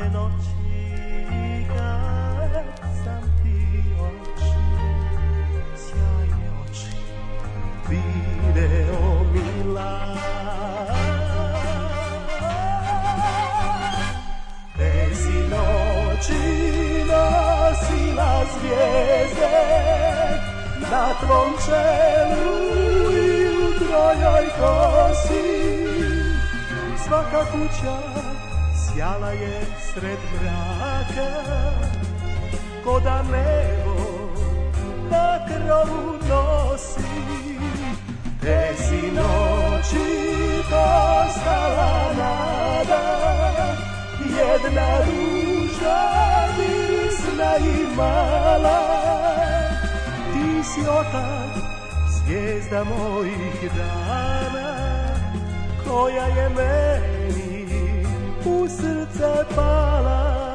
te noći kad sam ti oči, sjajne oči, video mila. Tezi noći nosila zvijezde na tvom čelu i u trojoj kosi. Svaka kuća Sjala je sred mraka Ko da nebo na krovu nosi Te si noći postala nada Jedna ruža nisna i mala Ti si otac zvijezda mojih dana Koja je meni u srca pala.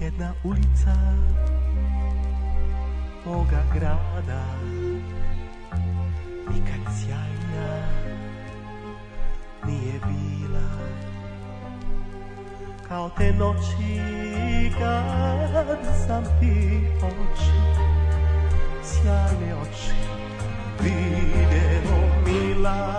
jedna ulica Boga grada kao te noći kad sam ti oči, sjajne oči, video mila.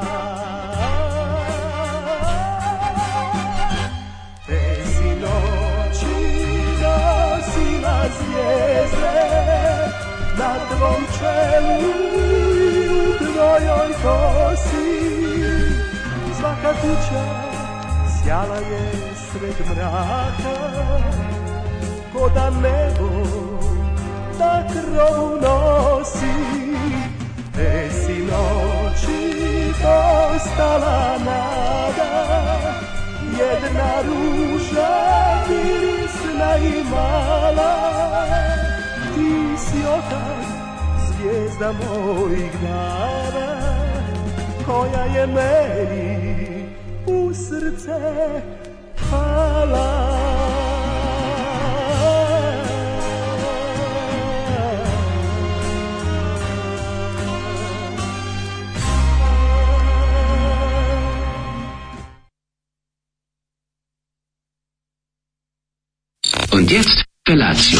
Te si noći gasila zvijezde na tvom čelu i u tvojoj kosi, svaka kuća Sjala je sred mraka Ko da nebo na da krovu nosi Te si noći postala nada Jedna ruža mirisna i mala Ti si otac zvijezda mojih dana Koja je meni srce pala. Und jetzt Felatio.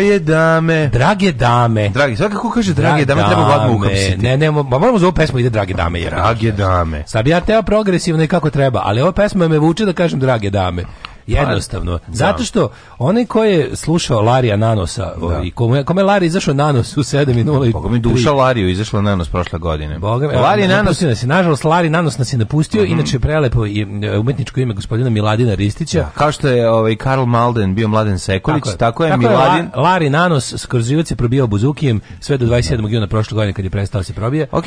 Moje dame. Drage dame. Dragi, svakako kaže drage, drage dame, treba gladno uhapsiti. Ne, ne, ma, moramo za ovu pesmu ide drage dame. Jer, drage dame. Sad bi ja teo progresivno i kako treba, ali ova pesma me vuče da kažem drage dame. Jednostavno. Da. Zato što onaj ko je slušao Larija Nanosa, da. i ovaj, kome, kome Lari izašao Nanos u 7.0... i mi duša Lariju izašla Nanos prošle godine. Boga mi, Lari Nanos... Nas je, nažalost, Lari Nanos nas je napustio, mm inače prelepo i e, umetničko ime gospodina Miladina Ristića. Da, kao što je ovaj Karl Malden bio Mladen Sekulić, tako je, tako je tako Miladin... Je La, Lari Nanos skrzivac je probio Buzukijem sve do 27. juna prošle godine kad je prestao da se probije. Ok,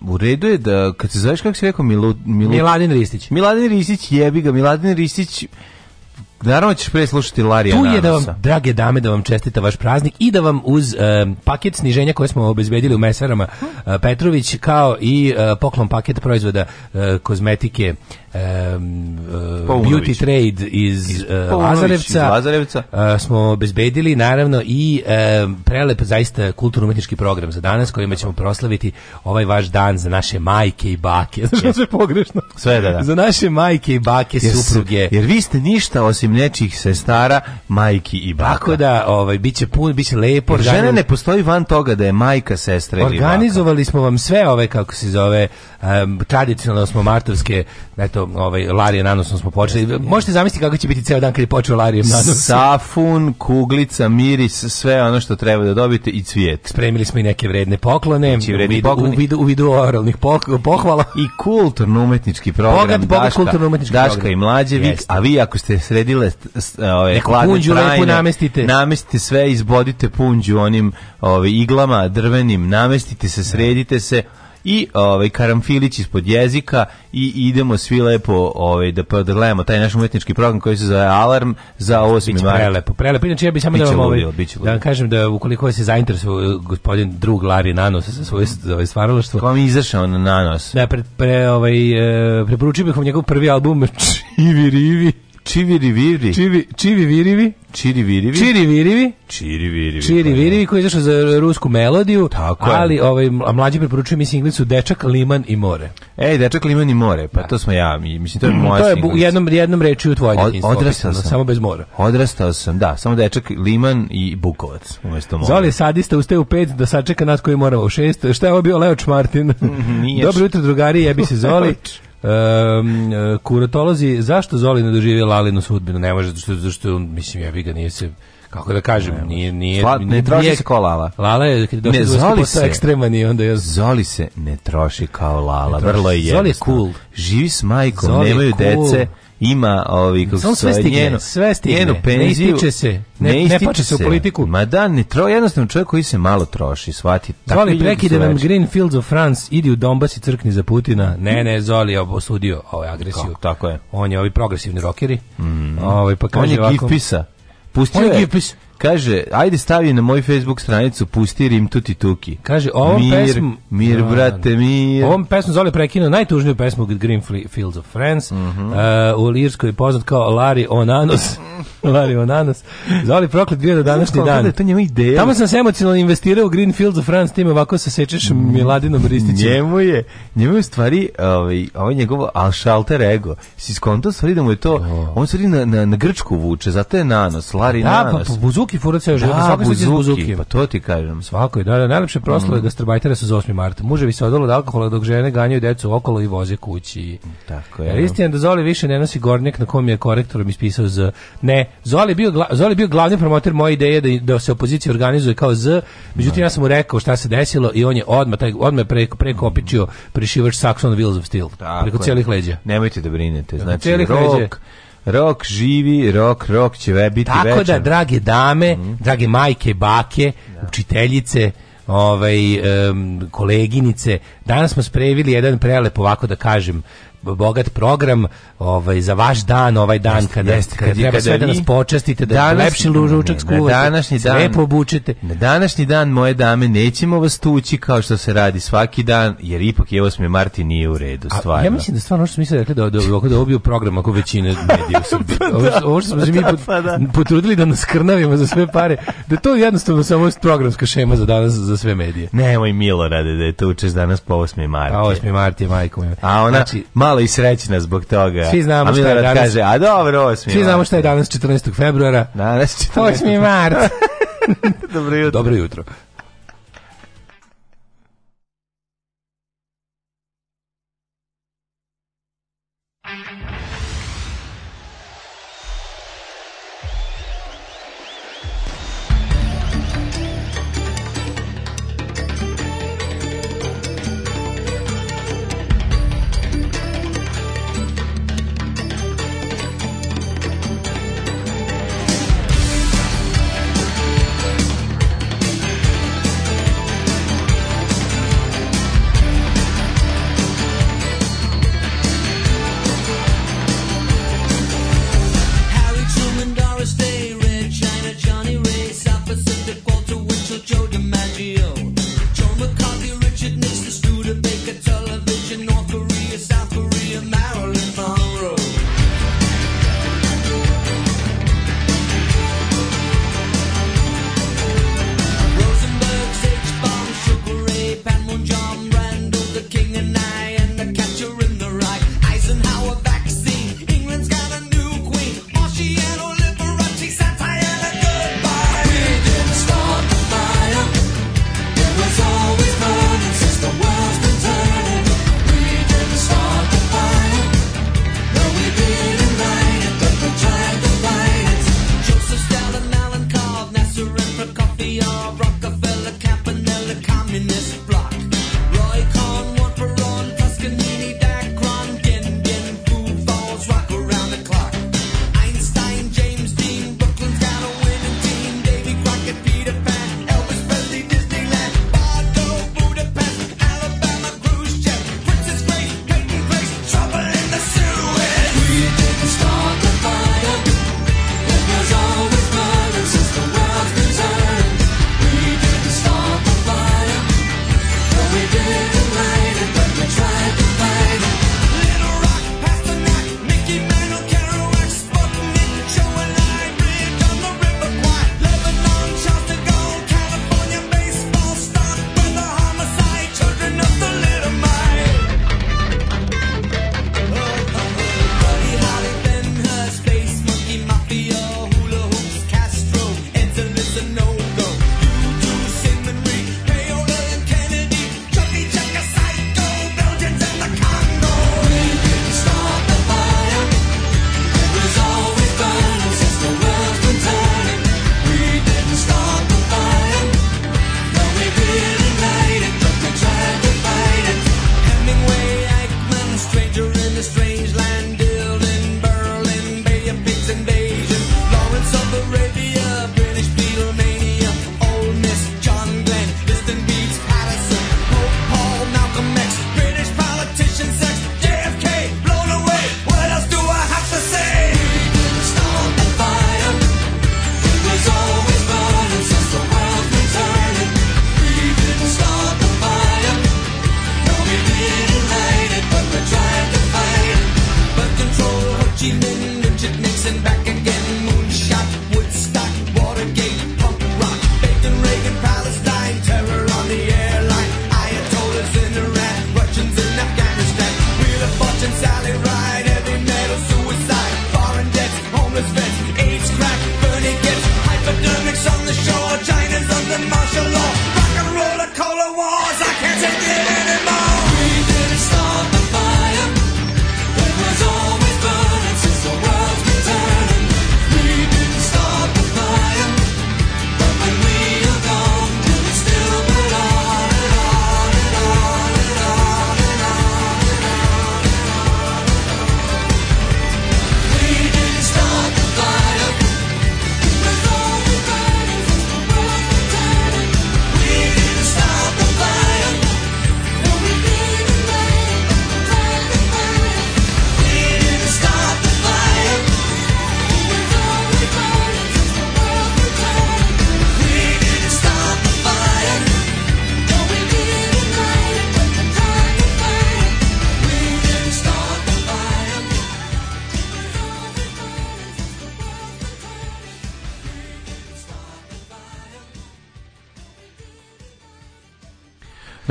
uh, u redu je da, kad se zoveš kako se rekao, Milo, Milu... Miladin Ristić. Miladin Ristić jebi ga, Miladin Ristić Naravno ćeš pre slušati Larija Tu je da vam, drage dame, da vam čestita vaš praznik i da vam uz e, paket sniženja koje smo obezbedili u mesarama e, Petrović, kao i e, poklon paket proizvoda e, kozmetike um, uh, Beauty Trade iz, iz, uh, eh, Lazarevca, pa iz Lazarevca. Uh, smo obezbedili naravno i um, prelep zaista kulturno-umetnički program za danas kojima ćemo proslaviti ovaj vaš dan za naše majke i bake. Znaš da sve pogrešno? Sve da, da. Za naše majke i bake, jer, supruge. Jer vi ste ništa osim nečih sestara, majki i baka. Tako da, ovaj, bit će pun, bit će lepo. Jer žena ne postoji van toga da je majka, sestra ili baka. Organizovali smo vam sve ove, kako se zove, um, tradicionalno smo martovske, eto, ovaj Larije Nanosom smo počeli. Možete zamisliti kako će biti ceo dan kad je počeo Larije Nanos. Safun, kuglica, miris, sve ono što treba da dobite i cvijet. Spremili smo i neke vredne poklone, znači, u vidu, u vidu, u vidu oralnih pohvala. I kulturno umetnički program. Bogat, bogat Daška program. Daška i mlađe, Jeste. a vi ako ste sredile ove punđu lepu namestite. Namestite sve, izbodite punđu onim ove, iglama drvenim, namestite se, sredite se, i ovaj karamfilić ispod jezika i idemo svi lepo ovaj da pa da taj naš umetnički program koji se zove Alarm za 8. mart. Prelepo, prelepo. Inače ja bih samo da vam ovaj, da vam kažem da ukoliko se zainteresuje eh, gospodin drug Lari Nanos sa svoje ovaj stvaralaštvo. Kom izašao na Nanos. Da pre, pre ovaj eh, preporučio bih vam njegov prvi album Čivi Rivi Čiviri viri. Čivi, čivi virivi. Čiri virivi. Čiri virivi. Čiri virivi. Pa Čiri virivi da. koji je izašao za rusku melodiju. Tako ali ovaj mlađi preporučuje mi singlicu Dečak liman i more. Ej, Dečak liman i more, pa da. to smo ja, mislim to je moja singlica. To je singlica. jednom jednom rečju u tvojoj Od, Odrastao sam samo bez mora. Odrastao sam, da, samo Dečak liman i Bukovac umesto mora. Zoli sadista ustaje u 5 da sačeka nas koji moramo u 6. Šta je ovo bio Leoč Martin? Mhm, nije Dobro jutro drugari, jebi se Zoli. Um, kuratolozi, zašto Zoli ne doživi Lalinu sudbinu? Ne može, zašto, zašto mislim, ja bi ga nije se kako da kažem, ne, nije nije Sla, ne troši nije, se kao Lala. Lala je kad došao da zoli se ekstreman i onda je Zoli se ne troši kao Lala, troši. vrlo je jednostavno. Zoli je cool. Živi s majkom, zoli nemaju cool. dece ima ovi kako se sve stigne, njenu, sve stigne. njenu penziju. Ne ističe se. Ne, ne, ne pače se u politiku. Ma da, ne tro, jednostavno čovjek koji se malo troši, shvati. Zoli, prekide vam Greenfields of France, idi u Donbas i crkni za Putina. Ne, ne, Zoli je osudio ovaj agresiju. Kako, tako je. On je ovi progresivni rokeri. Mm. Ovaj, pa kaže on je ovako, Pustio je, je Kaže, ajde stavi na moj Facebook stranicu Pusti Rim Tuti Tuki. Kaže, ovom mir, pesmu... Mir, da, brate, da. mir. Ovom pesmu Zoli prekinuo najtužniju pesmu Green Fields of France. Mm -hmm. uh, eh, u Lirskoj je poznat kao Lari Onanos. Lari Onanos. Zoli proklet bio do današnji dan. Da to njemu ideja. Tamo sam se emocionalno investirao u Green Fields of France, time ovako se sečeš mm. Miladinom Ristićem. Njemu je, njemu je stvari, ovaj, ovaj njegovo alšalter ego. Si skonto stvari da mu je to, oh. on stvari na, na, na Grčku vuče, zato je Nanos, Lari da, pa Nanos. Pa, Buzuki fura ceo život. Da, buzuki, buzuki, pa to ti kažem. Svako je, da, da, najlepše proslave mm. gastarbajtera da su za 8. marta. Muževi se odalo od alkohola dok žene ganjaju decu okolo i voze kući. Tako e, je. Jer istina da Zoli više ne nosi gornjak na kom je korektorom ispisao Z. Ne, Zoli bio, gla, Zoli bio glavni promoter moje ideje da, da se opozicija organizuje kao Z. Međutim, ja sam mu rekao šta se desilo i on je odmah, taj, odmah pre, pre kopičio prišivač Saxon Wheels of Steel. Tako preko je. celih leđa. Nemojte da brinete. Znači, rok, Rok živi, rok, rok će ve biti Tako da, večan. da, drage dame, mm. drage majke, bake, da. učiteljice, ovaj, um, koleginice, danas smo sprevili jedan prelep, ovako da kažem, bogat program ovaj, za vaš dan, ovaj dan jest, kada, jest, kada, kada, treba kada sve da nas počastite, da današnji, lepši lužučak skuvate, na današnji dan, lepo obučete. Na današnji dan, moje dame, nećemo vas tući kao što se radi svaki dan, jer ipak je 8. marti nije u redu, stvarno. A, ja mislim da stvarno što smo mislili rekli da, da, da, da obio program ako većine medija u Srbiji. Pa da. Ovo što smo se mi da, pa da. potrudili da nas krnavimo za sve pare, da to jednostavno samo programska šema za danas za sve medije. Nemoj milo rade da je to danas po 8. marti. A 8. marti, majko. A ona, znači, malo malo i srećna zbog toga. Svi znamo šta je danas. Kaže, a dobro, 8. Svi znamo šta je danas 14. februara. Danas 14. 8. mart. dobro jutro. Dobro jutro.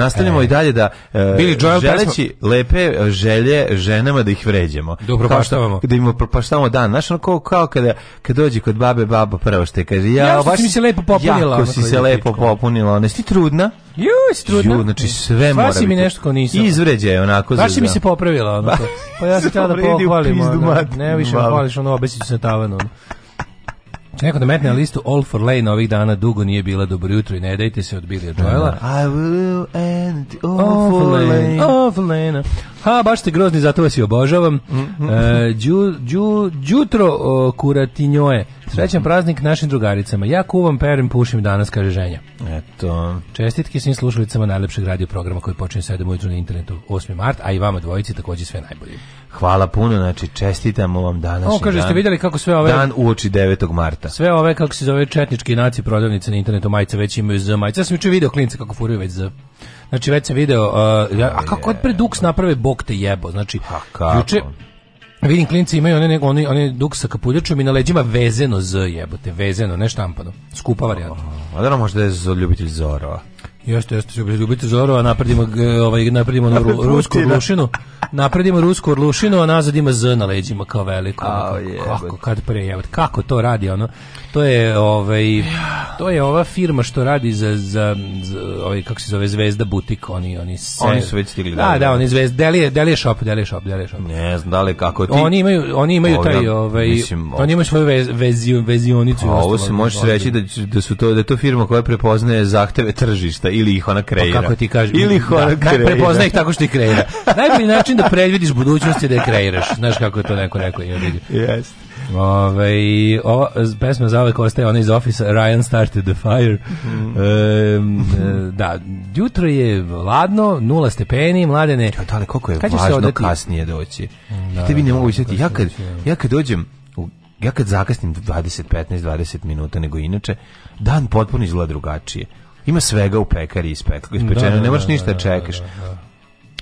nastavljamo e. i dalje da e, Billy Joel želeći pesma... lepe e, želje ženama da ih vređamo. Dobro, upropaštavamo. Da im upropaštavamo dan. Znaš, ono kao, kao kada, kad dođe kod babe, baba prvo što je kaže, ja, ja baš, si mi se lepo popunila. Jako si se lepo popunila. Ne, si trudna? Ju, si trudna. Ju, znači sve mora biti. mi nešto ko nisam. Izvređa je onako. Baš si mi se popravila. Onako. Pa ja se htjela da pohvalim. Ne, više me hvališ, ono, obesiću se tavanu. Če neko da metne na listu All for Lane ovih dana dugo nije bila dobro jutro i ne dajte se od Billy Joela. Da, da. I will end all, for lane. All for Lane. Ha, baš ste grozni, zato vas i obožavam. Mm -hmm. E, uh, dju, dju, djutro uh, kuratinjoje. Srećan praznik našim drugaricama. Ja kuvam, perim, pušim danas, kaže ženja. Eto. Čestitke svim slušalicama najlepšeg radio programa koji počinje 7 ujutru na internetu 8. mart, a i vama dvojici takođe sve najbolje. Hvala puno, znači čestitamo vam danas. O, kaže, dan, ste vidjeli kako sve ove... Dan uoči 9. marta. Sve ove, kako se zove, četnički naci prodavnice na internetu, majice već imaju za majice. Ja sam juče video klince kako furaju već za... Znači, već sam video... Uh, a kako od pre Dux naprave, bog te jebo. Znači, juče Vidim, klinci imaju one, nego one, one duk sa kapuljačom i na leđima vezeno z jebote, vezeno, ne štampano. Skupa varijanta. A da možda je ljubitelj Zorova. Jeste, jeste, ljubiti Zorova, napredimo, ovaj, napredimo na ru, rusku rušinu napredimo rusku orlušinu, a nazad ima Z na leđima kao veliko. A, kako, kako, kad pre, kako to radi ono? To je ovaj to je ova firma što radi za za, za ovaj kako se zove Zvezda butik, oni oni se Oni su već stigli. Da, da, da, da. oni Zvezda, deli deli shop, deli shop, deli shop. Ne znam da li kako ti. Oni imaju oni imaju taj ovaj mislim, oni imaju svoju vez, veziju vezionicu. Ovo se može reći da da su to da to firma koja prepoznaje zahteve tržišta ili ih ona kreira. Pa kako ti kažeš? Ili ih ona da, kreira. Prepoznaj ih tako što ih kreira. Najbolji način da predvidiš budućnost je da je kreiraš. Znaš kako je to neko rekao. Jeste. Ove, ovaj, ova pesma zauvek ostaje ona iz ofisa Ryan started the fire mm. e, da jutro je ladno nula stepeni mladene ja, da, ali koliko je kad važno odati? kasnije doći da, tebi ne da, mogu isjeti ja ja kad dođem ja kad zakasnim 20, 15, 20 minuta nego inače dan potpuno izgleda drugačije Ima svega u pekari ispečeno, ispečeno, da, da, ne moraš da, ništa čekaš.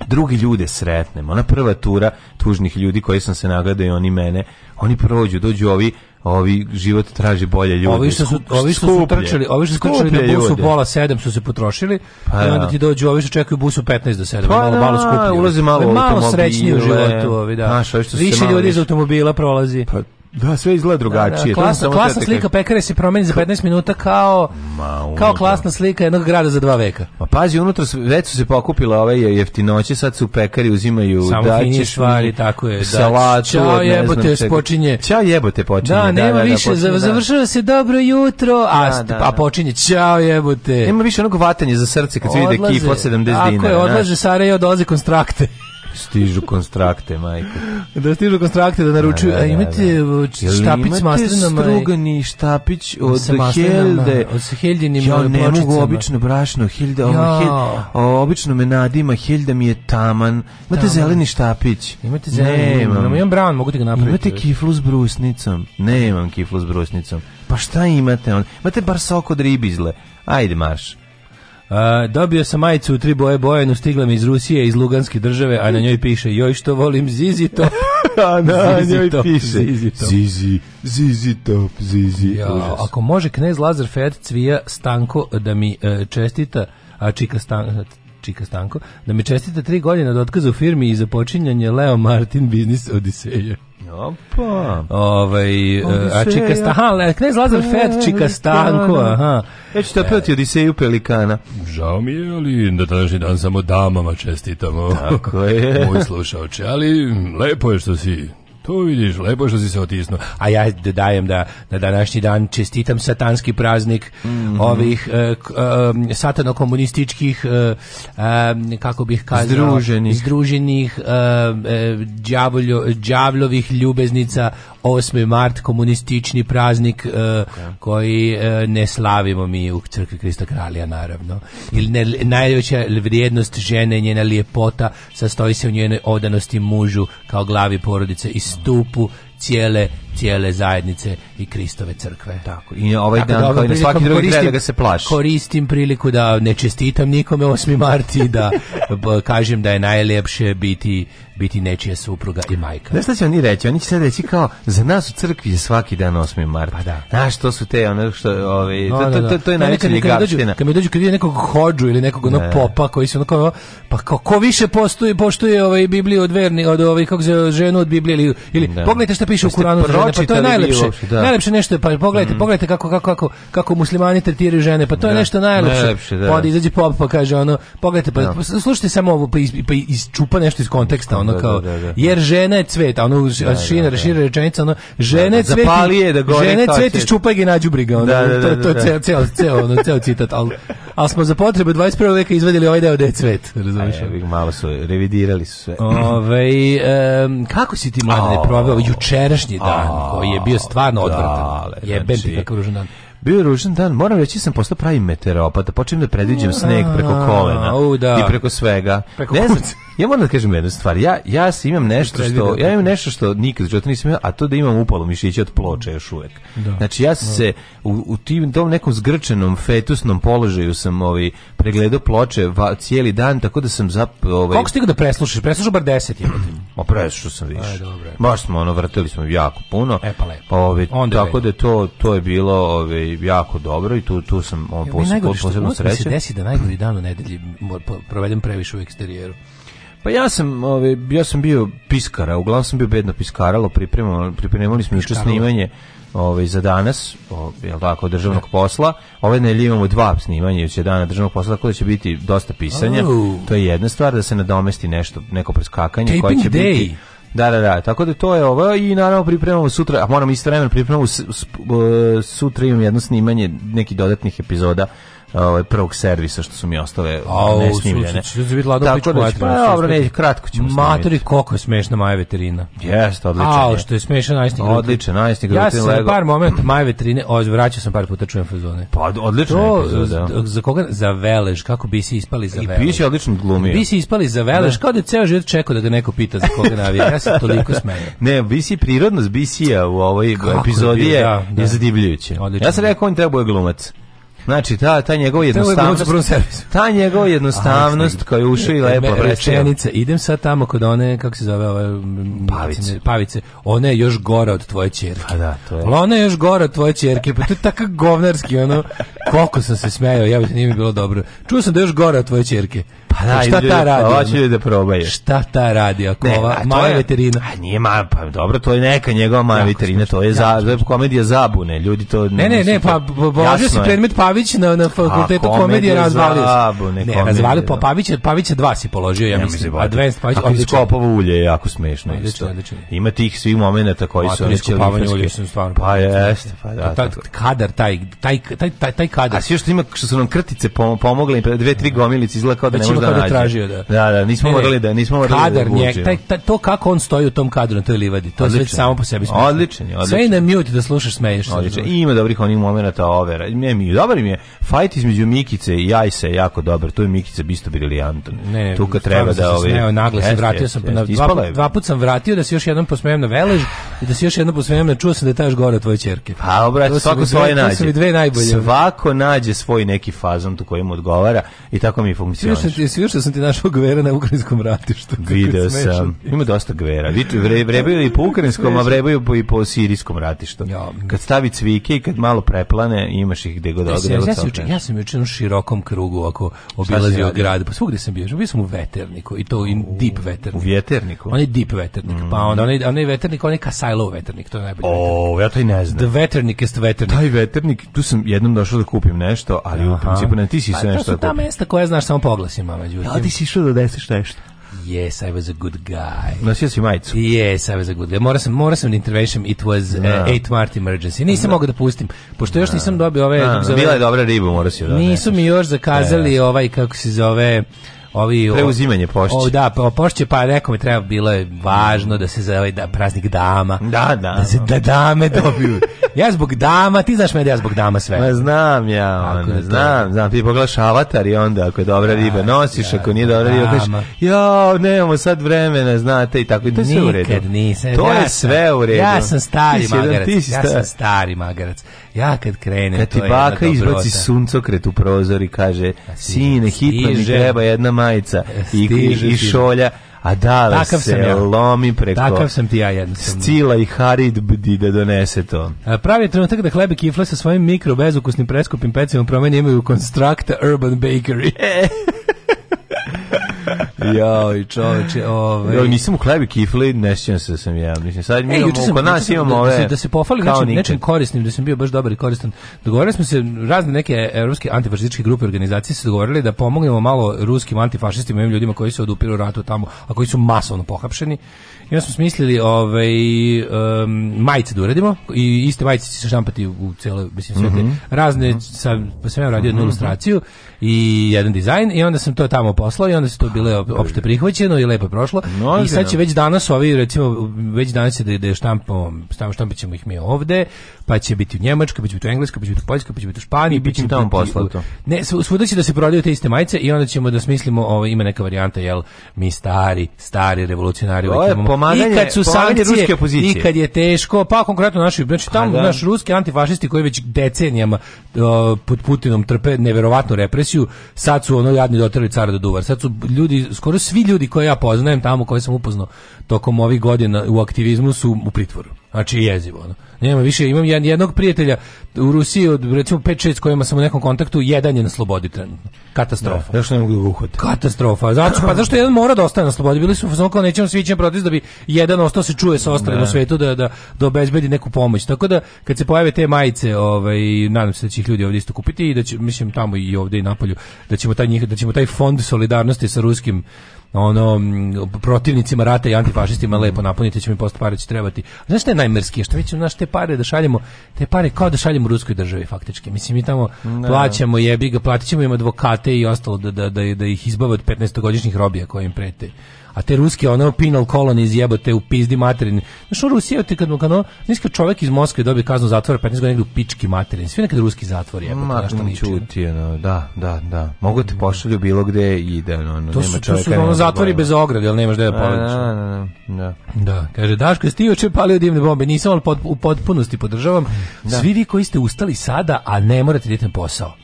Drugi ljude sretnemo, Ona prva tura tužnih ljudi koji sam se nagledao i oni mene, oni prođu, dođu ovi ovi život traži bolje ljude. Ovi što su ovi što su trčali, ovi što su trčali na busu pola 7 su se potrošili, pa, i onda ti dođu ovi što čekaju busu 15 do 7, pa, malo malo skuplje. Ulazi malo, malo srećniji u životu ovi, da. Naš, ovi što Više ljudi iz automobila prolazi. Pa, Da, sve izgleda drugačije. Da, da, klasna, klasna slika kad... pekare se promeni za 15 minuta kao Ma, kao klasna slika jednog grada za dva veka. Pa pazi, unutra su, već su se pokupila ove jeftinoće, sad su pekari uzimaju Samo da stvari, tako je, da. Salatu, Ćao jebote, počinje. Ćao jebote počinje. Da, da nema da, da više, da, završava se dobro jutro, a, da, a počinje ćao jebote. Nema više onog vatanja za srce kad se vidi ekipa od 70 dinara. Ako je odlaže Sarajevo, dolaze konstrakte stižu konstrakte, majko. Da stižu konstrakte da naručuju. Da, da, da, a imate da. štapić s maslinama? strugani štapić od Helde? Od sa Heldinim Ja eh, ne mogu obično brašno Helde. Ja. Ovo, held, obično me nadima Helde mi je taman. Imate taman. zeleni štapić? Imate zeleni. Nemam. Imam brown, mogu ti ga napraviti. Imate kiflu s brusnicom? Nemam kiflu s brusnicom. Pa šta imate on? Imate bar sok od ribizle. Ajde marš. Uh, dobio sam majicu u tri boje bojenu, stigla mi iz Rusije, iz Luganske države, a na njoj piše, joj što volim zizito. a na zizi njoj top, piše, zizi, top. zizi, zizi top, zizi. Ja, ako može knez Lazar Fed Cvija Stanko da mi uh, čestita, a Čika Stanko, Čika Stanko, da mi čestite tri godine od otkaza u firmi i započinjanje Leo Martin biznis Odiseje. Opa. Ovaj eh, a Čika Stahan, knez Lazar Fed Čika Stanko, aha. Ja ću te peti Odiseju pelikana. Žao mi je, ali da današnji dan samo damama čestitamo. Tako je. Moj slušaoče, ali mm, lepo je što si To vidiš, lepo što si se otisnuo. A ja da dajem da na današnji dan čestitam satanski praznik mm -hmm. ovih uh, satano-komunističkih uh, kako bih kazao združenih, združenih uh, džavoljo, džavlovih ljubeznica 8. mart komunistični praznik okay. koji ne slavimo mi u crkvi Krista Kralja naravno. Ili ne, najveća vrijednost žene njena lijepota sastoji se u njenoj odanosti mužu kao glavi porodice i stupu cijele cijele zajednice i Kristove crkve. Tako. I ovaj Tako dan da, kao na svaki drugi koristim, da se plaši. Koristim priliku da ne čestitam nikome 8. marti da kažem da je najlepše biti biti nečija supruga i majka. Da šta će oni reći? Oni će sad reći kao za nas u crkvi je svaki dan 8. mart. Pa da. Znaš, što su te one što ovaj da, no, to, to, da, da. to, to, je najveća ljegavština. Kad mi dođu kad vidim nekog hođu ili nekog onog popa koji se ono pa kako više postoji, poštuje ovaj Bibliju od verni, od ovih ovaj, kako se ženu od Biblije ili, ili pogledajte šta piše u Kuranu žene, pa to je najlepše. Uopšte, da. Najlepše nešto je, pa mm. pogledajte, mm. pogledajte kako, kako, kako, kako muslimani tretiraju žene, pa to je da. nešto najlepše. najlepše da. Pa onda izađe pop pa kaže ono, pogledajte, pa, da. Pa slušajte samo ovo, pa, iz, pa izčupa nešto iz konteksta, da, ono da, kao, da, da, jer žena je cvet, ono, da, šina, da, šira rečenica, ono, žene da, cvet, zapalije, da gore, žene cvet iščupaj ga nađu briga, ono, da, da, da, to, to je ceo, ceo, ceo, ono, ceo citat, ali, ali smo za potrebe 21. veka izvadili ovaj deo da je cvet, razumiješ? malo su, revidirali su sve. Ovaj kako si ti, mladine, proveo jučerašnji dan? koji je bio stvarno da, odvratan. Jebem ti znači, kakav ružan dan. Bio ružan dan, moram reći sam postao pravi meteoropata, da počnem da predviđam sneg preko kolena u, da. i preko svega. Preko ne znam, Ja moram da kažem jednu stvar. Ja ja imam nešto što ja imam nešto što nikad životu nisam imao, a to da imam upalo mišića od ploče još uvek. Da. Znači ja sam da. se u, u tim tom nekom zgrčenom fetusnom položaju sam ovaj pregledao ploče va, cijeli dan, tako da sam za ovaj Kako stigao da preslušaš? Preslušao bar 10 je. Ma preslušao sam više. Aj e, dobro. Baš smo ono vrteli smo jako puno. E pa lepo. Ovaj, tako da to to je bilo ovaj jako dobro i tu tu sam on posebno posebno srećan. Se desi da najgori dan u nedelji provedem previše u eksterijeru. Pa ja sam, ovaj, ja sam bio piskara, uglavnom sam bio bedno piskaralo, pripremali, pripremali smo juče snimanje ovaj za danas, ovaj jel tako državnog posla. Ove nedelje imamo dva snimanja juče dana državnog posla, tako da će biti dosta pisanja. Oh. To je jedna stvar da se nadomesti nešto, neko preskakanje Taping koje će day. biti da, da, da, tako da to je ovo i naravno pripremamo sutra, a moram isto vremena pripremamo sutra imam jedno snimanje nekih dodatnih epizoda ovaj prvog servisa što su mi ostale nesnimljene. Tako da, pa dobro, ne, kratko ćemo Matori koliko je smešna Maja veterina. Jeste, odlično. A, što je smešan najsnik. Odličan najsnik Ja sam par moment Maja veterine, vraćao sam par puta čujem fazone. Pa odlično da. Za koga za Velež, kako bi si ispali za Velež. I piše odlično glumio. Bi si ispali za Velež, da. kao da ceo život čekao da ga neko pita za koga navija. Ja sam toliko smejao. Ne, bi si prirodnost bi si u ovoj epizodi je da, da. zadivljujuće. Ja sam rekao on treba glumac. Znači, ta, ta njegova da jednostavnost... Ta njegova jednostavnost koja je ušao i e, e, lepo e, Rečenica, idem sad tamo kod one, kako se zove, ove, pavice. pavice. Ona je još gora od tvoje čerke. A pa da, to je. Ona je još gora od tvoje čerke, pa to je tako govnarski, ono, koliko sam se smejao, ja bih nije bilo dobro. Čuo sam da je još gora od tvoje čerke. Pa da, šta ta pa radi? Hoće da probaju. Šta ta radi? Ako ne, ova maja veterina. A nije maja, pa dobro, to je neka njegova maja veterina, to je za, komedija zabune, ljudi to... Ne, ne, ne, pa, bože se predmet Pavić na, na fakultetu komedije razvalio. ne, ne razvalio, pa Pavić, Pavić dva si položio, ja, mislim. mislim Advanced Pavić. Kako iskopovo ulje je jako smešno. isto. Ima tih svih momenata koji su oni iskopavanje ulje, sam stvarno. Pa jeste, pa da. Taj kadar, taj, taj, taj, taj kadar. A sve što ima, što su nam krtice pomogle, dve, tri gomilice, izlako da ne znači, može da, da nađe. da. Da, da, da, nismo morali da, nismo morali kadar, da njeg, taj, taj, to kako on stoji u tom kadru na toj livadi, to odličan. je samo po sebi smešno. Odlično, je, Sve je na mute da slušaš, smeješ. Odličan. I ima dobrih onih momenata overa. Ne, mi, dobar mi je fight između Mikice i Ajse jako dobro. To je Mikica bisto briljantna. Ne, tu kad treba da ovaj Ne, naglo se vratio sam jest, pa na dva, put, dva put sam vratio da se još jednom posmejem na Velež i da se još jednom posmejem na čuo sam da je taš gore tvoje ćerke. Pa obrat, svako svoje nađe. Su mi dve najbolje. Svako nađe svoj neki fazon tu kojem odgovara i tako mi funkcioniše. Još sam, još sam ti našao gvera na ukrajinskom ratištu. Video sam. Ima dosta gvera. Vidite, vre, vrebaju i po ukrajinskom, a vrebaju i po sirijskom ratištu. Kad stavi cvike i kad malo preplane, imaš ih gde god e, celu ja, sam ja sam juče u širokom krugu ovako obilazio grad, pa svugde sam bio. Bio sam u veterniku i to in deep veterniku U veterniku. On deep veternik, pa mm. pa onda onaj onaj veternik, onaj Kasajlov veternik, to je najbolji. O, ja to i ne znam. The veternik jest veternik. Taj veternik, tu sam jednom došao da kupim nešto, ali Aha. u principu ne ti si pa sve nešto. to su ta mesta koja znaš samo poglasima, međutim. Ja, ti si išao da desiš nešto. Yes, I was a good guy. Nosio si majicu? Yes, I was a good guy. Mora sam, mora sam da intervention, it was no. Da. uh, eh, Mart emergency. Nisam no. Da. mogao da pustim, pošto još nisam dobio ove... No. Zove, bila je dobra riba, mora si da Nisu mi još zakazali e, ovaj, kako se zove ovi preuzimanje pošće. O, da, pa pošće pa rekao mi treba bilo je važno da se za ovaj da, praznik dama. Da, da. Da se da dame dobiju. ja zbog dama, ti znaš me da ja zbog dama sve. Ma znam ja, ona, znam, znam, ti pogledaš avatar i onda ako je dobra riba nosiš, ja, ako nije dobra riba kažeš, ja, nemamo sad vremena, znate i tako i to je sve u redu. Nikad nisam. To ja je sve u redu. Ja sam stari ti magarac, ti ja sam stari magarac. Ja kad krenem, kad ti to je baka izbaci suncokret u prozor i kaže, sine, hitno mi treba jedna majica i, i šolja, a dale takav se sam ja. lomi preko takav sam ti ja jednostavno Stila i Harid bdi da donese to a, pravi je trenutak da hlebe kifle sa svojim mikro bezukusnim preskupim pecima promeni imaju konstrakta Urban Bakery e. Joj, čoveče, ovaj. Joj, nisam u hlebi kifli, ne sjećam se da sam ja. Mislim sad mi e, imamo, oko nas imamo da ove. Da, se, da se pohvali nečim, nečim korisnim, da sam bio baš dobar i koristan. Dogovorili smo se razne neke evropske antifašističke grupe organizacije se dogovorili da pomognemo malo ruskim antifašistima i ljudima koji su odupiru ratu tamo, a koji su masovno pohapšeni I onda smo smislili ovaj, um, majice da uradimo i iste majice će se štampati u celo, mislim, sve te mm -hmm. razne, mhm. sa, pa sam ja radio jednu mm -hmm. ilustraciju i jedan dizajn i onda sam to tamo poslao i onda se to bilo opšte prihvaćeno i lepo prošlo. No, I sad će već danas ovi, recimo, već danas se da, da štampamo, štampaćemo ih mi ovde, pa će biti u Njemačkoj, pa će biti u Engleskoj, pa će biti u Poljskoj, pa će biti u Španiji, pa tamo poslato. Ne, svuda će da se prodaju te iste majice i onda ćemo da smislimo, ovo ovaj, ima neka varijanta, jel, mi stari, stari revolucionari, ovo je pomaganje, I kad su sankcije, ruske opozicije. I kad je teško, pa konkretno naši, znači tamo pa da. naš ruski antifašisti koji već decenijama uh, pod Putinom trpe neverovatnu represiju, sad su ono jadni dotrli cara do duvar. Sad su ljudi, skoro svi ljudi koje ja poznajem tamo, koje sam upoznao tokom ovih godina u aktivizmu su u pritvoru. Znači jezivo. Ono. Nema više, imam jednog prijatelja u Rusiji od recimo 5-6 kojima sam u nekom kontaktu, jedan je na slobodi trenutno. Katastrofa. Da, zašto ne mogu da uhvate? Katastrofa. Zato pa zašto jedan mora da ostane na slobodi? Bili su samo kao nećemo svi ćemo protest da bi jedan ostao se čuje sa ostalim da. u svetu da, da, da obezbedi neku pomoć. Tako da kad se pojave te majice, ovaj, nadam se da će ih ljudi ovde isto kupiti i da će, mislim tamo i ovde i na polju da ćemo taj, njih, da ćemo taj fond solidarnosti sa ruskim ono protivnicima rata i antifašistima lepo napuniti će mi post pare će trebati. Znaš šta je najmerskije? Što već naš naše pare da šaljemo, te pare kao da šaljemo ruskoj državi faktički. Mislim mi tamo ne. plaćamo jebi ga, platit im advokate i ostalo da, da, da, da ih izbave od 15-godišnjih robija koji im prete a te ruski ono penal kolon izjebote u pizdi materin. Znaš, u Rusiji te kad, kad niska čovjek iz Moskve dobije kaznu zatvora 15 godina negdje u pički materin. Sve nekad ruski zatvor jebote, Ma, što niče. No, da, da, da. Mogu da te pošalju bilo gde i da ono, to nema su, čovjeka. To su ono zatvori bez ograde, ali nemaš gde da poletiš. Da, da, da, da, da. kaže, Daško, jeste juče palio dimne bombe, nisam, ali pot, u potpunosti podržavam. Da. Svi vi koji ste ustali sada, a ne morate da idete na posao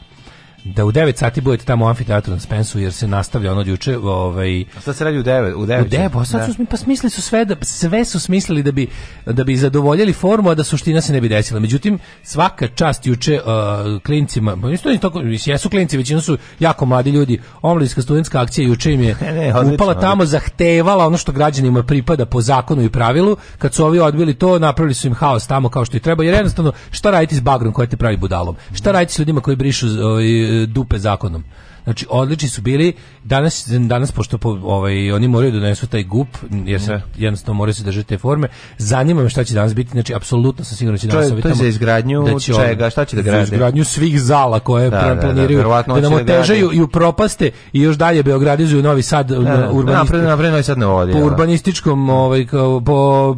da u 9 sati budete tamo u amfiteatru na Spensu jer se nastavlja ono juče ovaj šta se radi u 9 u 9 u 9 pa sad da. su pa smislili su sve da sve su smislili da bi da bi zadovoljili formu a da suština se ne bi desila međutim svaka čast juče uh, klincima pa isto tako jesu klinci većina su jako mladi ljudi omladinska studentska akcija juče im je ne, ne, upala tamo zahtevala ono što građanima pripada po zakonu i pravilu kad su ovi odbili to napravili su im haos tamo kao što i treba jer jednostavno šta raditi s bagrom koji te pravi budalom šta raditi s ljudima koji brišu ovaj, dupe zakonom. Znači, odlični su bili, danas, danas pošto po, ovaj, oni moraju da donesu taj gup, jer se, da. jednostavno moraju se držati te forme, zanima me šta će danas biti, znači, apsolutno sam siguran da će danas to, to je za izgradnju da će čega, šta će da grade? Za izgradnju svih zala koje da, planiraju, da, da, da nam da otežaju i upropaste i još dalje beogradizuju Novi Sad da, um, da, urbanističkom, napred, napred sad ne vodi, po urbanističkom, ovaj, kao, po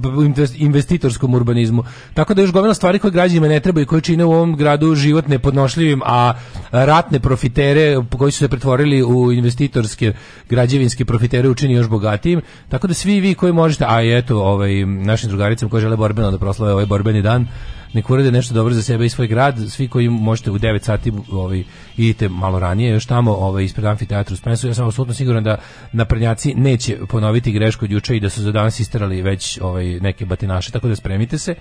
investitorskom urbanizmu. Tako da još gomila stvari koje građanima ne trebaju i koje čine u ovom gradu život nepodnošljivim, a ratne profitere koji koji su se pretvorili u investitorske građevinske profitere učini još bogatijim. Tako da svi vi koji možete, a i eto, ovaj našim drugaricama koji žele borbeno da proslave ovaj borbeni dan, nek urade nešto dobro za sebe i svoj grad. Svi koji možete u 9 sati ovaj, idite malo ranije, još tamo ovaj, ispred amfiteatra u Spensu. Ja sam apsolutno siguran da naprednjaci neće ponoviti grešku od juče i da su za danas istrali već ovaj, neke batinaše, tako da spremite se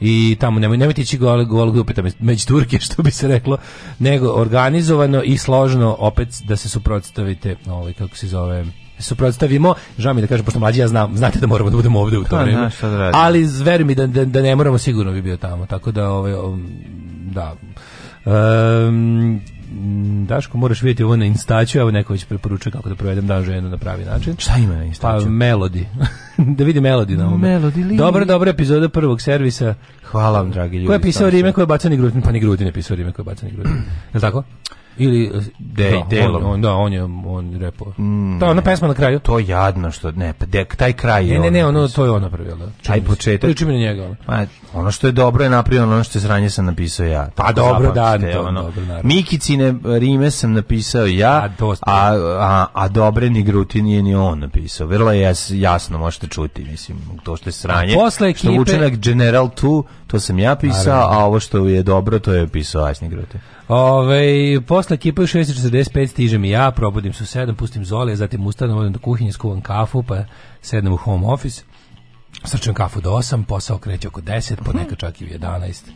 i tamo nemoj, nemojte ići gole, gole tamo među Turke, što bi se reklo, nego organizovano i složno opet da se suprotstavite, ovaj, kako se zove, suprotstavimo, žao mi da kažem, pošto mlađi ja znam, znate da moramo da budemo ovdje u to pa, vrijeme, da ali veruj mi da, da, da, ne moramo sigurno bi bio tamo, tako da, ovaj, da, um, Mm, Daško, moraš vidjeti ovo na Instaću, evo neko već preporuča kako da provedem dan ženu na pravi način. Šta ima na Instaću? Pa, melodi. da vidi melodi na ovome. Melodi li... Dobra, dobra epizoda prvog servisa. Hvala vam, dragi ljudi. Ko pa je pisao Rime, ko je bacani Grutin? Pa ni Grutin je pisao Rime, ko je bacani Grutin. Je li tako? ili e, Day, da, delom. On, on, da, on je on repo. Mm, da, ona pesma na kraju. To jadno što ne, pa de, taj kraj je. Ne, ne, ne, ono to je ona pravila. Da. Taj početak. Pričim na njega. Pa, ono što je dobro je napravio ono što je sranje sam napisao ja. Pa dobro, da, to, ono. dobro, naravno. Mikicine rime sam napisao ja, a, a, a, a dobre ni Grutin je ni on napisao. Vrlo je jasno, možete čuti, mislim, to što je sranje. posle ekipe... Što učenak General 2, to sam ja pisao, naravno. a ovo što je dobro, to je pisao Asni Grutin. Ove, posle ekipa u 6.45 stižem i ja, probudim se u 7, pustim zolje, zatim ustanem, odem do kuhinje, skuvam kafu, pa sednem u home office. Srčam kafu do 8, posao kreće oko 10, ponekad čak i u 11.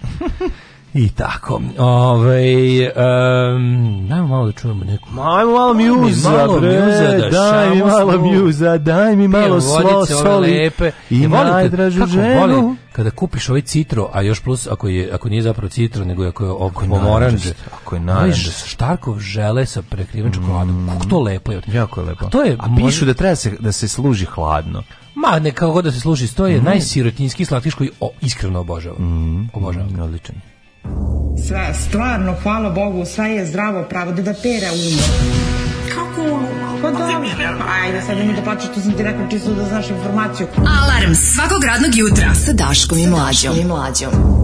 I tako. Ovaj um, ajmo malo da čujemo neku. Ajmo malo mjuza, bre, mjuza da daj mi malo mjuza, daj mi malo slo, soli. Lepe. I ja najdražu kako ženu. Voli, kada kupiš ovaj citro, a još plus ako je ako nije zapravo citro, nego ako je oko pomorandž, ako je naranđ, štarkov žele sa prekriven mm. čokoladom. Mm. Kako to lepo je. Jako je lepo. A to je a pišu može... da treba da se da se služi hladno. Ma, nekako god da se služi, to je mm. najsirotinjski slatkiš koji o, iskreno obožavam. Mm. Obožavam. Mm, odličan. Sva, stvarno, hvala Bogu, sve je zdravo pravo, da da pera umro. Kako ono? Pa dobro, da. ajde sad nemoj da plaćaš, to sam ti rekao čisto da znaš informaciju. Alarm svakog radnog jutra sa Daškom i Mlađom. Daškom i Mlađom.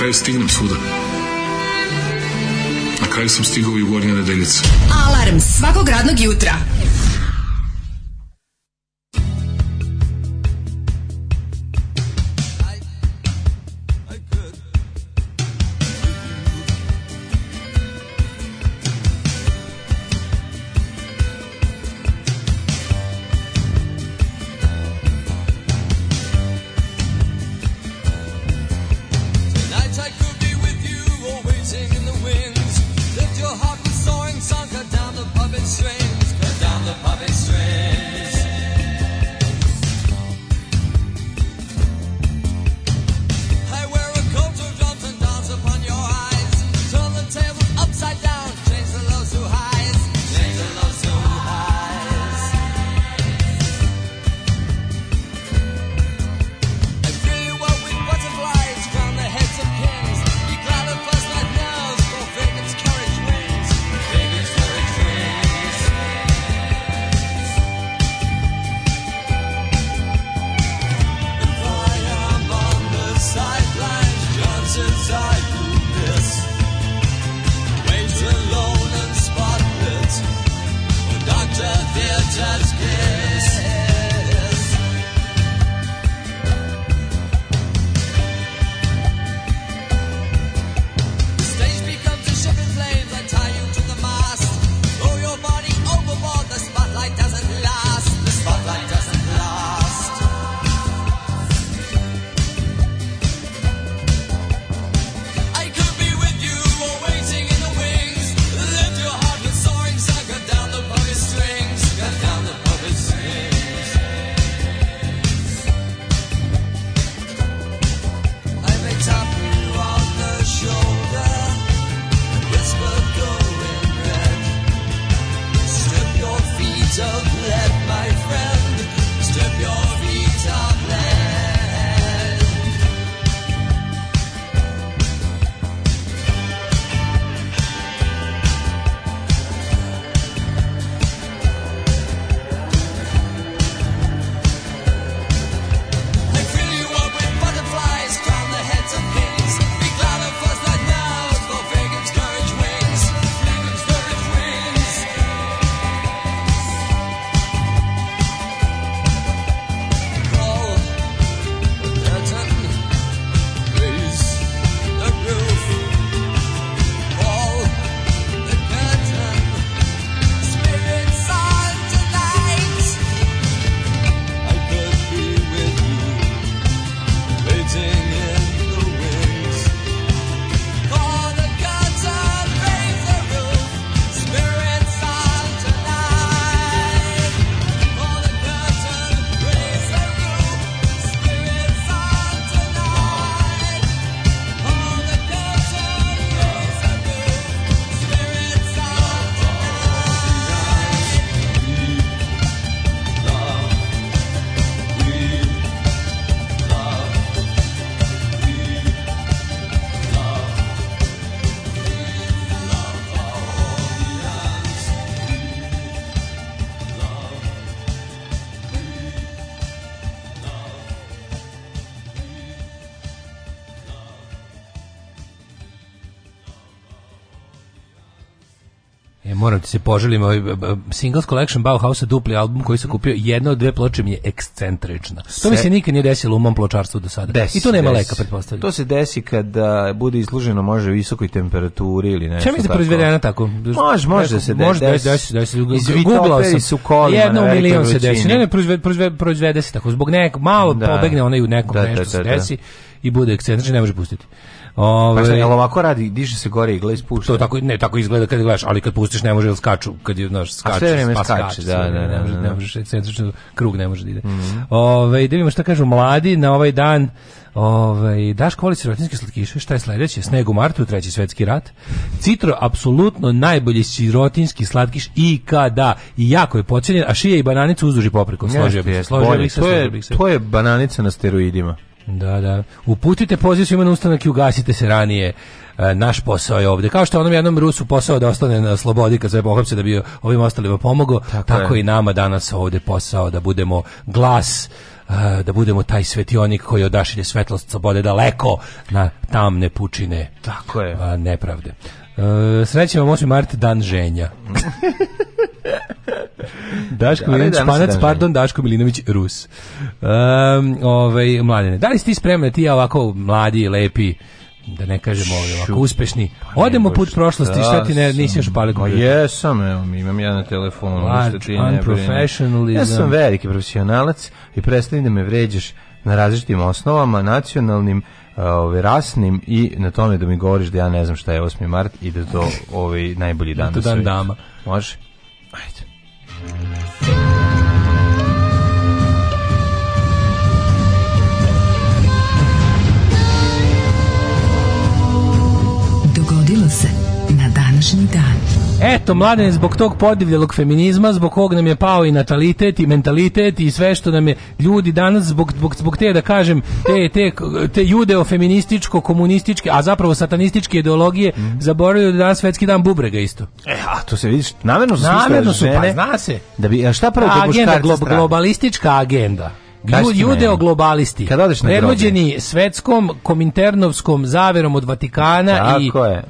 kraju stignem svuda. Na kraju sam stigao i u Gornje nedeljice. Alarm svakog radnog jutra se poželim, ovaj, e, e, Singles Collection Bauhausa dupli album koji se mhm. kupio, jedna od dve ploče mi je ekscentrična. To mi se nikad nije desilo u mom pločarstvu do sada. Desi, I to nema desi. leka, pretpostavljam. To se desi kada bude izluženo može visokoj temperaturi ili nešto Čem da tako. Čemu se proizvedena tako? Može, može da se da desi. Može, desi, desi, desi. Googlao sam. Su kolima, jedno u milion se desi. Ne, ne, proizvede, proizvede, proizvede se tako. Zbog nekog, malo da. pobegne onaj u nekom da, nešto da, da, se da. desi. Da i bude ekscentričan, ne može pustiti. Ove, pa šta, ovako radi, diže se gore igla i spušta? To tako, ne, tako izgleda kad gledaš, ali kad pustiš ne može, da skaču, kad je, znaš, skače. A sve vreme pa skače, da, da, da, ne može, da. ne može, ekscentrično, krug ne može da ide. Mm Ove, da vidimo šta kažu mladi na ovaj dan, Ovaj Daško voli sirotinske slatkiše, šta je sledeće? Sneg u martu, treći svetski rat. Citro apsolutno najbolji sirotinski slatkiš i kada i jako je pocenjen, a šije i bananicu uzduži popreko. složio bih se. Složio bih se, to je, to je bananica na steroidima. Da, da. Uputite poziv svima na ustanak i ugasite se ranije. E, naš posao je ovdje. Kao što onom jednom Rusu posao da ostane na slobodi kad sve pohapse da bi ovim ostalima pomogao, tako, tako i nama danas ovdje posao da budemo glas e, da budemo taj svetionik koji odašilje svetlost slobode daleko na tamne pučine tako je. nepravde. Uh, e, srećemo 8. mart, dan ženja. Daško da, Milinović Španac, pardon, Daško Milinović Rus. Um, ovaj, mladene, da li ste spremni da ti ja ovako mladi, lepi, da ne kažemo ovaj, ovako uspešni. Pa odemo put prošlosti, šta ti ne, nisi još upali pa kompjuter? Jesam, evo, imam ja na telefonu. Large unprofessionalism. Ja sam veliki profesionalac i prestani da me vređaš na različitim osnovama, nacionalnim, ove, rasnim i na tome da mi govoriš da ja ne znam šta je 8. mart i da to ovaj najbolji dan da dan dama. Može? Ajde. Dogodilo se na današnji dan. Eto, mladen, zbog tog podivljelog feminizma, zbog kog nam je pao i natalitet i mentalitet i sve što nam je ljudi danas, zbog, zbog, zbog te, da kažem, te, te, te judeo-feminističko, komunističke, a zapravo satanističke ideologije, mm. zaboravljaju da danas svetski dan bubrega isto. E, a to se vidiš, namjerno su namjerno su, pa žene, pa zna se. Da bi, a šta pravo agenda, glo, globalistička agenda. Judeo globalisti. Kad odeš na predvođeni svetskom kominternovskom zaverom od Vatikana Tako i je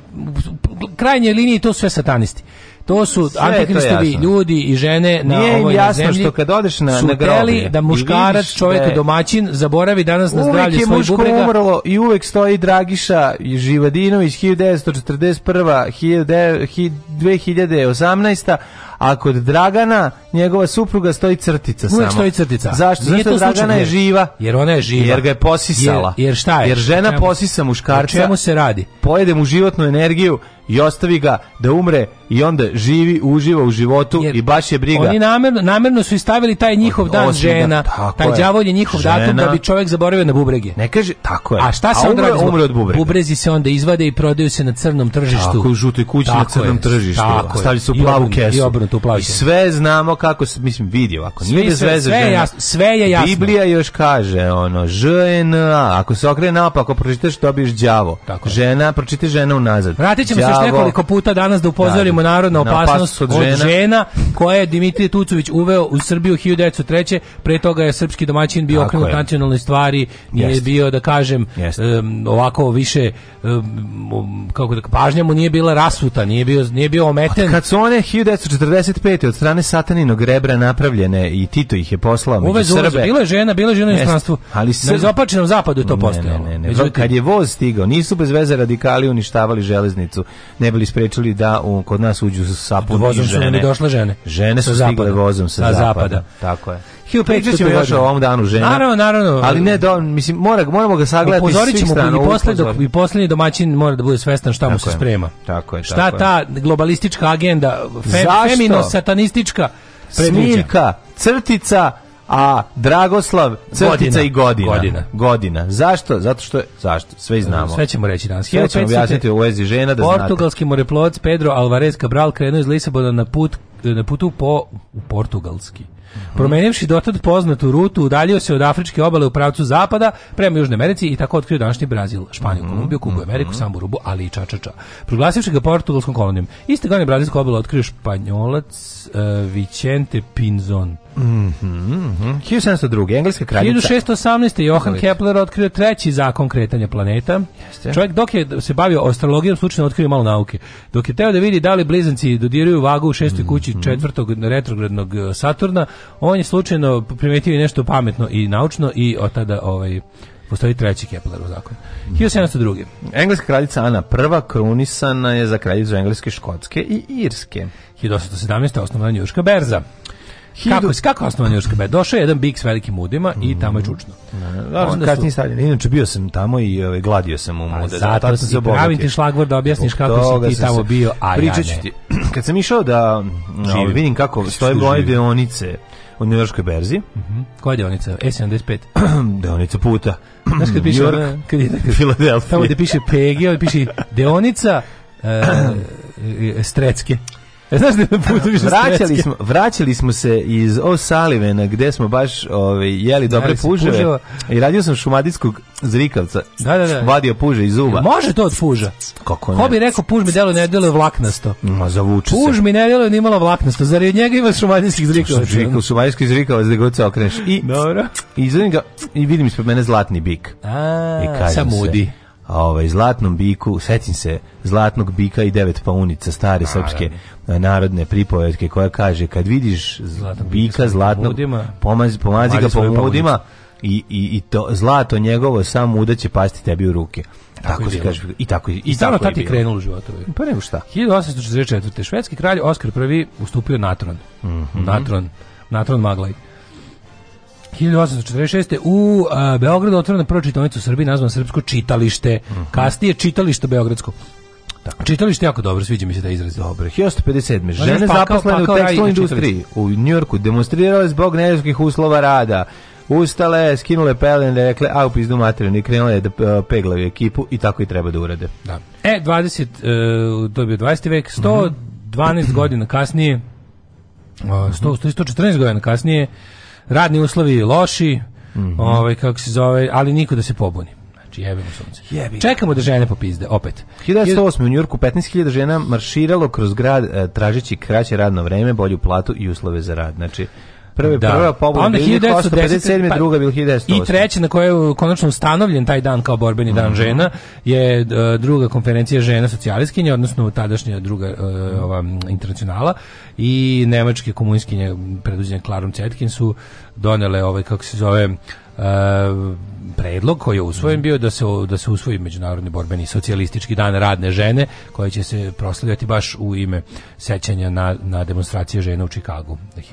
krajnje liniji to sve satanisti. To su antikristovi ljudi i žene na Nije ovoj jasno na zemlji. što kad odeš na, na groblje, da muškarac, čovjek da je... domaćin, zaboravi danas na zdravlje svoj bubrega. Uvijek je muško umrlo i uvijek stoji Dragiša i Živadinović 1941. 2018 a kod Dragana njegova supruga stoji crtica Uvijek samo. stoji crtica. Zašto? Nije Zato Dragana je živa. Jer ona je živa. Jer ga je posisala. Jer, jer šta je? Jer žena čemu, posisa muškarca. O čemu se radi? Pojede mu životnu energiju i ostavi ga da umre i onda živi, uživa u životu Jer i baš je briga. Oni namerno, namerno su stavili taj njihov dan Osim, da, žena, taj đavolj je njihov datum da bi čovjek zaboravio na bubrege. Ne kaže, tako je. A šta se A onda umre, od bubrege? Bubrezi se onda izvade i prodaju se na crnom tržištu. Tako u žutoj kući na crnom je, tržištu. Tako Stavlji se u plavu I kesu. I obrnuto u plavu I sve znamo kako, mislim, vidi ovako. Nije sve, veze sve, žena. Jasno, sve je jasno. Biblija još kaže, ono, žena, ako se okrene naopako, pročitaš, dobiješ đavo. Žena, pročitaš žena unazad. Vratit ćemo se nekoliko puta danas da upozorimo da, da. narod na opasnost, opasnost od, žena. od žena koje je Dimitrije Tucović uveo u Srbiju 1903. Pre toga je srpski domaćin bio okrenut nacionalne stvari, nije bio da kažem um, ovako više um, kako da pažnja mu nije bila rasuta, nije bio nije bio ometen. A Kad su one 1945. od strane sataninog rebra napravljene i Tito ih je poslao među Srbe. Uvezu, bila je žena, bila je žena u inostranstvu. Ali se zapačenom zapadu to postojalo. kad je voz stigao, nisu bez veze radikali uništavali železnicu ne bili sprečili da um, kod nas uđu sa vozom žene. Vozom su došle žene. Žene su stigle vozom sa, zapada. zapada. Tako je. Hugh Pričat ćemo još o ovom danu žena. Naravno, naravno. Ali ne, do, mislim, mora, moramo ga sagledati Upozorit ćemo i, posle, dok, i posljednji domaćin mora da bude svestan šta tako mu se je, sprema. Tako je, Šta tako ta globalistička agenda, fe, femino-satanistička Smiljka, crtica, a Dragoslav crtica i godina. godina. Godina. Zašto? Zato što je, zašto? Sve znamo. Sve ćemo reći danas. Sve ćemo objasniti u vezi žena da Portugalski znate. moreplovac Pedro Alvarez Cabral krenuo iz Lisabona na put na putu po u portugalski. Mm Promenivši dotad poznatu rutu, udaljio se od afričke obale u pravcu zapada prema Južnoj Americi i tako otkrio današnji Brazil, Španiju, mm Kolumbiju, Kubu, mhm. Ameriku, mm -hmm. Samorubu, ali i Čačača. Proglasivši ga portugalskom kolonijom. Iste godine brazilsku obalu otkrio Španjolac uh, Vicente Pinzon. Mm 1702. Mhm. Engleska kraljica. 1618. Johan Kepler otkrio treći zakon kretanja planeta. Jeste. Čovjek dok je se bavio astrologijom slučajno otkrio malo nauke. Dok je teo da vidi da li blizanci dodiruju vagu u šestoj kući mhm. četvrtog retrogradnog e, Saturna, on je slučajno primetio nešto pametno i naučno i od tada ovaj Postoji treći Keplerov zakon. 1702. Mhm. Engleska kraljica Ana prva krunisana je za kraljicu Engleske, Škotske i Irske. 1817. osnovana Njuška berza. Kako, kako osnovan Njurška beda? Došao je jedan bik s velikim mudima i mm. tamo je čučno. Da, da, da, da kasnije stavljeno. Inače, bio sam tamo i ovaj, gladio sam u pa mude. Zato si pravim ti šlagvor da objasniš kako si ti tamo bio, a ja ne. Kad sam išao da ovaj, vidim kako stoje moje deonice u Njujorskoj berzi. Mm -hmm. Koja je deonica? E75? deonica puta. Znaš kad piše... York, ona, kad, kad, Filadelfija. Tamo gde piše PG, ovdje piše deonica uh, Strecke. E, znaš da me putu više vraćali smo, vraćali smo se iz O'Sullivana gde smo baš ovaj, jeli da, dobre puževe i radio sam šumadijskog zrikavca. Da, da, da. Vadio puže iz zuba. Može to od puža. Kako ne? Ko bi rekao puž mi delo ne delo vlaknasto. Ma zavuče puž se. Puž mi ne delo ni malo vlaknasto. Zar od njega ima šumadijskih zrikavac? Zrikav, šumadijski zrikavac da god se okreneš. I, Dobro. I, ga, i vidim ispred mene zlatni bik. A, I kažem samudi. se ovaj, zlatnom biku, setim se zlatnog bika i devet paunica stare Naravno. srpske narodne pripovetke koja kaže kad vidiš zlatnog bika zlatnog pomazi, pomazi ga po mudima i, i, i to zlato njegovo samo muda pasti tebi u ruke. Tako, tako se kaže. I tako i, I tako tad je krenulo u životu. Pa nego šta. 1844. Švedski kralj Oskar I ustupio natron. Mm -hmm. Natron. Natron Maglaj. 1846. u a, Beogradu otvorena prva čitalnica u Srbiji nazvana Srpsko čitalište. Uh mhm. -huh. Kasnije čitalište Beogradsko. Tako. Čitalište jako dobro, sviđa mi se taj izraz. Dobro. 1957. Pa Žene pakao, zaposlene pakao, u pa tekstilnoj industriji u Njujorku demonstrirale zbog nedeljskih uslova rada. Ustale, skinule pelene, rekle, a u pizdu materinu i krenule da e, peglaju ekipu i tako i treba da urade. Da. E, 20, uh, e, to je bio 20. vek, 112 uh -huh. godina kasnije, uh, 100, 114 godina kasnije, radni uslovi loši, mm -hmm. ovaj, kako se zove, ali niko da se pobuni. Znači, jebimo sunce. Jebi. Čekamo da žene popizde, opet. 1908. u Njurku 15.000 žena marširalo kroz grad e, tražeći kraće radno vreme, bolju platu i uslove za rad. Znači, prve, da. prva pobuna, onda 1957. Pa, druga bil 1908. I treća na kojoj je konačno ustanovljen taj dan kao borbeni dan mm -hmm. žena je uh, druga konferencija žena socijalistkinje odnosno tadašnja druga uh, ova, internacionala i nemačke komunistkinje preduđene Klarom Cetkin su donele ovaj, kako se zove, E, predlog koji je usvojen mhm. bio da se da se usvoji međunarodni borbeni socijalistički dan radne žene koji će se proslavljati baš u ime sećanja na na demonstracije žena u Chicagu 1909.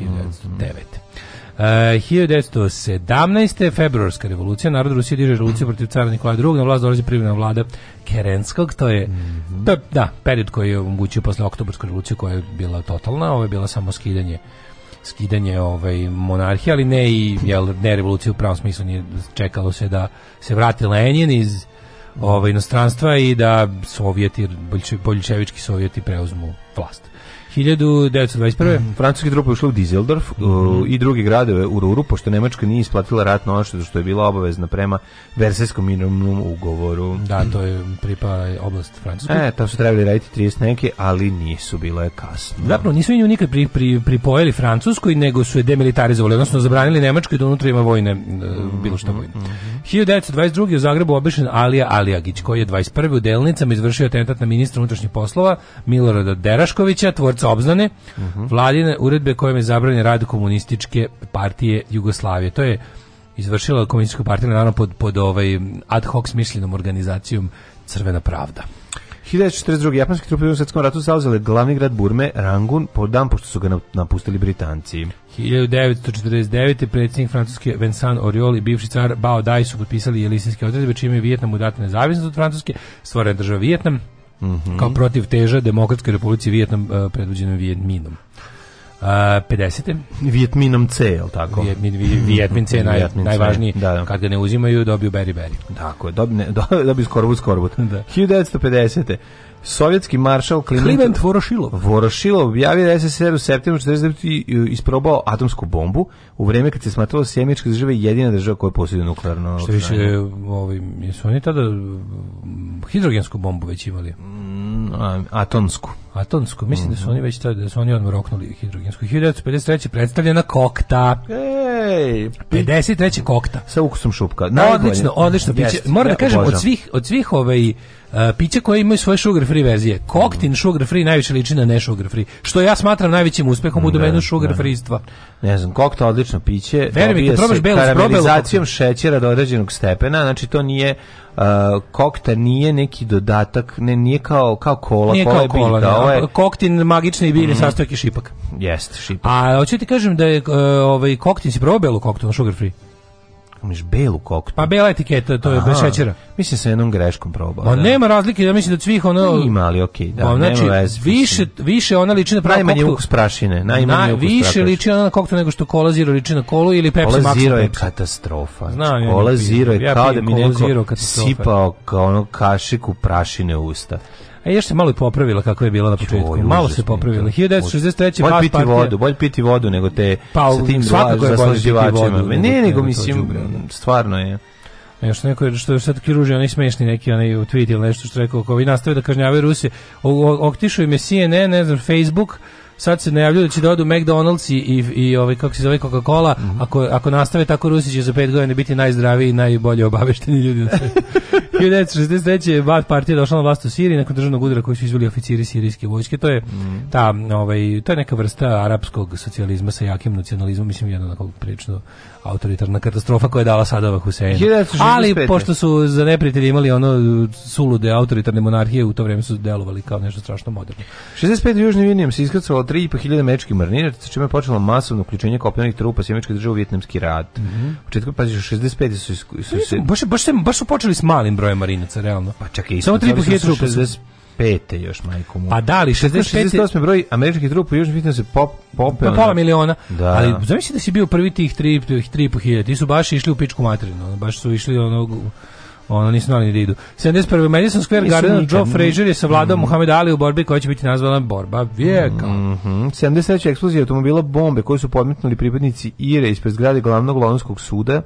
Uh, 1917. februarska revolucija, narod Rusije diže revoluciju mhm. protiv cara Nikolaja II, na vlast dolazi privredna vlada Kerenskog, to je mm -hmm. da, period koji je omogućio posle oktobarske revolucije koja je bila totalna, ovo je bila samo skidanje skidanje ovaj monarhije, ali ne i jel ne revoluciju u pravom smislu nije čekalo se da se vrati Lenin iz ovaj inostranstva i da sovjeti boljševički sovjeti preuzmu vlast. 1921. Mm, francuske trupe ušle u Dizeldorf mm i drugi gradove u Ruru, pošto Nemačka nije isplatila ratno odštetu što je bila obavezna prema Versajskom mirovnom ugovoru. Da, to je pripala oblast Francuske. E, tamo su trebali raditi 30 neke, ali nisu bile kasno. Zapravo nisu nju nikad pri, pri, pripojili Francuskoj, nego su je demilitarizovali, odnosno zabranili Nemačkoj da unutra ima vojne, mm bilo šta vojne. Mm 1922. u Zagrebu obišen Alija Alijagić, koji je 21. u delnicama izvršio atentat na ministra unutrašnjih poslova Milorada Deraškovića, tvorca se obznane uh -huh. vladine uredbe kojom je zabranjen rad komunističke partije Jugoslavije. To je izvršila komunistička partija naravno pod, pod ovaj ad hoc smišljenom organizacijom Crvena pravda. 1942. japanske trupe u svetskom ratu zauzele glavni grad Burme, Rangun, po dan pošto su ga napustili Britanci. 1949. predsjednik Francuske Vincent Oriol i bivši car Bao Dai su potpisali jelisinske odredbe, čime je Vijetnam udata nezavisnost od Francuske, stvorena država Vijetnam. Mm -hmm. kao protiv teža demokratske republike Vijetnam e, predvođenoj Vijetminom. Uh, 50. Vjetminom C, je li tako? Vjetmin, Vjetmin C, naj, Vietmin najvažniji. Da, da. Kad ga ne uzimaju, dobiju beri beri. Tako je, dobiju, dobiju skorbut, skorbut. Da. 1950. Sovjetski maršal Kliment, Kliment Vorošilov. Vorošilov objavio da SSR u septembru 49. isprobao atomsku bombu u vrijeme kad se smatralo da sjemička država jedina država koja posjeduje nuklearno... Što više, ovi, su oni tada hidrogensku bombu već imali? Mm Atonsku. Atonsku, mislim da su mhm. oni već tada, da su oni odmah roknuli hidrogensku. 1953. predstavljena kokta. Ej! 53. kokta. Sa ukusom šupka. Najbolje. Odlično, odlično. Yes, Moram da kažem, od svih, od svih ove ovaj, Uh, piće koje imaju svoje sugar free verzije. Koktin mm. sugar free najviše liči na ne sugar free, što ja smatram najvećim uspehom u da, domenu da. sugar freestva. Ne znam, kokta odlično piće. Verujem mi, kad probaš belo, karamelizacijom šećera do određenog stepena, znači to nije uh, kokta nije neki dodatak, ne nije kao kao kola, nije kao kola, kola da. ovaj... koktin magični bilje mm. sastojak je šipak. Jeste, šipak. A hoćete kažem da je uh, ovaj koktin si probao belo koktu sugar free? Umiš belu koktu. Pa bela etiketa, to je bez šećera. Mislim da sa jednom greškom probao. Ma da. nema razlike, ja mislim da svih ono Ima ali okej, okay, da. Ma, znači, vez, više više ona liči na pravu najmanje koktu. ukus prašine, najmanje na, ukus Više liči ona na koktu nego što kola zero liči na kolu ili Pepsi Max. Kola zero je katastrofa. Znači, Znam, kola zero je ja kao da mi neko sipao kao ono kašiku prašine u usta. E, još se malo i popravila kako je bila na početku. Čoj, malo se popravila. 1963. Bolj piti partija. vodu, bolj piti vodu nego te pa, sa tim zaslađivačima. Ne, ne, nego mislim, stvarno je. Još neko je, što je sad kiruži, oni smešni neki, oni u Twitteru nešto što rekao, kao i nastave da kažnjavaju Rusije. Oktišuje me CNN, ne znam, Facebook, sad se najavljuju da će da odu McDonald's i, i, i ovaj, kako se zove Coca-Cola, mm -hmm. ako, ako nastave tako Rusi će za pet godina biti najzdraviji i najbolje obavešteni ljudi na svetu. 1963. Bad partija došla na vlast u Siriji nakon državnog udara koji su izvili oficiri sirijske vojske. To je mhm. ta, ovaj, to je neka vrsta arapskog socijalizma sa jakim nacionalizmom, mislim jedno onako prilično autoritarna katastrofa koja je dala Sadova Huseina. Ali pošto su za neprijatelje imali ono uh, sulude autoritarne monarhije, u to vrijeme su delovali kao nešto strašno moderno. 65. Južni Vinijam se iskrcalo 3.500 mečkih marniraca, sa čime je počelo masovno uključenje kopnenih trupa sjemečke države u Vjetnamski rat. Mm -hmm. U četvrtu pa 65. su, su se... Baš, baš, baš su počeli s malim brojem marinaca, realno. Pa čak i... Samo 3.500 trupa. 60... 65. još, majko mu. Pa da, ali 65. 68. broj američkih trupa u Južnom Vijetnamu se pop, popeo. Pa pola miliona. Da. Ali zamisli da si bio prvi tih 3,5 hiljada. Ti su baš išli u pičku materinu. Baš su išli onog ono nisu znali ni da idu. 71. Madison Square nisu Garden nikad, Joe Frazier je savladao mm. Muhammed Ali u borbi koja će biti nazvana borba vijeka. Mm -hmm. 73. eksplozija automobila bombe koje su podmetnuli pripadnici IRA ispred zgrade glavnog londonskog suda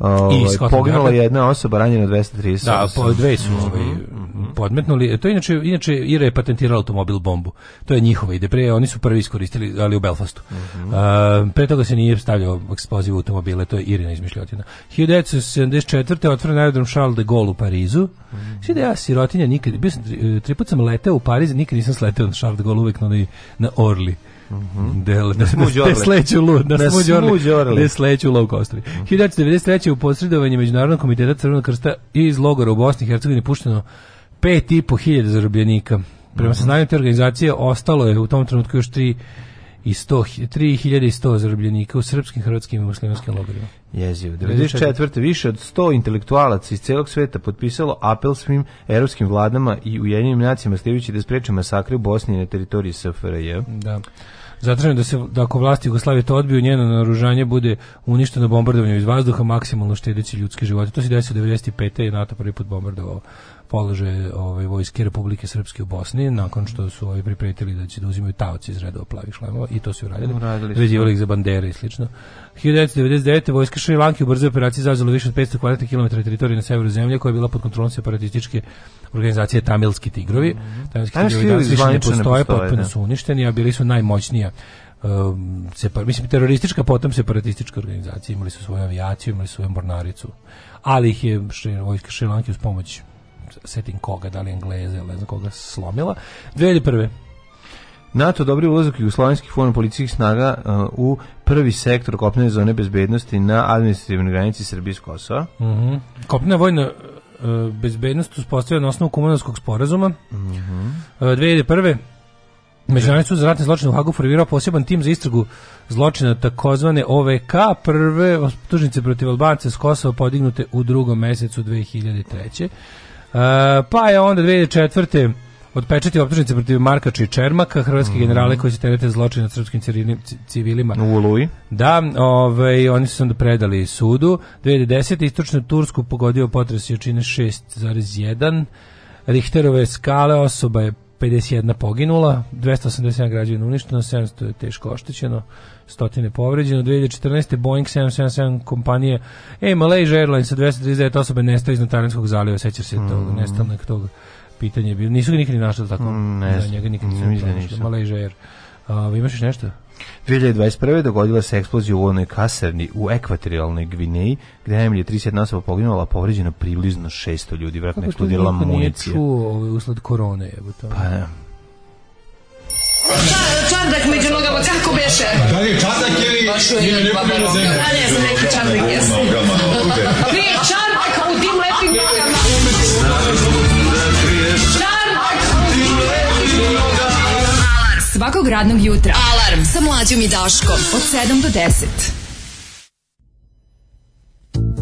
Ovaj, poginula je jedna osoba, ranjena 230. Da, po, dve su ovaj, mhm. podmetnuli. To je inače, inače Ira je patentirala automobil bombu. To je njihova ide. Pre, oni su prvi iskoristili, ali u Belfastu. Mm -hmm. uh, pre toga se nije stavljao eksploziv u automobile, to je Irina izmišljotina. 1974. otvoren aerodrom Charles de Gaulle u Parizu. Mm -hmm. da ja sirotinja nikad, bio sam, tri, tri put sam leteo u Pariz, nikad nisam sleteo na Charles de Gaulle, uvek na, na Orli. Mhm. Del, da, da, da sleću lud, da, da smuđorli, da sleću low kostri. 1993. Mhm. u posredovanju Međunarodnog komiteta Crvenog krsta iz logora u Bosni i Hercegovini pušteno 5.500 zarobljenika. Prema mhm. saznanju te organizacije ostalo je u tom trenutku još 3 i 100, 3100 zarobljenika u srpskim, hrvatskim i muslimanskim logorima. Jezivo. 94. više od 100 intelektualaca iz celog sveta potpisalo apel svim evropskim vladama i ujedinjenim nacijama slijedeći da spreče masakre u Bosni na teritoriji SFRJ. Da. Zatraženo da se da ako vlasti Jugoslavije to odbiju, njeno naoružanje bude uništeno bombardovanjem iz vazduha, maksimalno štedeći ljudski živote. To se desilo 95. je NATO prvi put bombardovao položaj ovaj, vojske Republike Srpske u Bosni, nakon što su ovi pripretili da će da uzimaju taoci iz redova plavih šlemova, i to su uradili, uradili da. vezivali ih za bandere i slično. 1999. vojska Šrilanke u brzoj operaciji zauzela više od 500 kvadratnih kilometara teritorije na severu zemlje koja je bila pod kontrolom separatističke organizacije Tamilski tigrovi. Mm -hmm. Tamilski tigrovi danas više ne postoje, postoje potpuno da. su uništeni, a bili su najmoćnija uh, separ, mislim teroristička potom separatistička organizacija imali su svoju avijaciju, imali su svoju mornaricu ali ih je vojska Šrilanke uz pomoć setim koga, da li Engleze ili ne znam koga slomila. 2001. NATO dobri ulazak jugoslovenskih vojno policijskih snaga uh, u prvi sektor kopnene zone bezbednosti na administrativnoj granici Srbije s Kosova. Mm -hmm. Kopnena vojna uh, bezbednost uspostavljena na osnovu komunalskog sporazuma. Mm -hmm. 2001. Međunarodni sud za ratne zločine u Hagu formirao poseban tim za istragu zločina takozvane OVK, prve optužnice protiv Albanca s Kosova podignute u drugom mesecu 2003. E, pa je onda 2004. Odpečati optužnice protiv Markača i Čermaka, hrvatski mm generale koji se terete zločina nad srpskim civilima. U Oluji. Da, ovaj, oni su onda predali sudu. 2010. istočnu Tursku pogodio potres jačine 6,1. Richterove skale osoba je 51 poginula, 287 građana uništeno, 700 je teško oštećeno, stotine povređeno. 2014. Boeing 777 kompanije E, Malaysia Airlines sa 239 osobe nestao iz Nataranskog zaliva, sećaš se mm. tog, nestalnog tog pitanja. Nisu ga nikad ni našli tako. Mm, ne, da, njega nikad da nisu našli. Malaysia Air. A, imaš još nešto? 2021. dogodila se eksplozija u onoj kaserni u ekvatorijalnoj Gvineji, gde je najmanje 31 osoba poginula, povređeno približno 600 ljudi, vratno eksplodirala municija. Kako to nije čuo ovaj usled korone? Je to. Pa ja. Čardak među nogama, kako beše? Da li je čardak ili je neko bilo zemlje? Da li je neki čardak, jesu. pa čardak! Svakog radnog jutra. Alarm sa mlađom i Daškom. Od 7 do 10.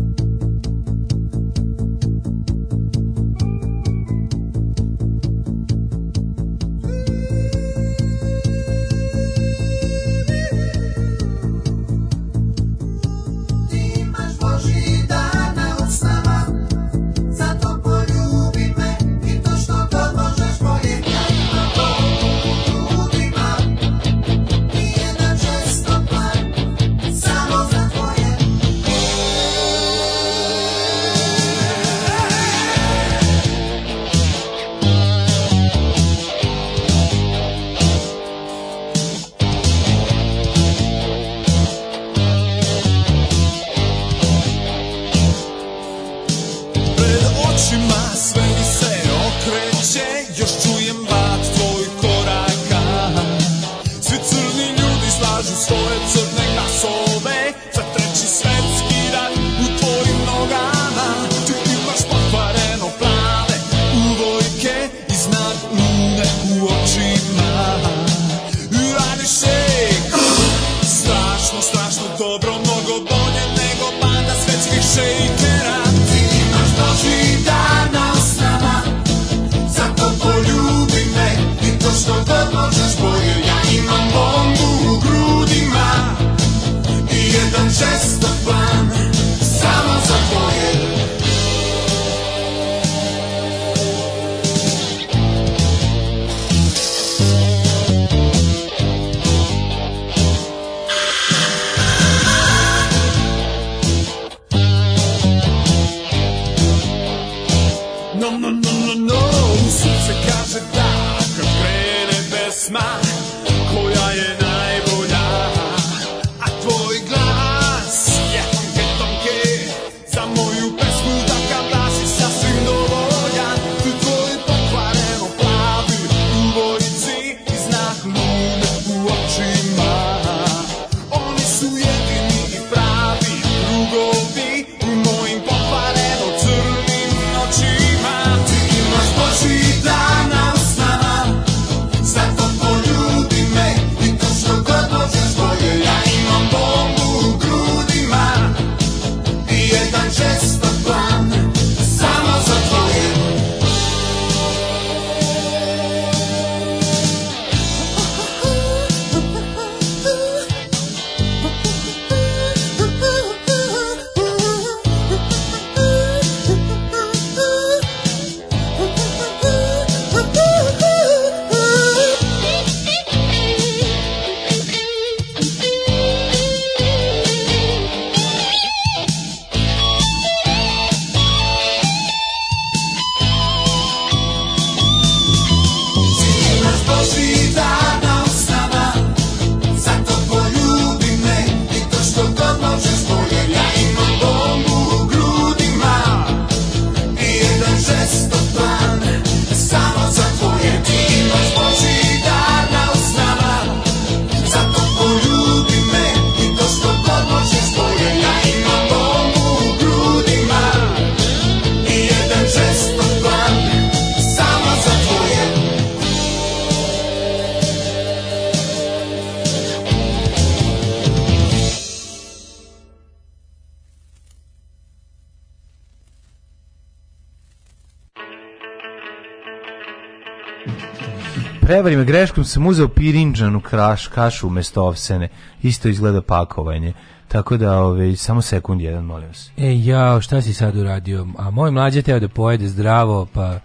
greškom sam uzeo pirinđanu kraš, kašu umesto ovsene. Isto izgleda pakovanje. Tako da, ove, samo sekund jedan, molim se. E, jao, šta si sad uradio? A moj mlađe teo da pojede zdravo, pa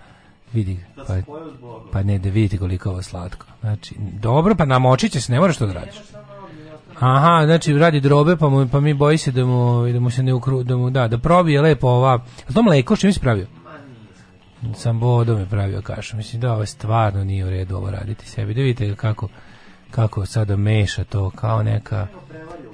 vidi da pa, pa ne da vidite koliko ovo slatko znači dobro pa namočit će se ne moraš to da radiš aha znači radi drobe pa mu, pa mi boji se da mu da mu se ne ukru, da mu da da probije lepo ova to mleko što mi ispravio sam bodom je pravio kašu. Mislim da ovo stvarno nije u redu ovo raditi sebi. Da vidite kako, kako sada meša to kao neka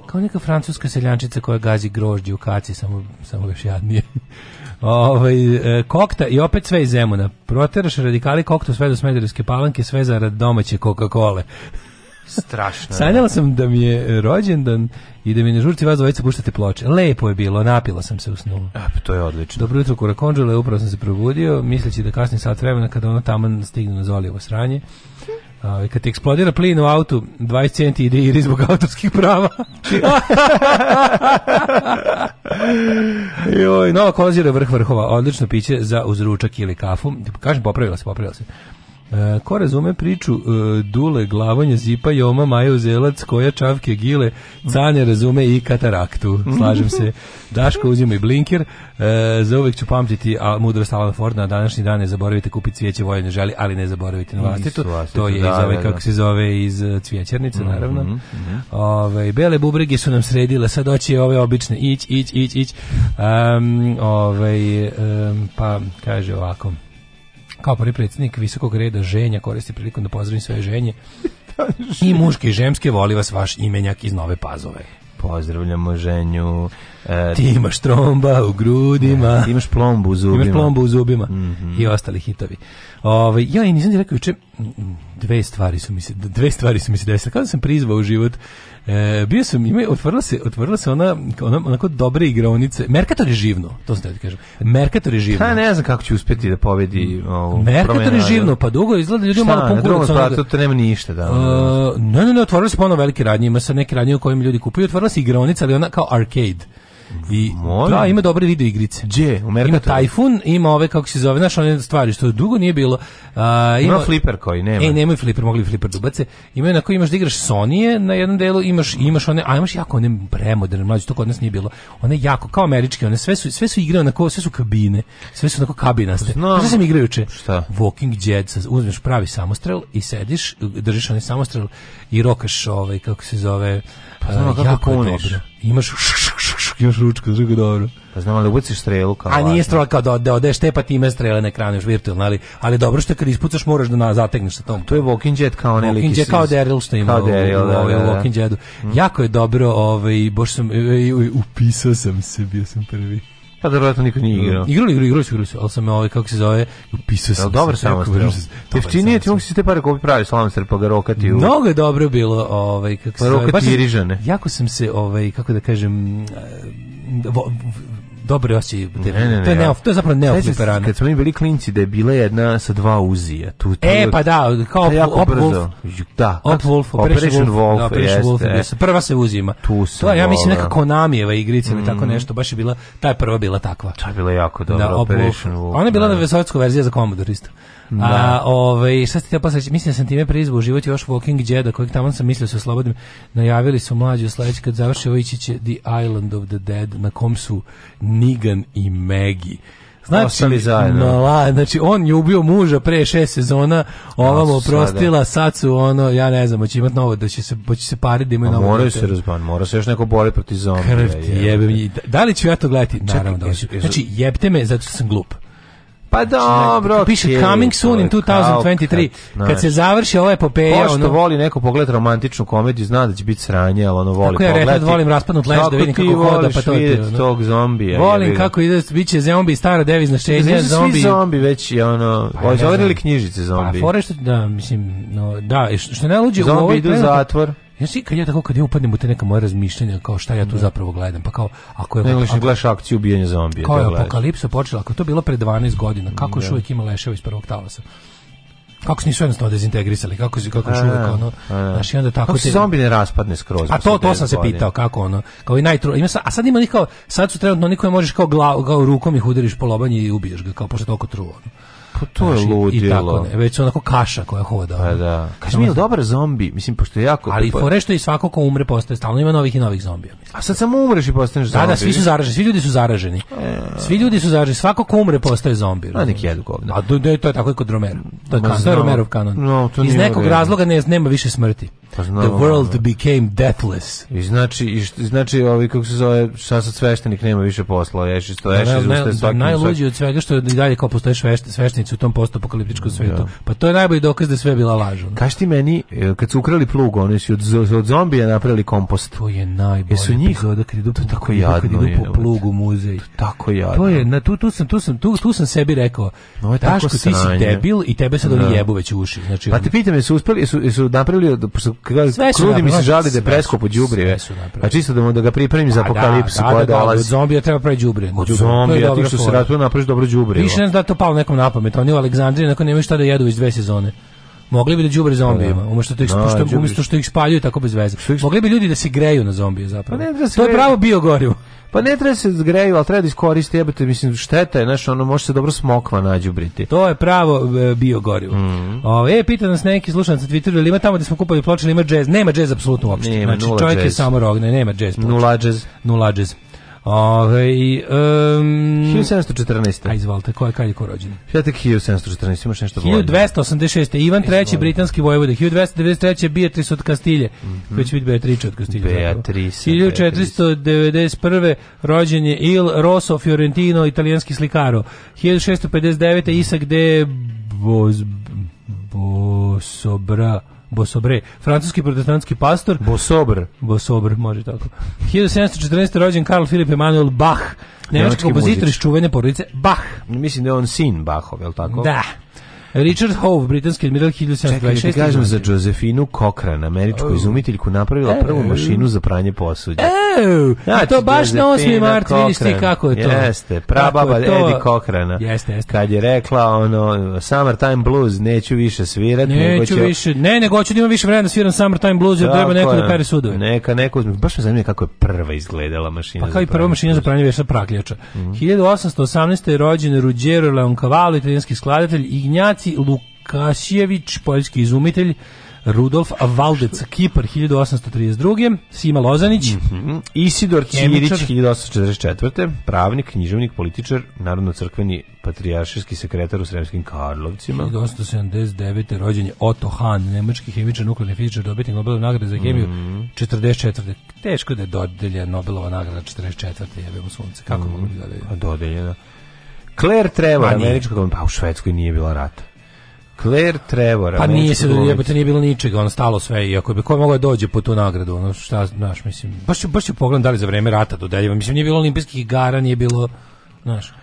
kao neka francuska seljančica koja gazi grožđe u kaci, samo, samo još jadnije. Ovaj e, kokta i opet sve iz Zemuna. Proteraš radikali koktu sve do Smederevske palanke, sve zarad domaće Coca-Cole. Strašno. Sanjala sam da mi je rođendan i da mi ne žurci vas dvojica puštate ploče. Lepo je bilo, napila sam se u snu. A, pa to je odlično. Dobro jutro, Kurakonđole, upravo sam se probudio, misleći da kasni sat vremena kada ono taman stigne na zolijevo sranje. A, kad ti eksplodira plin u autu, 20 centi ide i zbog autorskih prava. Joj, nova kozira vrh vrhova, odlično piće za uzručak ili kafu. Kažem, popravila se, popravila se. E, ko razume priču e, Dule, Glavonje, Zipa, Joma, Majo, Zelac, Koja, Čavke, Gile, canje razume i Kataraktu. Slažem se. Daško uzima i blinker. E, za uvek ću pamtiti a, mudrost Alan Ford na današnji dan ne zaboravite kupiti cvijeće volje želi, ali ne zaboravite na vlastitu. To je da, iz ove, da, kako da. se zove, iz e, cvijećernice, mhm, naravno. Mm -hmm. ove, bele bubrige su nam sredile, sad oći ove obične. Ić, ić, ić, ić. Um, ove, um, pa, kaže ovako kao prvi predsjednik visokog reda ženja koristi priliku da pozdravim sve ženje. Da, da, I da. muške i žemske voli vas vaš imenjak iz Nove Pazove. Pozdravljamo ženju. E, ti imaš tromba u grudima. Ne, ti imaš plombu u zubima. Imaš plombu u zubima. Mm -hmm. I ostali hitovi. Ove, ovaj, ja i nisam ti rekao juče, dve stvari su mi se, dve stvari su mi se desile. Kada sam prizvao u život E, bio sam, ima, otvorila se, otvorila se ona, ona, onako dobre igraonice. Merkator je živno, to sam da ti kažem. Merkator je živno. Ja ne znam kako će uspeti da pobedi ovu Merkator je živno, pa dugo izgleda ljudi malo na drugom spratu to nema ništa. Da, da, e, ne, ne, ne, otvorila se ponovno velike radnje, ima sad neke radnje u kojim ljudi kupuju, otvorila se igraonica, ali ona kao arcade I Molim? da, ima dobre video igrice. Gdje? U Merkatoru? Ima Tajfun, ima ove kako se zove, znaš, one stvari što dugo nije bilo. A, ima, ima fliper koji nema. Ej, nemoj fliper, mogli fliper dubace. Da ima na koji imaš da igraš Sonije na jednom delu, imaš imaš one, a imaš jako one premoderne mlađe, to kod nas nije bilo. One jako kao američke, one sve su sve su igrale na sve su kabine, sve su na kabinaste. No, se da sam igrajuče? Šta? Walking Dead, uzmeš pravi samostrel i sediš, držiš onaj samostrel i rokaš ovaj kako se zove, pa, uh, jako je dobro. Imaš šš, još ručka, druga dobro. Pa znam, ali da ubaciš strelu kao... A nije strela kao da, da odeš tepa time strele na ekranu još virtualno, ali, ali dobro što kad ispucaš moraš da na, zategneš sa tom. To je Walking Jet kao ne Walking Jet kao Daryl što ima kao Daryl, da, ovaj, u, da, da, da. Walking Jetu. Mm. Jako je dobro, ovaj, boš sam, e, e, upisao sam se, bio sam prvi. Pa da verovatno niko nije igrao. Igrali, igrali, igrali su, igrali su, sam ovaj kako se zove, upisao sam. dobro sam vas. Jeftinije ti mogu se te pare kupi pravi slamster pa ga rokati u. Mnogo je dobro bilo, ovaj kako se pa zove. Rokati rižane. Jako sam se ovaj kako da kažem eh, dobro dobri osjećaj. Ne, ne, ne, to je ne, to je zapravo neofliperano. Kad smo mi bili klinci da je bila jedna sa dva uzija. Tu, tu, e, pa da, kao op, jako op, brzo. Wolf. Da. Op Wolf, Operation Wolf, da, Operation Wolf, jeste, jeste. Da, da, prva se uzima. Tu se. To ja mislim neka Konamijeva igrica ili mm. tako mhm. nešto, baš je bila ta je prva bila takva. To je bila jako dobra da, Operation Wolf. Wolf. Ona je bila da. na verzija za Commodore isto. Da. A, ovaj, šta ste pa mislim da sam time preizbu život još Walking Jeda, kojeg tamo sam mislio da se slobodim, najavili su mlađu sledeći kad završi ovo ići će The Island of the Dead, na kom su Nigan i Megi. Znači, li zajedno. La, znači, on je ubio muža pre šest sezona, ova mu oprostila, sad su ono, ja ne znam, hoće imati novo, da će se, hoće se pariti da imaju pa novo. Moraju se razban, mora se još neko boli protiv zombi. Krv ti jebe. Da, da li ću ja to gledati? Naravno da hoću. Znači, jebte me, zato sam glup. Pa znači, dobro, piše Coming Soon in 2023. Kad, kad se završi ova epopeja, ono što voli neko pogled romantičnu komediju, zna da će biti sranje, al ono voli pogled. Tako ja volim raspadnut leš da vidim kako hoda, pa to je tog zombija. Volim kako ide, biće zombi stara devizna da šetnja, zombi. Svi zombi već je ono, hoće pa knjižice zombi. Pa fore što da, mislim, no da, što najluđe u ovoj zombi idu u zatvor. Ja si kad ja tako kad ja upadnem u te neka moja razmišljanja kao šta ja tu da. zapravo gledam, pa kao ako je ne, ako, da gledaš akciju ubijanja zombija, kao je apokalipsa počela, ako to bilo pre 12 godina, kako još da. uvijek ima leševa iz prvog talasa kako se nisu jednostavno dezintegrisali, kako se kako čovjek ono, znači onda tako kako se zombi ne raspadne skroz. A to to sam se pitao kako ono, kao i najtru, ima sa, a sad ima nikao, sad su trenutno niko je možeš kao glavu, kao rukom ih udariš po lobanji i ubiješ ga kao pošto toliko truo. Pa to je ludilo. I tako već onako kaša koja hoda. Pa da. Kaži mi je dobar zombi, mislim, pošto je jako... Ali pa... što i svako ko umre postaje, stalno ima novih i novih zombija. Mislim. A sad samo umreš i postaneš zombi. Da, da, svi su zaraženi, svi ljudi su zaraženi. E. Svi ljudi su zaraženi, svako ko umre postaje zombi. A neki jedu govna. A do, to je tako i kod Romero. To je, kan, to je Romerov kanon. No, to Iz nekog razloga ne, nema više smrti. Pa znam, The world became deathless. I znači, i znači ovi, kako se zove, sad sveštenik nema više posla, ješi, stoješi, na, da, na, da, na, da, Najluđi od svega što i dalje kao postoje sveštenik u tom postapokaliptičkom da. svetu. Pa to je najbolji dokaz da sve bila laž. No? ti meni, e, kad su ukrali plug, oni su od, od zombija napravili kompost. To je najbolje. Jesu njih epizoda da kad idu, to tako kad jadno idu po plugu muzej. To tako jadno. To je, na, tu, tu, sam, tu, sam, tu, tu sam sebi rekao, Ovo je Daško, ti si debil i tebe sad oni da. jebu već u uši. Znači, pa te pitam, jesu uspeli, jesu, jesu napravili, krudi mi se žali da je preskopo džubrive. Pa čisto da, da ga pripremim za pa apokalipsu koja da, Od zombija treba pravi džubrije. Od zombija, ti što se ratuje napraviš dobro džubrivo. Više ne znam da to palo nekom na pamet, pa oni u Aleksandriji nakon nemaju šta da jedu već dve sezone. Mogli bi da đubre zombijima, da. umesto, to ih, no, da, što, umesto što ih spaljuju tako bez veze. Mogli bi ljudi da se greju na zombije zapravo. Pa ne, da to je pravo bio gorivo. Pa ne treba da se zgreju, ali treba da iskoristi, jebate, mislim, šteta je, znaš, ono, može se dobro smokva nađubriti. To je pravo e, bio gorivo. Mm -hmm. e, pita nas neki slušanac na Twitteru, ili ima tamo gdje smo kupali ploče, ima džez? Nema džez apsolutno uopšte. Nema, znači, čovjek jazz. je samo rogne, nema džez. Nula džez. Nula džez. Ove, i, um, 1714. A izvolite, ko je kad je ko rođen? Ja tek 1714, imaš nešto bolje. 1286. Ivan III, britanski vojvoda. 1293. Beatrice od Kastilje. Mm -hmm. Koji će biti Beatrice od Kastilje? Beatrice. 1491. rođen je Il Rosso Fiorentino, italijanski slikaro. 1659. Isak de Bos, Bosobra. Bosobre, francuski protestantski pastor. Bosobr. Bosobr, može tako. 1714. rođen Karl Filip Emanuel Bach, nemački kompozitor iz čuvene porodice Bach. Mislim da je on sin Bachov, je li tako? Da. Richard Hove, britanski admiral 1726. Čekaj, kažemo za Josefinu Kokran, američku oh. izumiteljku, napravila e, prvu mašinu za pranje posuđa. E, znači, to baš na 8. mart, vidiš ti kako je to. Jeste, prababa je to... Edi Kokrana. Jeste, jeste. Kad je rekla, ono, Summertime Blues, neću više svirati. Neću nego više, ne, nego hoću da imam više vremena da sviram Summertime Blues, jer treba neko da pere sudove. Neka, neko, baš me zanima kako je prva izgledala mašina. Pa kao i prva mašina za pranje vješta prakljača. Mm -hmm. 1818. je rođen Ruđero Leoncavallo, italijanski skladatelj, Ignjac Ignacij Lukasijević, poljski izumitelj, Rudolf Valdec, Kipar 1832. Sima Lozanić. Mm -hmm. Isidor Ćirić 1844. Pravnik, književnik, političar, narodno-crkveni patrijaršijski sekretar u Sremskim Karlovcima. 1879. rođenje je Otto Hahn, nemački hemičar, nuklearni fizičar, dobitnik Nobelove nagrade za hemiju mm -hmm. 44. Teško da je dodelja Nobelova nagrada 44. jebemo sunce. Kako mm -hmm. mogu bi da dodeljena? Pa dodeljena. Claire Trevor, američka, pa u Švedskoj nije bila rata. Claire Trevor. Pa nije se, jebote, nije bilo ničega, ono stalo sve, iako bi ko mogao da dođe po tu nagradu, ono šta, znaš, mislim, baš, baš je pogledam da li za vreme rata dodeljiva, mislim, nije bilo olimpijskih igara, nije bilo, znaš,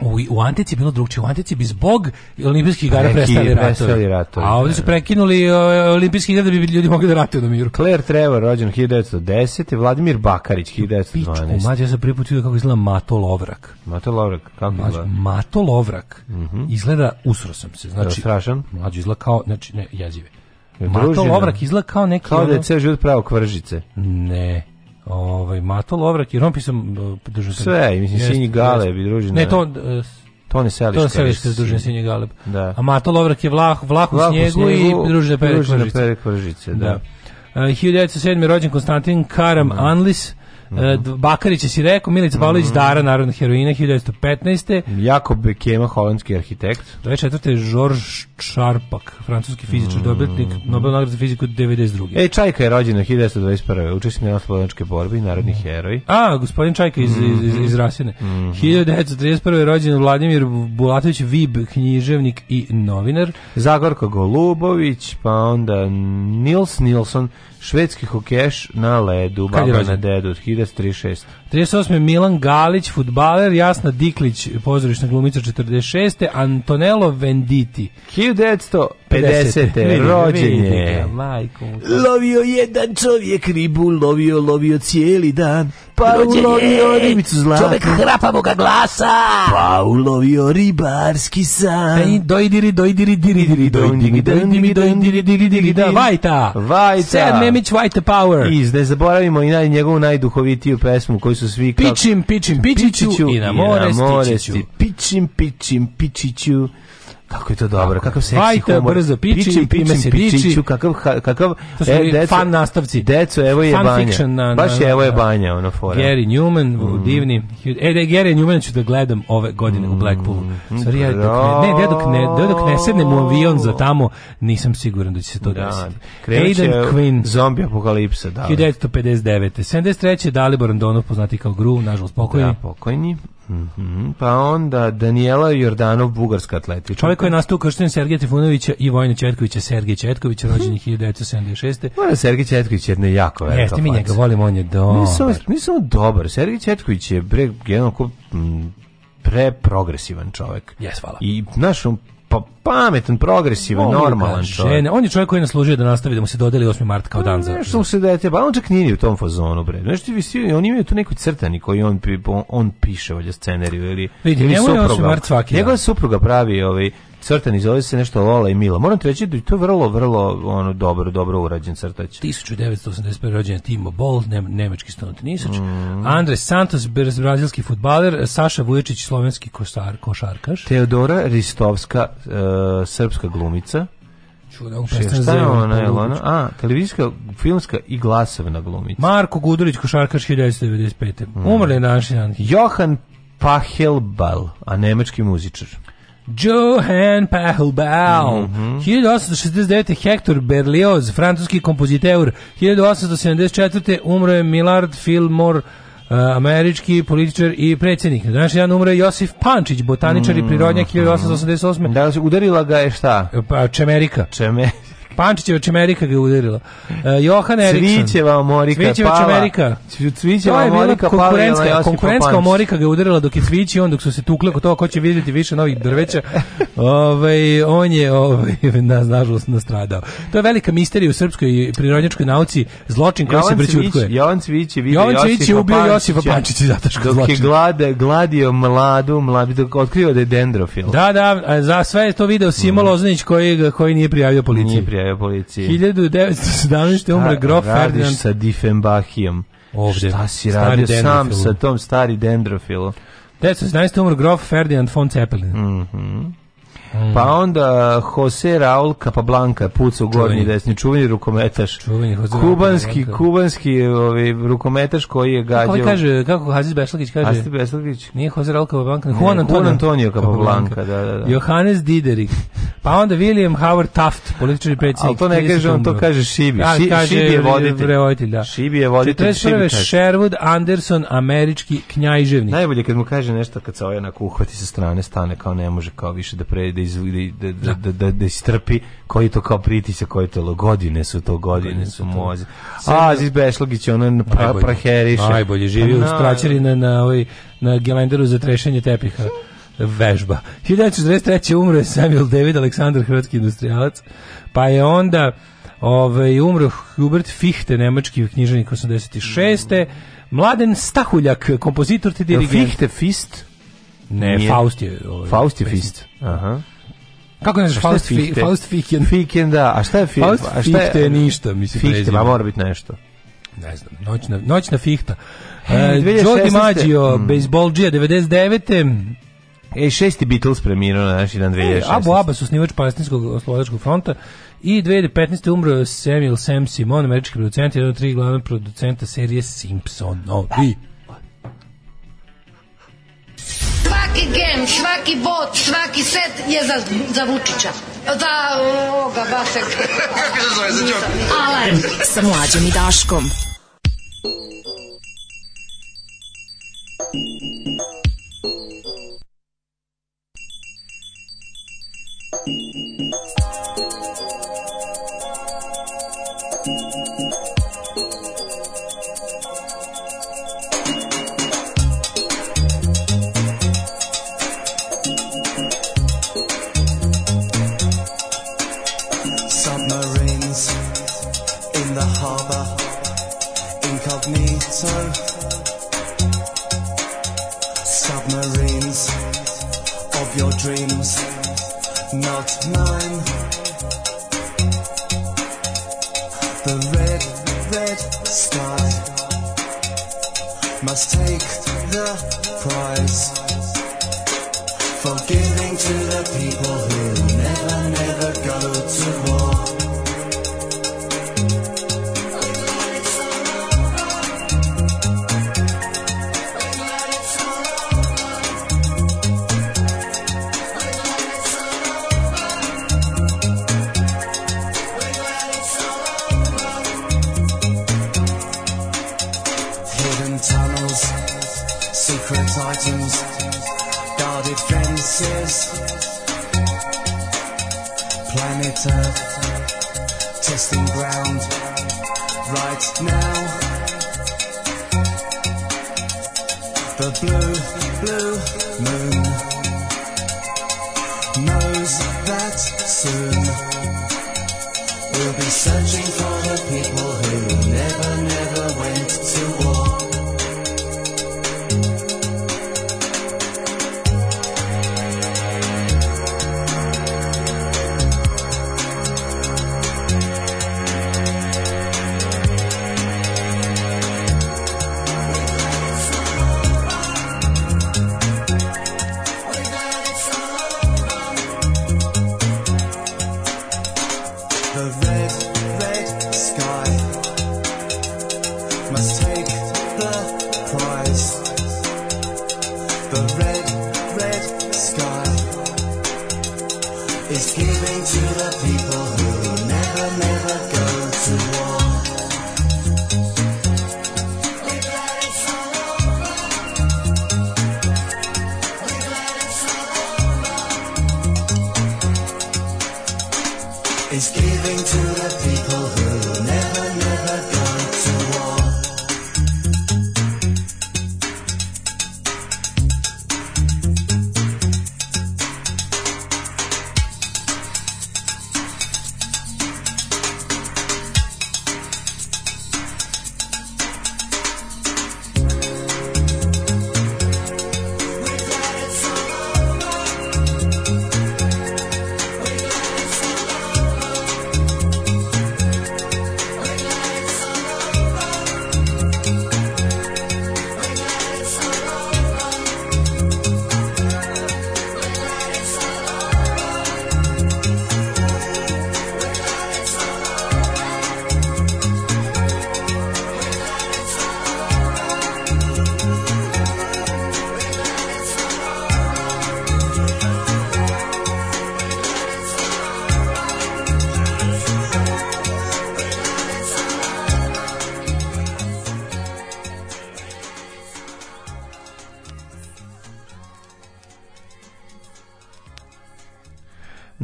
U, u Antici je bilo drugčije. U Antici bi zbog olimpijskih igara prestali ratovi. ratovi. A ovdje su da. prekinuli e, olimpijski igre da bi ljudi mogli da ratuju na miru. Claire Trevor, rođen 1910. Vladimir Bakarić, 1912. Pičku, mađa, ja sam prvi put vidio kako izgleda Mato Lovrak. Mato Lovrak, kako mađa, izgleda? Mato Lovrak mm -hmm. izgleda, usro sam se. Znači, strašan? Mađa izgleda kao, znači, ne, jezive. Mato Lovrak izgleda kao neki... Kao da je ceo život pravo kvržice. Ne ovaj Mato Lovrak i Rompi sam podržao sve i mislim Sinji Galeb i družina ne to uh, Tone Seliška. Tone Seliška iz družine Sinje Galeb. Da. A Mato Lovrak je vlah, vlah u snijegu, i družine Pere Kvržice. Da. da. E, uh, 1907. rođen Konstantin Karam mm. Anlis, Uh Bakarić je si rekao, Milica Pavlović mm -hmm. Dara, narodna heroina, 1915. Jakob Bekema, holandski arhitekt. 24. Georges Šarpak, francuski fizičar, mm -hmm. dobitnik mhm. Nobel nagrade za fiziku 92. E, Čajka je rođena 1921. Učesnik na slobodančke borbi, narodni mhm. heroj. A, gospodin Čajka iz, mm -hmm. iz, iz, iz Rasine. Mm -hmm. 1931. je rođen Vladimir Bulatović Vib, književnik i novinar. Zagorko Golubović, pa onda Nils Nilsson, Švedski hokejaš na ledu, baba na dedu, 1936. 38. Milan Galić, futbaler, Jasna Diklić, pozorišna glumica 46. Antonello Venditi. 1900 50. 50. rođenje. Lovio jedan čovjek ribu, lovio, lovio cijeli dan. Pa rođenje. ulovio ribicu zlata. Čovjek hrapamoga glasa. Pa ulovio ribarski san. Ej, dojdiri, dojdiri, diri, diri, dojdiri, dojdiri, dojdiri, diri, diri, da, Vajta. Vajta. Sad Memić Vajta Power. I da zboravimo i naj, njegovu najduhovitiju pesmu koju su svi... Pičim, pičim, pičiću i na more stičiću. Pičim, pičim, pičiću. Kako je to dobro, kakav seksi Fajta, humor. brzo piči, pičim, pičim, se pičiću, kakav, kakav e, deco, fan nastavci. Deco, evo je fan banja. Fiction na, na, Baš je evo je banja, ono fora. Gary Newman, mm. divni. E, da, Gary Newman ću da gledam ove godine mm. u Blackpoolu. Sorry, ja, dok ne, ne, dok ne, da, dok ne sednem u avion za tamo, nisam siguran da će se to da. desiti. Aiden Queen. Zombi apokalipsa, da. 1959. 73. Dalibor Andonov, poznati kao Gru, nažalost pokojni. Da, pokojni. Mm Pa onda Daniela Jordanov, bugarska atletička. Čovjek koji je nastao krštenjem Sergej Trifunovića i Vojin Četkovića, Sergej Četković, rođen 1976. Mora da Sergej Četković je jedne jako velika Jeste, mi njega volimo, on je dobar. Nisam, nisam dobar. Sergej Četković je bre, jednako pre progresivan čovjek. Jes, hvala. I našom pa pametan, progresivan, on da normalan čovjek. On je čovjek koji je naslužio da nastavi da mu se dodeli 8. mart kao dan za. Nešto mu se dete, pa on čak nije u tom fazonu bre. Nešto vi svi, oni imaju tu neku crtani koji on on piše valjda scenariju ili Vidi, ili njemu je 8. mart svaki. Njegova supruga pravi ovaj crtan i zove se nešto Lola i Mila. Moram ti reći da je to vrlo, vrlo ono, dobro, dobro urađen crtač. 1985. rođen Timo Boll, ne, nemački stonotenisač. Mm. Andre Santos, brazilski futbaler. Saša Vuječić, slovenski košar, košarkaš. Teodora Ristovska, uh, srpska glumica. Čuda, Šta je ona, ona? A, televizijska, filmska i glasovna glumica. Marko Gudurić, košarkaš 1995. Mm. Umrli je naš Johan Pahelbal, a nemački muzičar. Johan Pachelbaum, mm -hmm. 1869. Hector Berlioz, francuski kompoziteur, 1874. umro je Millard Fillmore, eh, američki političar i predsjednik. Danas jedan umro je Josif Pančić, botaničar mm -hmm. i prirodnjak 1888. Mhm. Da, udarila ga je šta? Pa, Čemerika. Čemerika. Pančićeva Čemerika ga udarila. Uh, Johan Eriksson. Cvićeva Morika Cvićeva pala. Čemerika. Cvićeva je Morika pala. Konkurentska, konkurentska ga udarila dok je i on dok su se tukli oko toga ko će vidjeti više novih drveća. ovaj on je ovaj na nažalost nastradao. To je velika misterija u srpskoj prirodnjačkoj nauci, zločin koji se prećutkuje. Jovan Cvić je video Jovan Cvić je ubio Josipa Pančića zato što dok je glade, gladio mladu, mladu dok otkrio da je dendrofil. Da, da, za sve je to video Simo mhm. Lozanić koji koji nije prijavio policiji. Nije prijavio je policije. 1917. umre grof Ferdinand. Radiš sa Diffenbachijom. Ovde. Šta si radio sam sa tom stari dendrofilu? 1917. umre grof Ferdinand von Zeppelin. Mhm. Mm Mm. Pa onda Jose Raul Capablanca, puca u gornji desni, čuveni rukometaš. Čuveni Jose kubanski, kubanski ovaj, rukometaš koji je gađao... Kako kaže, kako Hazis Beslagić kaže? Hazis Beslagić. Nije Jose Raul Capablanca, Juan, Juan Antonio, Antonio Capablanca. Capablanca, da, da, da. Johannes Diderik. Pa onda William Howard Taft, politički predsjednik. Al to ne kaže, on to kaže Šibi. Ja, da, Ši, kaže, šibi je voditelj. Vrevoditelj, da. Šibi je voditelj. 41. Sherwood Anderson, američki knjajževnik. Najbolje kad mu kaže nešto kad se ovaj onako uhvati sa strane, stane kao ne može, kao više da predi da, iz, da, da, da, da, da, da istrpi koji to kao pritisa, koje to lo, godine su to, godine, su mozi. A, Aziz Bešlogić, ona pra, praheriše. Najbolje, živi pa u straćeri na, na, ovaj, na gelenderu za trešanje tepiha vežba. 1943. umre je Samuel David Aleksandar, hrvatski industrijalac, pa je onda ovaj, umro Hubert Fichte, nemački knjiženik 86. Mladen Stahuljak, kompozitor te dirigent. Fichte Fist? Ne, Nije. Faust je... Ovaj, Faust je Fist. Aha. Kako ne znaš, Faust, Fichte? Faust Fichten. Fichten, da. A šta je Fichten? Faust a šta je, Fichte je ništa, mislim. Fichte, ma mora biti nešto. Ne znam, noćna, noćna Fihta. E, Jordi Maggio, mm. Baseball Gia, 99. E, šesti Beatles premijerao na naši dan 2016. E, Abu Abbas, osnivač palestinskog oslovačkog fronta. I 2015. umro Samuel Sam Simon, američki producent, jedan od tri glavne producenta serije Simpsonovi. svaki gem, svaki bot, svaki set je za, za Vučića. Da, ovoga, Basek. Kako se zove za čok? Alarm sa mlađom i Daškom. surprise.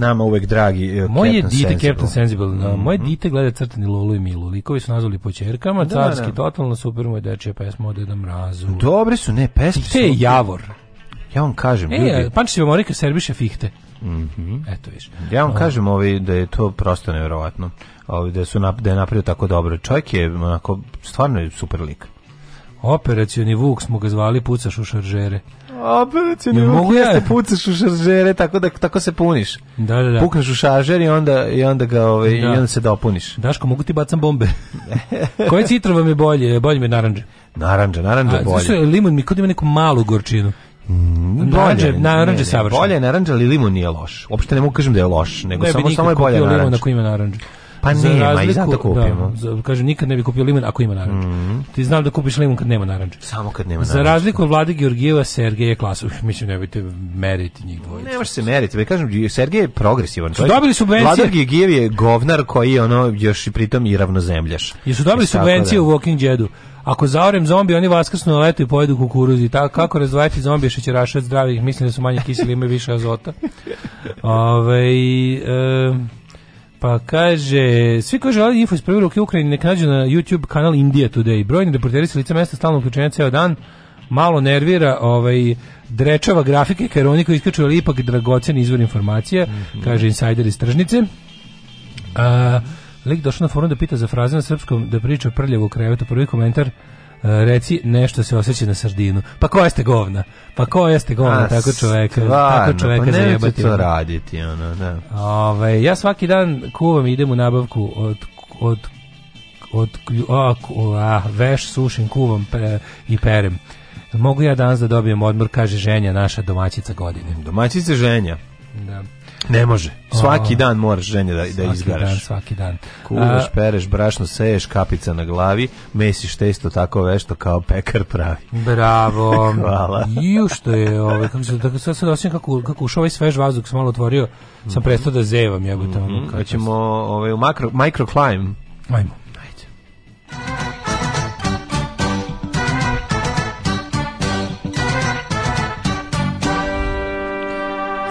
nama uvek dragi e, Moje Captain dite Sensible. Captain Sensible, mm -hmm. moje dite gleda crtani Lolo i Milo. Likovi su nazvali po ćerkama, da, da carski da. totalno super moj dečija pesma od Deda Mrazu. Dobri su, ne, pesme su. Javor. Ja vam kažem, e, ljudi. Pančić Vomorika Serbiše Fihte. Mm -hmm. Eto viš. Ja vam um, kažem ovaj, da je to prosto nevjerovatno. Ovaj, da, su nap, da je napravio tako dobro. Čovjek je onako, stvarno je super lik. Operacioni Vuk smo ga zvali, pucaš u šaržere. Operacijni ja, mogu ja jeste pucaš u šaržere, tako da tako se puniš. Da, da, da. Pukneš u šaržer i onda i onda ga ovaj da. i onda se dopuniš. Daško, mogu ti bacam bombe. Koje citro vam je bolje? Bolje mi je narandže. Narandža, narandža A, bolje. Znači, limun mi kod ima neku malu gorčinu. Mm, naranđe, bolje, naranđe ne, Bolje je naranđa, ali limun nije loš. Uopšte ne mogu kažem da je loš, nego ne samo, samo je bolje naranđa. Ne bi nikad kupio limun ako ima naranđa. Pa nema, i zato da kupimo. Da, za, nikad ne bi kupio limun ako ima naranđu. Mm. Ti znam da kupiš limun kad nema naranđu. Samo kad nema naranđu. Za razliku od vlade Georgijeva, Sergej je klasov. Mislim, nemojte meriti njih dvojica. Nemaš se meriti, već kažem, Sergej je progresivan. Su dobili subvencije. Vlada Georgijev je govnar koji ono, još i pritom i ravnozemljaš. Jesu dobili subvencije da. u Walking Deadu. Ako zaorem zombi, oni vaskrsnu na letu i pojedu kukuruz i tako. Kako razdvajati zombije šećeraša od zdravih? Mislim da su manje kiseli, imaju više azota. Ove, ovaj, e, Pa kaže, svi koji žele info iz prve ruke Ukrajine nek nađu na YouTube kanal India Today. Brojni reporteri se lica mesta stalno uključenja ceo dan. Malo nervira ovaj, drečava grafike, jer isključuje ali ipak dragocen izvor informacija, mm -hmm. kaže insider iz tržnice. A, lik došao na forum da pita za fraze na srpskom, da priča prljavo u krevetu. Prvi komentar, E, reci nešto se osjeća na sardinu. Pa ko jeste govna? Pa ko jeste govna A, tako čoveka? Stvarno, tako čoveka pa zajebati. to raditi, ono, da. Ove, ja svaki dan kuvam i idem u nabavku od, od od a, a, veš sušim kuvam pe, i perem. Mogu ja danas da dobijem odmor, kaže ženja, naša domaćica godine. Domaćica ženja. Da. Ne može. Svaki dan moraš ženje da, da izgaraš. Dan, svaki dan. Kuvaš, pereš, brašno seješ, kapica na glavi, mesiš testo tako vešto kao pekar pravi. Bravo. Hvala. Ju što je, ovaj, kako se, tako sad osjećam kako, kako ušao ovaj svež vazduh, sam malo otvorio, sam mhm. prestao da zevam, jebote. Mm -hmm. Hoćemo ovaj, u makro, microclimb. Ajmo. Ajde.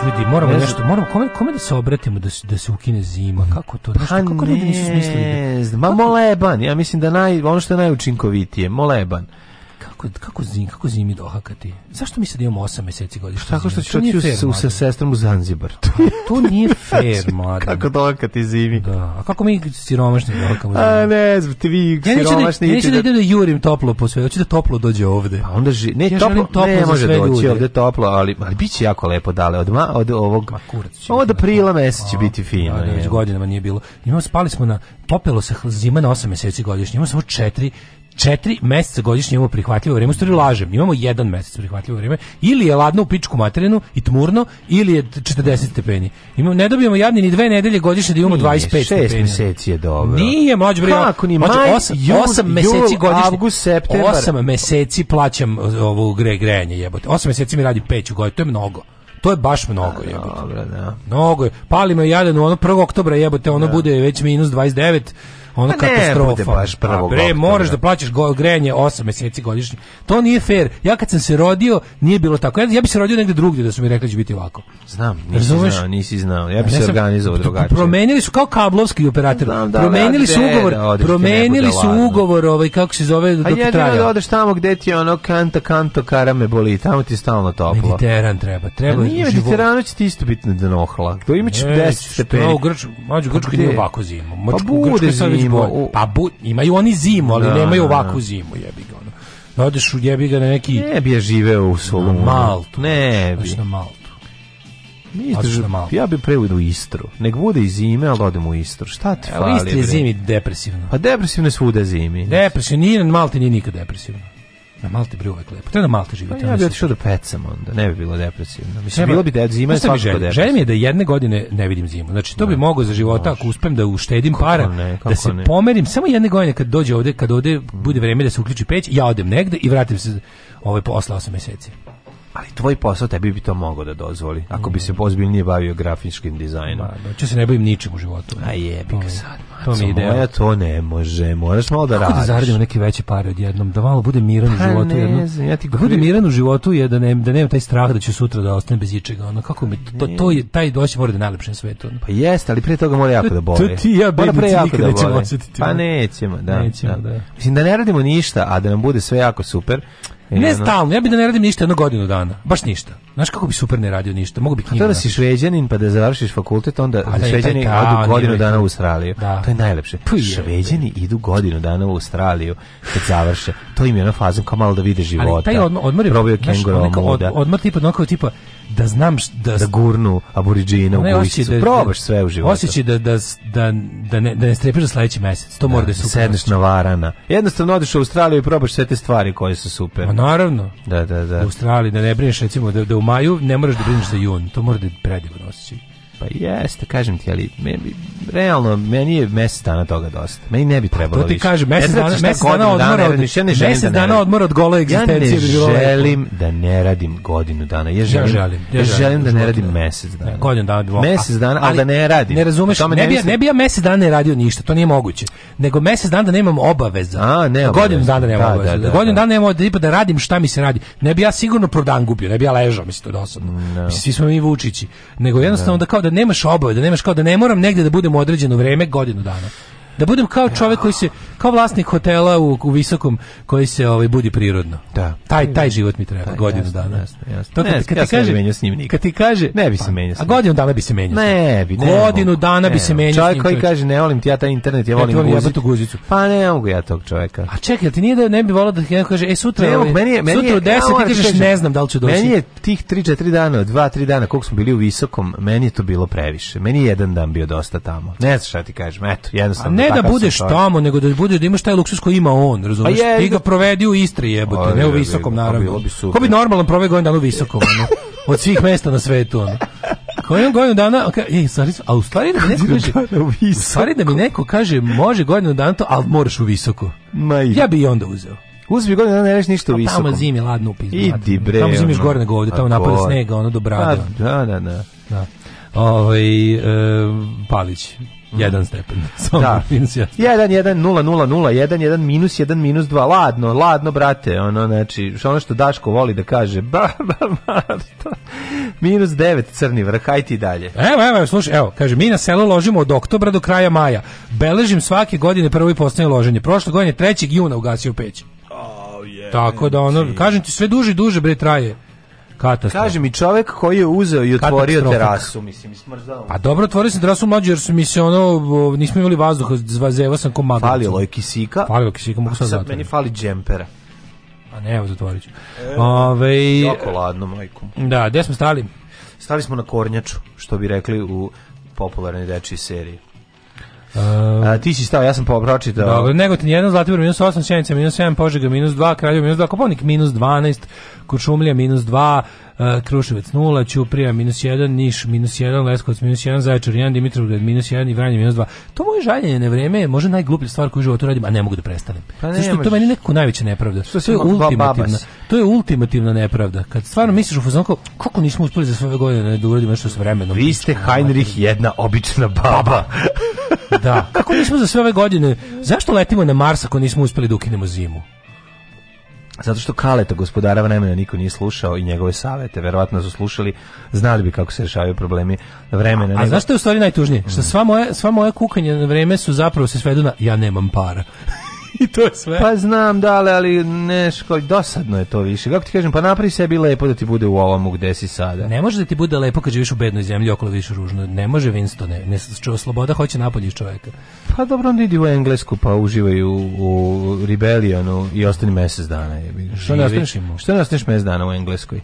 Ljudi, moramo ne nešto, moramo kome, kome da se obratimo da se da se ukine zima. Pa kako to? znači pa kako ljudi nisu smislili? Da, ma moleban, ja mislim da naj ono što je najučinkovitije, moleban kako, kako, zim, kako zimi dohakati? Zašto mi sad imamo 8 meseci godišnje? Tako što ću otići u sa sestrom u Zanzibar. To, pa, to nije znači, fer mladen. kako dohakati zimi? Da. A kako mi siromašni dohakamo zimi? A ne, ti vi ja siromašni... Ja neću da, da idem da jurim toplo po sve, hoću da toplo dođe ovde. Pa onda ži, ne, ja toplo, toplo ne može doći ljude. ovde toplo, ali, ali biće jako lepo dale. Od, ma, od ovog... Ma kurac Od da. aprila meseca će biti fino. Da, da već godinama nije bilo. Imamo, spali smo na... Popelo se zima na 8 meseci godišnje. Imamo samo 4 četiri meseca godišnje imamo prihvatljivo vrijeme, stvari lažem, imamo jedan mesec prihvatljivo vrijeme, ili je ladno u pičku materinu i tmurno, ili je 40 stepeni. Imamo, ne dobijemo javni ni dve nedelje godišnje da imamo nije, 25 šest stepeni. 6 meseci je dobro. Nije, mlađi bre. Kako ni maj, 8 meseci godišnje. Avgust, septembar. 8 meseci plaćam ovo gre grejanje jebote. 8 meseci mi radi peću godišnje, to je mnogo. To je baš mnogo, da, jebote. Dobro, da. Mnogo je. Palimo jadan u ono 1. oktobra, jebote, ono da. bude već minus 29 ono pa ne, katastrofa. baš prvog A bre, moraš da plaćaš grejanje 8 meseci godišnje. To nije fer Ja kad sam se rodio, nije bilo tako. Ja, ja bi se rodio negde drugde da su mi rekli da će biti ovako. Znam, nisi Razumeš? znao, nisi znao. Ja bih se organizovao drugačije. Promenili su kao kablovski operator. Znam, da, promenili da, su da, ugovor, da, da promenili su ugovor, ovaj kako se zove, pa do traja. A jedino da odeš tamo gde ti ono kanta kanto karame boli, tamo ti stalno toplo. Mediteran treba, treba. Pa nije Mediteranu će ti isto biti na dnohla. To imaće 10 stepeni. Pa u Grčkoj, mađu Grčkoj nije ovako zima. Pa bude zima, zimu. U... Pa, pa bu, imaju oni zimu, ali da, da nemaju da. ovakvu zimu, jebi ga. Ono. Da odeš u jebi ga na neki... Ne bi je živeo u Solunu. Na Maltu. Ne bi. na Maltu. Izdržu, ja bih preudu u Istru. Nek bude i zime, ali odem u Istru. Šta e, ti e, fali? Istri je zimi depresivno. Pa depresivno je svuda zimi. Depresivno. Nije, Malti nije nikad depresivno. Na Malti bre uvek lepo. To na Malti živite. Pa ja bih otišao da pecam onda, ne bi bilo depresivno. Mislim, bilo bi da zima je svakako depresivno. Želim je da jedne godine ne vidim zimu. Znači, to ne, bi da. mogao za života može. ako uspem da uštedim kako para, ne, da se ne. pomerim. Samo jedne godine kad dođe ovde, kad ovde bude vreme da se uključi peć, ja odem negde i vratim se ovaj posla 8 meseci ali tvoj posao tebi bi to mogao da dozvoli ako bi se mm. ozbiljnije bavio grafičkim dizajnom. Ma, znači se ne bavim ničim u životu. Ne? A jebi ga sad. Man, to mi ide. Moja to ne može. Moraš malo da Kako da radiš. Da zaradimo neke veće pare odjednom, da malo bude miran pa u životu, ne, jedno. Znam, ja ti da bude miran u životu je da ne da nemam taj strah da ću sutra da ostane bez ičega. Ono kako mi to to je taj doći mora da najlepše na svetu. Ono. Pa jeste, ali pre toga mora jako da boli. To ti ja bi pre jako da boli. Pa nećemo, da. Nećemo, da. da. Mislim da ne radimo ništa, a da nam bude sve jako super Ne stalno, ja bi da ne radim ništa jednu godinu dana, baš ništa. Znaš kako bi super ne radio ništa? Mogu bi knjigu. A to da si šveđanin pa da završiš fakultet, onda pa, da, šveđani odu godinu dana u Australiju. Da. To je najlepše. Pa šveđani idu godinu dana u Australiju kad završe. To im je ona faza kao malo da vide života. Ali taj odmor, odmor je probio kenguru moda. Od, odmor tipa, onako tipa da znam da da gurnu aboridžina u gujicu. Da-, da, Probaš sve u životu. Osjećaj da da da da ne da ne strepiš za sledeći mesec. To da, mora da se da sedneš znači. na varana. Jednostavno odeš u Australiju i probaš sve te stvari koje su super. A naravno. Da, da, da. U Australiji da ne brineš recimo da da u maju, ne moraš da brineš za jun. To mora da je predivan osjećaj. Pa jeste, kažem ti, ali meni, realno, meni je mesec dana toga dosta. Meni ne bi pa trebalo više. To ti kažem, mesec, dana, mesec dana odmora od, ja ne mjesec da dana odmora od gole egzistencije. Ja ne želim da ne radim godinu dana. Ja želim, ja želim, ja želim, da ne radim mesec dana. Godinu dana bi Mesec dana, ali, da ne radim. Ne razumeš, ne, bi, ne bi ja mjesec dana ne radio ništa, to nije moguće. Nego mesec dana da nemam obaveza. A, ne Godinu dana nemam obaveza. Godinu dana nemam da, da, da, da radim šta mi se radi. Ne bi ja sigurno prodan gubio, ne bi ja ležao, mislim, to dosadno. Mm, mislim, svi smo mi Vučići. Nego jednostavno da kao da nemaš obaveze, da nemaš kao da ne moram negde da budem određeno vreme godinu dana. Da budem kao čovjek koji se kao vlasnik hotela u, u visokom koji se ovaj budi prirodno. Da. Taj taj život mi treba taj, godinu jasno, dana. Jasno, jasno. To kad, ja ti kaže menjao s njim nikad. Kad ti kaže ne bi se pa, menjao. A godinu dana bi se menjao. Ne bi, ne. Godinu ne, dana ne, bi se menjao. Čovjek koji kaže ne volim ti ja taj internet, ja volim guzicu. Ja guzicu. Pa ne mogu ja tog čovjeka. A čekaj, ti nije da ne bi volio da ja kaže ej sutra, ne, ovaj, meni je, meni sutra u 10 ti kažeš ne znam da li ću doći. Meni je tih 3 4 dana, 2 3 dana koliko smo bili u visokom, meni je to bilo previše. Meni jedan dan bio dosta tamo. Ne znam šta ti kažem, eto, jednostavno ne da budeš tamo, nego da bude da imaš taj luksus koji ima on, razumeš? Pa je, Ti ga da. provedi u Istri, jebote, ne u visokom naravno. Bi Ko bi normalno proveo godinu dana u visokom, ono? Od svih mesta na svetu, ono. Koju godinu dana, okay, ej, stvari, a u stvari da mi neko kaže, stvari da mi neko kaže, može godinu dana to, ali moraš u visoku. Ma ja bi i onda uzeo. Uzmi godinu dana ne reš ništa u visokom. Tamo zimi ladno u Idi bre. Tamo zimiš gore nego ovde, tamo napada snega, ono do brada. Pa, da, da, da. da. Ovaj e, Palić jedan stepen. Da. minus jedan. Jedan, jedan, nula, nula, nula, jedan, jedan, minus jedan, minus dva. Ladno, ladno, brate. Ono, znači, ono što Daško voli da kaže, ba, ba, ba, Minus devet, crni vrh, aj ti dalje. Evo, evo, slušaj, evo, kaže, mi na selo ložimo od oktobra do kraja maja. Beležim svake godine prvo i poslednje loženje. Prošle godine 3. juna ugasio peć. Oh, yeah, Tako da ono, kažem ti, sve duže i duže, bre, traje. Katastrof. Kaže mi čovjek koji je uzeo i otvorio terasu, mislim, smrzao. Pa dobro, otvorio sam terasu mlađe jer su mi se ono, nismo imali vazduh, zvazeva sam ko Falilo je kisika. Falilo je kisika, mogu sam Sad da meni fali džempera. A ne, evo zatvorit ću. E, Ove, jako ladno, majkom. Da, gdje smo stali? Stali smo na Kornjaču, što bi rekli u popularnoj dečji seriji. A, ti si stao, ja sam pročitao. Dobro, Negotin 1, Zlatibor minus 8, Sjenica minus 7, Požega minus 2, Kraljevo minus 2, Koponik minus 12, Kuršumlija minus 2, uh, Kruševac 0, Ćuprija minus 1, Niš minus 1, Leskovac minus 1, Zaječar 1, Dimitrovgrad minus 1 i Vranje minus 2. To moje žaljenje na vreme je možda najgluplja stvar koju u životu radim, a ne mogu da prestanem. Pa ne, Zašto to meni nekako najveća nepravda. to je ultimativna. To je ultimativna nepravda. Kad stvarno misliš u Fuzonko, kako nismo uspeli za sve ove godine da uradimo nešto s vremenom. Vi ste Heinrich jedna obična baba. da, kako nismo za sve ove godine? Zašto letimo na Mars ako nismo uspeli da ukinemo zimu? Zato što Kaleta gospodara vremena niko nije slušao i njegove savete, verovatno su slušali, znali bi kako se rešavaju problemi vremena. A, a zašto je u stvari najtužnije? Mm. Što sva moje, sva moje kukanje na vreme su zapravo se svedu na ja nemam para. I to je sve. Pa znam, da, ali neško, dosadno je to više. Kako ti kažem, pa napravi sebi lepo da ti bude u ovom, gde si sada. Ne može da ti bude lepo kad živiš u bednoj zemlji, okolo vidiš ružno. Ne može Winstone, ne, čo, sloboda hoće napolje iz čoveka. Pa dobro, onda idi u Englesku, pa uživaj u, u Rebellionu i ostani mesec dana. Je. Što ne ostaneš, što ne ostaneš mesec dana u Engleskoj?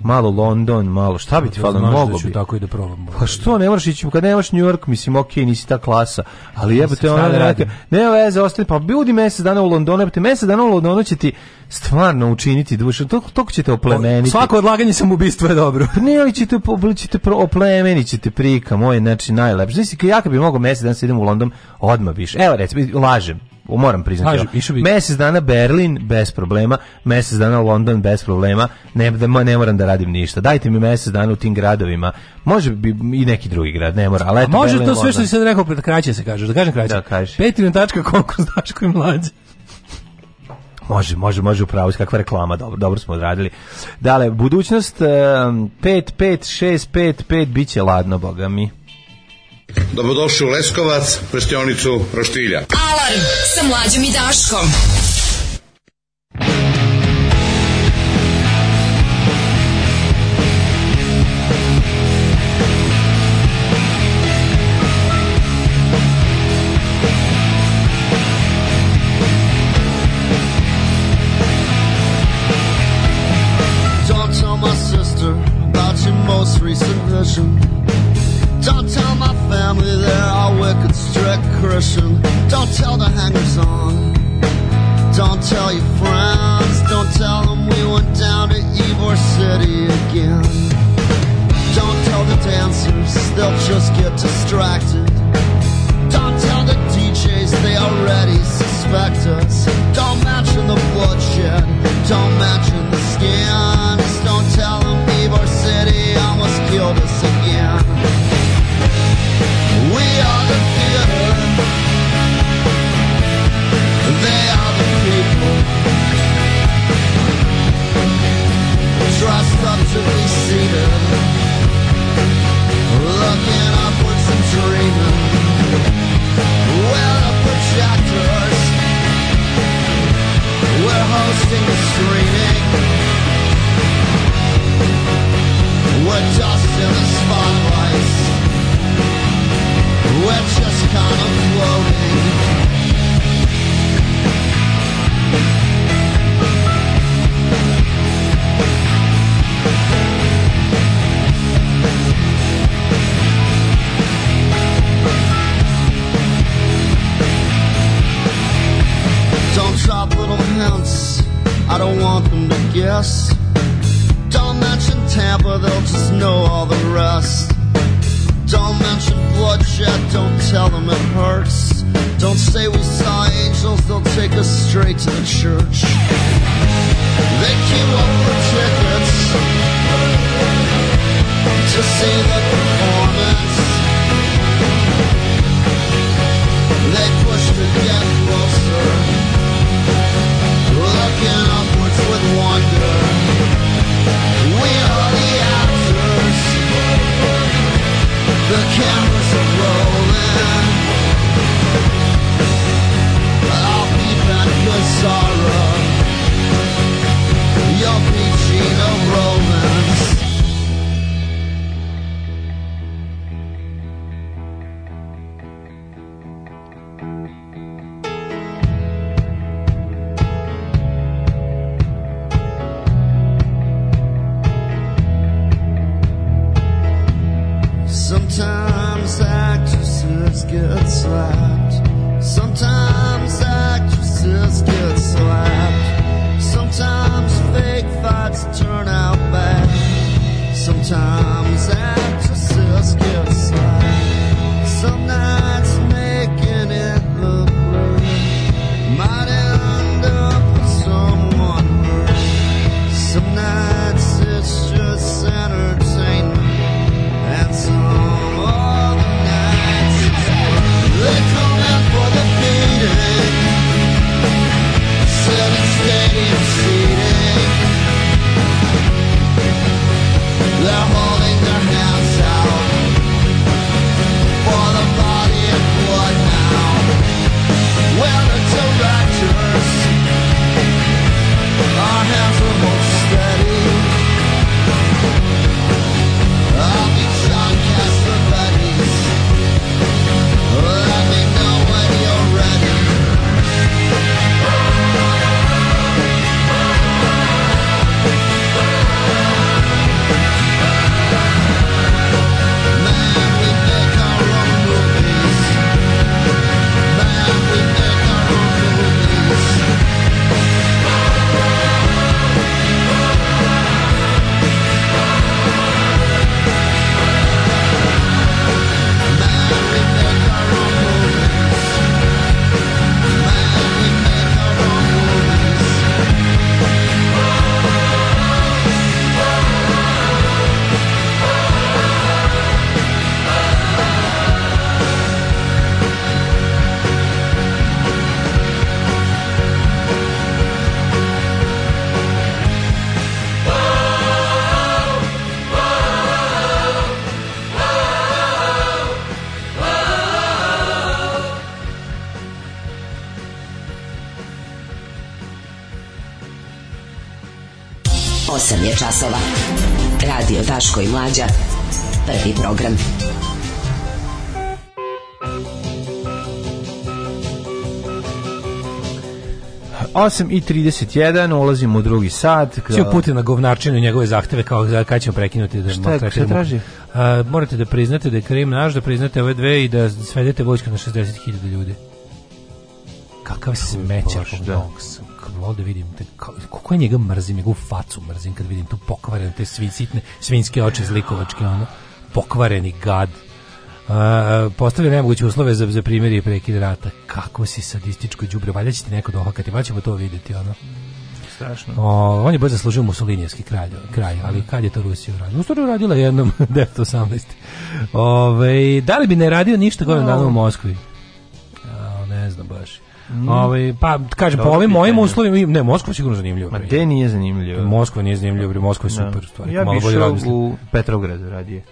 malo London, malo šta bi ti falo da mogo bi. tako i da probam. Pa što ne možeš ići kad nemaš New York, mislim okej, nisi ta klasa, ali jebote ona da ne radi. Ne veze, ostani pa budi mjesec dana u Londonu, jebote mjesec dana u Londonu će ti stvarno učiniti dušu, to to ćete oplemeniti. Svako odlaganje samoubistva je dobro. Pa ne, ali ćete ćete oplemeniti ćete prika, moj znači najlepše. Znači ja kad bi mogao mjesec dana da idem u London, odmah biš. Evo recimo lažem moram priznati. Kažu, Mesec dana Berlin bez problema, mesec dana London bez problema, ne, da, ne moram da radim ništa. Dajte mi mesec dana u tim gradovima. Može bi i neki drugi grad, ne mora. Ali eto, može Berlin, to sve što si sad rekao, pred kraće se kažeš, da kažem kraće. Da, kaže. Patreon.com kroz Daško i mlađe. Može, može, može upravo, kakva reklama, dobro, dobro smo odradili. Dale, budućnost 5, 5, 6, 5, 5, bit će ladno, boga mi. Dobrodošli u Leskovac, prštionicu Roštilja. Alarm sa mlađom i Daškom. Don't tell my sister about your most recent vision person. Don't tell the hangers on. Don't tell your friends. Don't tell them we went down to Ybor City again. Don't tell the dancers, they'll just get distracted. Don't tell the DJs, they already suspect us. Don't mention the bloodshed. Don't mention the skin. we're hosting the screening. We're dust in the We're just kind of floating. I don't want them to guess. Don't mention Tampa, they'll just know all the rest. Don't mention bloodshed, don't tell them it hurts. Don't say we saw angels, they'll take us straight to the church. They came up for tickets to see the performance. They pushed to get closer, looking the camera časova. Radio Daško i Mlađa. Prvi program. Osam i 31, ulazimo u drugi sad. Svi uputi na govnačinu njegove zahteve kao kada ćemo prekinuti. Da šta, je, šta traži? A, morate da priznate da je Krim naš, da priznate ove dve i da svedete vojsku na 60.000 ljudi. Kakav smećar Box. Volio da vidim te, kako ja njega mrzim, njegovu macu mrzim kad vidim tu pokvarene te svi sitne svinske oči zlikovačke ono pokvareni gad Uh, postavlja nemoguće uslove za, za primjer i prekid rata. Kako si sadističko đubre, valjda će ti neko dohakati, valjda ćemo to vidjeti, ono. Strašno. O, on je baš zaslužio musolinijski kralj, kraj, ali kad je to Rusija uradila? Ustvari uradila jednom, 1918. Ove, ovaj, da li bi ne radio ništa no. godine u Moskvi? -hmm. Ovaj pa kaže po ovim mojim uslovima ne Moskva sigurno zanimljivo. Ma gde nije zanimljivo? Moskva nije zanimljivo, bre Moskva je da. super no. stvar. Ja bih u Petrogradu radije.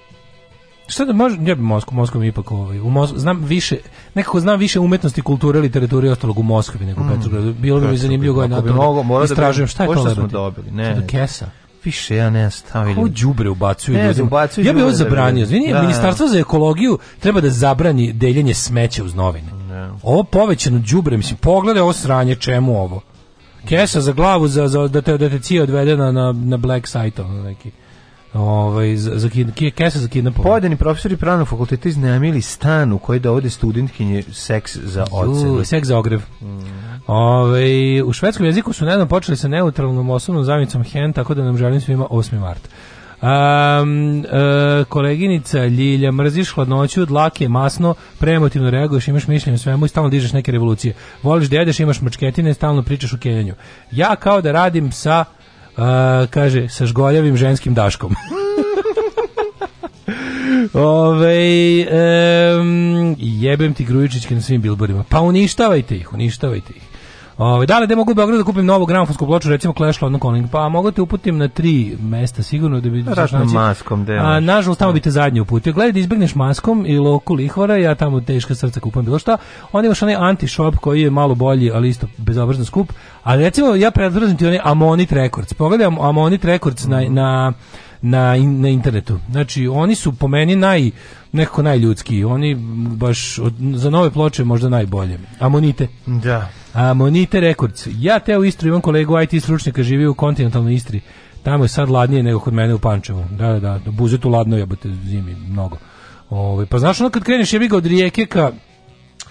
Šta da može, ja bi Moskvu, Moskva mi ipak ovaj, u Moskvu, znam više, nekako znam više umetnosti, kulture, literature i ostalog u Moskvi nego u mm. Petrogradu. Bilo bi mi zanimljivo ga na to. Da Istražujem šta je to. Šta smo dobili? Ne. Šta kesa? Više ja ne stavim. Ko đubre ubacuje ljudi? ja bih ovo zabranio. Zvini, da. Ministarstvo za ekologiju treba da zabrani deljenje smeća uz novine. No. Da. Ovo povećano đubre, mislim, pogledaj ovo sranje, čemu ovo? Kesa za glavu za, za da te da te cija odvede na na black site neki. Ovaj za za kesa za kidnap. Pojedini profesori pravnog fakulteta iznajmili stan u koji dovode studentkinje seks za ocenu. Seks za ogrev. Mm. Ove, ovaj, u švedskom jeziku su nedavno počeli sa neutralnom osobnom zamicom hen, tako da nam želim svima 8. marta. Um, uh, koleginica Ljilja, mrziš hladnoću, dlake, masno, preemotivno reaguješ, imaš mišljenje o svemu i stalno dižeš neke revolucije. Voliš da jedeš, imaš mrčketine, stalno pričaš o kenjanju. Ja kao da radim sa, uh, kaže, sa žgoljavim ženskim daškom. Ove, um, jebem ti Grujičićke na svim bilborima. Pa uništavajte ih, uništavajte ih. Ovaj da li da mogu u Beogradu da kupim novu gramofonsku ploču recimo Clash London Calling? Pa mogu te uputim na tri mesta sigurno da bi da Ratnom maskom, da. A nažalost tamo da. bi te zadnje uputio. Gledaj da izbegneš maskom i loku lihvara, ja tamo teška srca kupam bilo šta. Onda imaš onaj anti shop koji je malo bolji, ali isto bezobrazno skup. A recimo ja predlažem ti onaj Amonit Records. Pogledaj Amonit Records mm -hmm. na, na na, na internetu. Znači, oni su po meni naj, nekako najljudski. Oni baš od, za nove ploče možda najbolje. Amonite. Da. Amonite Records. Ja teo u Istri imam kolegu IT stručnjaka, živi u kontinentalnoj Istri. Tamo je sad ladnije nego kod mene u Pančevu. Da, da, da. buzetu ladno jebote zimi mnogo. Ove, pa znaš ono kad kreneš jebiga od rijeke ka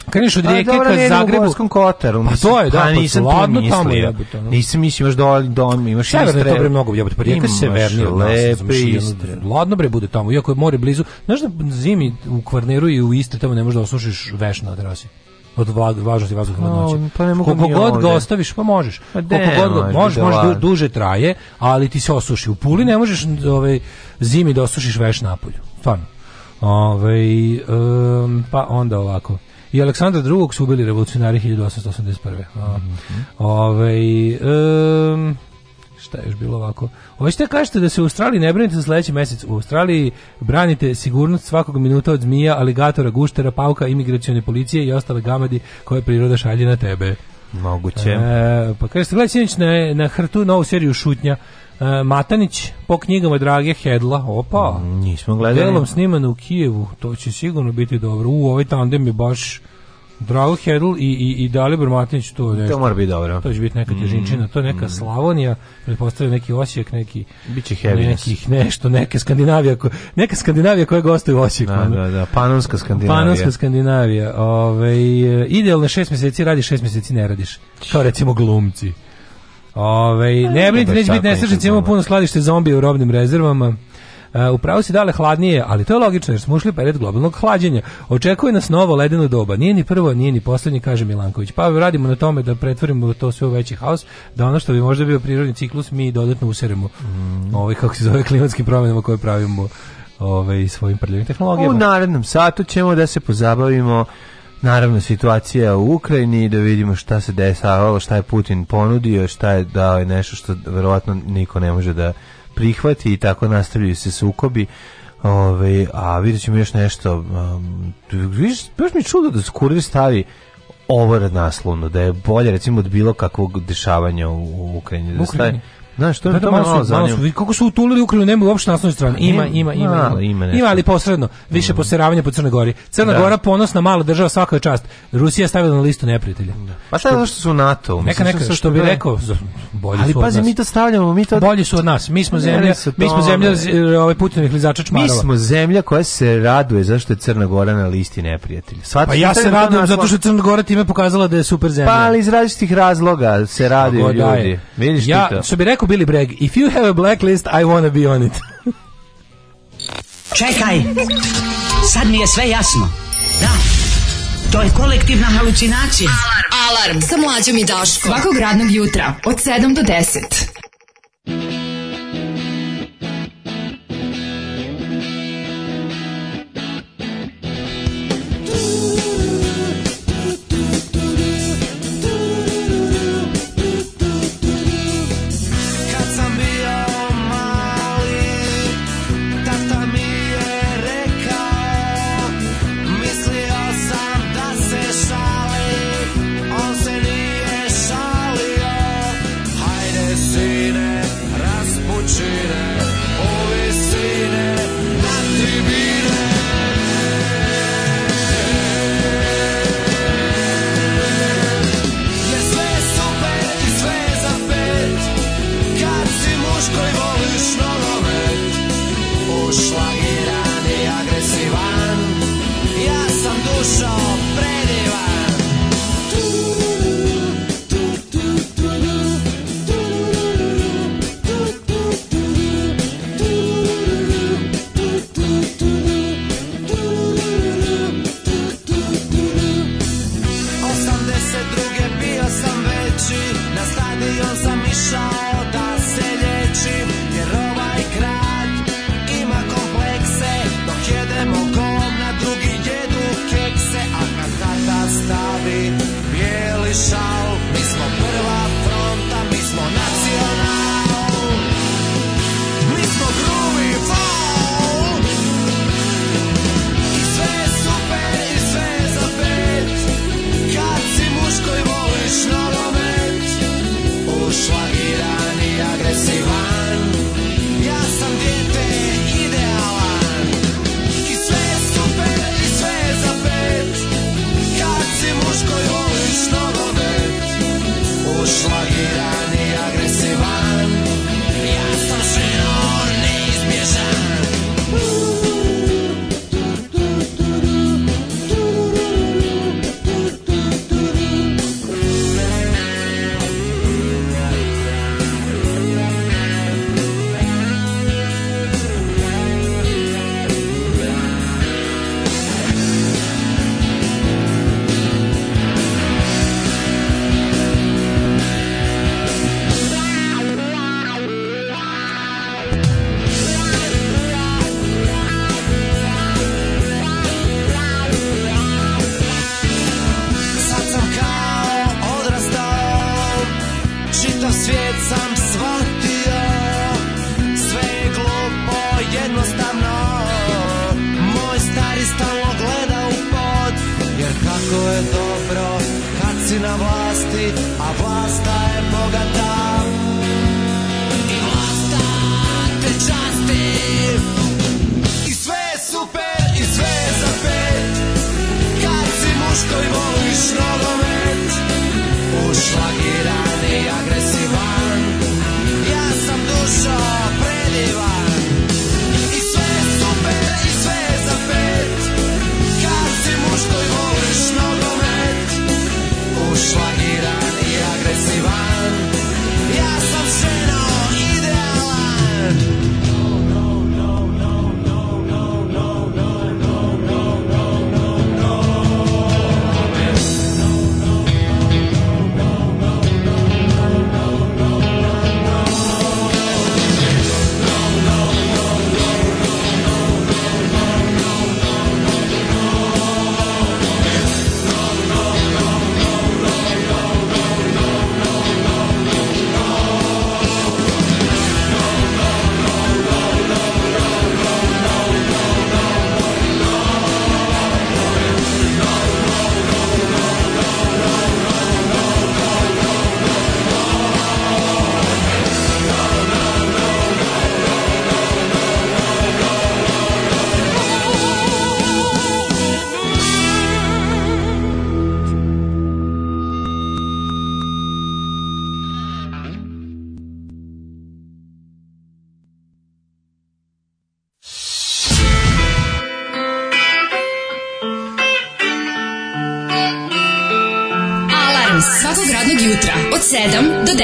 Kreneš od rijeke ka Zagrebu. U Gorskom kotaru. Pa to je, da, pa, pa nisam to mislio. Tamo je, nisam mislio, imaš dole dom, imaš Istre. Severno je to bre mnogo, jebote, pa rijeka Severni. Lepe Istre. Ladno bre bude tamo, iako je more blizu. Znaš da zimi u Kvarneru i u Istri tamo ne možeš da osušiš veš na terasi od važnosti vazduha hladnoće. No, pa ne mogu Koliko god ovdje. ga ostaviš, pa možeš. Pa Koliko god ga, možeš, možeš du, da. duže traje, ali ti se osuši. U Puli ne možeš ovaj, zimi da osušiš veš napolju. Stvarno. Ove, um, pa onda ovako i Aleksandra II. su ubili revolucionari 1881. A, mm -hmm. Ove, ovaj, um, šta je još bilo ovako? Ovo da kažete da se u Australiji ne brinete za sledeći mesec. U Australiji branite sigurnost svakog minuta od zmija, aligatora, guštera, pauka, imigracione policije i ostale gamadi koje priroda šalje na tebe. Moguće. E, pa kaže se, na, na hrtu novu seriju šutnja. E, Matanić po knjigama Drage Hedla, opa. nismo gledali. Delom snimano u Kijevu, to će sigurno biti dobro. U, ovaj tandem je baš Drago Hedl i, i, i Dalibor Matanić, to nešto. To mora biti dobro. To će biti neka mm. težinčina, to je neka mm. Slavonija, pretpostavljam neki Osijek, neki... Biće heavy. Nekih nešto, neke Skandinavija, ko, neka Skandinavija koja gostuje u Osijeku. Da, da, da, Panonska Skandinavija. Panonska Skandinavija. Ove, ovaj, idealno šest meseci radiš, šest meseci ne radiš. Kao recimo glumci. Ove, pa ne brinite, neće biti nesrećnici, imamo puno skladište zombija u robnim rezervama. Uh, e, upravo se dale hladnije, ali to je logično jer smo ušli period globalnog hlađenja. Očekuje nas novo ledeno doba. Nije ni prvo, nije ni poslednje, kaže Milanković. Pa radimo na tome da pretvorimo to sve u veći haos, da ono što bi možda bio prirodni ciklus mi dodatno useremo. Mm. Ovaj kako se zove klimatskim promenama koje pravimo ovaj svojim prljavim tehnologijama. U narednom satu ćemo da se pozabavimo naravno situacija u Ukrajini da vidimo šta se desavalo, šta je Putin ponudio, šta je dao je nešto što verovatno niko ne može da prihvati i tako nastavljaju se sukobi. Ove, a vidjet ćemo još nešto. Um, viš, baš mi čudo da Skurvir stavi ovo naslovno, da je bolje recimo od bilo kakvog dešavanja u, u Ukrajini. Da stavi, Ukrajini. Da, Znaš, to, da, to malo, malo, malo su, kako su utulili Ukrajinu, nema uopšte naslovne strane. Ima, ima, ima, Ima, ima, ima, ali posredno. Više mm. poseravanja po Crnoj Gori. Crna da. Gora ponosna mala država svaka čast. Rusija stavila na listu neprijatelja. Da. Pa sad je zašto su NATO? Neka, neka, što, što bi rekao, bolji ali, su od pazi, nas. mi to stavljamo, mi to... Bolji su od nas. Mi smo zemlja, mi smo zemlja ovaj Putinovih lizača čmarova. Mi smo zemlja koja se raduje zašto je Crna Gora na listi neprijatelja. Svat pa ja se radujem zato što Crna Gora time pokazala da je super pa, zemlja. Pa ali iz različitih razloga se raduju da ljudi. Vidiš ti to? Ja, što bi rekao rekao Billy Bragg, if you have a blacklist, I wanna be on it. Čekaj, sad mi je sve jasno. Da, to je kolektivna halucinacija. Alarm, alarm, sa mlađom i Daškom. Svakog radnog jutra, od 7 do 10.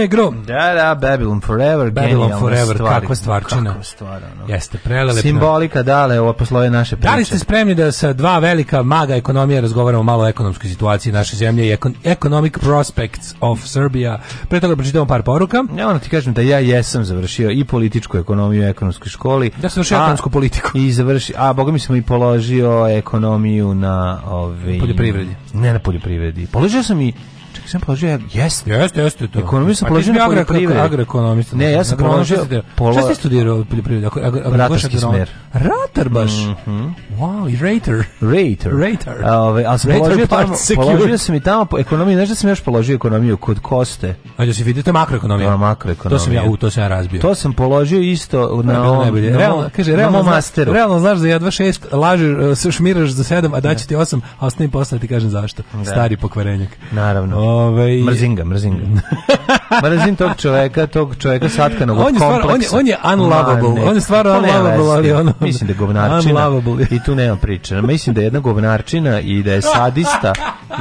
negro. Da, da, Babylon Forever, Babylon Forever, stvari. kakva stvarčina. Kakva stvar, ono. Jeste, prelelepna. Simbolika da, dale, ovo posloje naše priče. Da li ste spremni da sa dva velika maga ekonomije razgovaramo malo o ekonomskoj situaciji naše zemlje i economic prospects of Serbia? Pre toga pročitamo par poruka. Ja ono ti kažem da ja jesam završio i političku ekonomiju u ekonomskoj školi. Da sam završio a, ekonomsku politiku. I završi, a boga mi sam i položio ekonomiju na... Ove, ovaj, poljoprivredi. Ne na poljoprivredi. Položio sam i sam položio, jeste. Jeste, jeste to. Ekonomiju sam položio na poljoprivredu. Agroekonomista. Ne, ja sam položio... Šta si studirao poljoprivredu? Ratarski smer. Ratar baš. Mm -hmm. Wow, i Rater. Rater. Rater. A, ove, ovaj, ali sam Rater položio, tamo, položio sam i tamo po ekonomiji, znaš da sam još položio ekonomiju kod Koste. A da si vidite makroekonomiju? Da, makroekonomiju. To sam ja, u, to sam ja razbio. To sam položio isto na, na, na, realno, kaže, realno, na zna, realno znaš da ja 2.6 lažeš, uh, šmiraš za 7, a daću ti 8, a ostanim posle da ti kažem zašto. Da. Stari pokvarenjak. Naravno. Ove, mrzinga, mrzinga. Mrzim tog čoveka, tog čoveka satkanog on je stvar, kompleksa. On je, on je unlovable, on je stvarno unlovable, ali ono, Mislim da je govnarčina. I tu nema priče. Mislim da je jedna govnarčina i da je sadista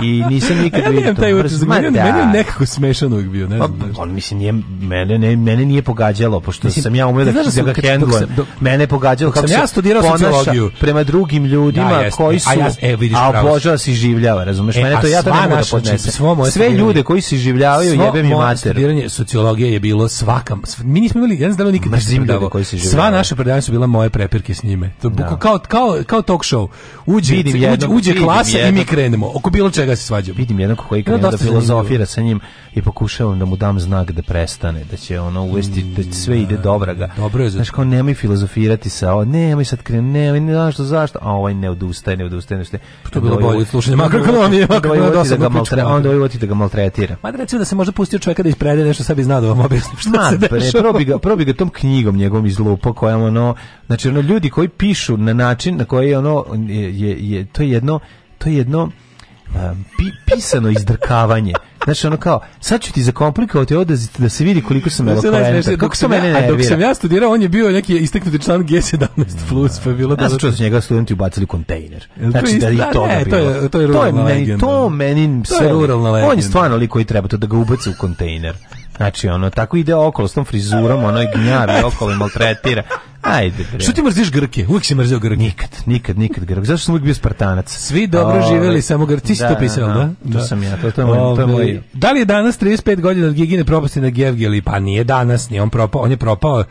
i nisam nikad ja vidio to. Taj utaz, meni, da. meni je nekako smešan uvijek bio, ne znam. Pa, on, mislim, nije, mene, ne, mene nije pogađalo, pošto mislim, sam ja umeo da, da ga hendlujem. Mene je pogađalo kako sam ja studirao sociologiju. prema drugim ljudima ja, da, koji e, su... A, ja, e, vidiš, a obožava si življava, razumeš? E, mene to ja to ne mogu da podnesem. Sve ljude koji se življavaju, jebe mi mater. studiranje sociologije je bilo svakam. Mi nismo imali, ja znam da nikad nisam predavao. Sva naša predavanja su bila moje prepirke bitke s njime. To buko, da. kao, kao, kao talk show. Uđe, vidim uđe, jednog, uđe vidim klasa jednog. i mi krenemo. Oko bilo čega se svađamo. Vidim jednog koji krene da, filozofira sa njim i pokušavam da mu dam znak da prestane, da će ono uvesti, mm, da će sve ide dobra ga. Dobro je. Znaš, kao nemoj filozofirati sa ovo, nemoj sad krenu, nemoj, ne znaš što, zašto, a ovaj ne odustaje, ne odustaje, ne odustaje. Pa to je bilo ovaj bolje slušanje makroekonomije, ovaj makroekonomije, onda ovaj da, da, ovaj da ga maltretira. Ma da recimo da se možda pustio čovjeka da isprede nešto, sad bi znao da vam objasnim šta se dešava. Probi ga, probi ga tom knjigom njegovom iz lupa koja ono, znači ono, ljudi ljudi koji pišu na način na koji je ono je, je to je jedno to je jedno um, pi, pisano izdrkavanje. Znači ono kao, sad ću ti zakomplikovati ovo da, se vidi koliko sam da elokventan. Kako sam mene e, nervira. Dok sam ja studirao, on je bio neki istaknuti član G17+, plus, pa je bilo... Ja sam čuo da su njega studenti ubacili kontejner. Znači da, da je to toga bilo. To je meni, to meni sve... On je stvarno liko i treba to da ga ubaci u kontejner. Znači, ono, tako ide okolo s tom frizurom, ono je gnjavi okolo i maltretira. Ajde, bre. Što ti mrziš Grke? Uvijek si mrzio Grke. Nikad, nikad, nikad Grke. Zašto sam uvijek bio Spartanac? Svi dobro živjeli, samo Grke. Ti si da, to pisao, da? Da, da. To sam ja, to, to, moj, to moj. Da li je danas 35 godina od Gigine propasti na Gevgeli? Pa nije danas, nije on propao. On je propao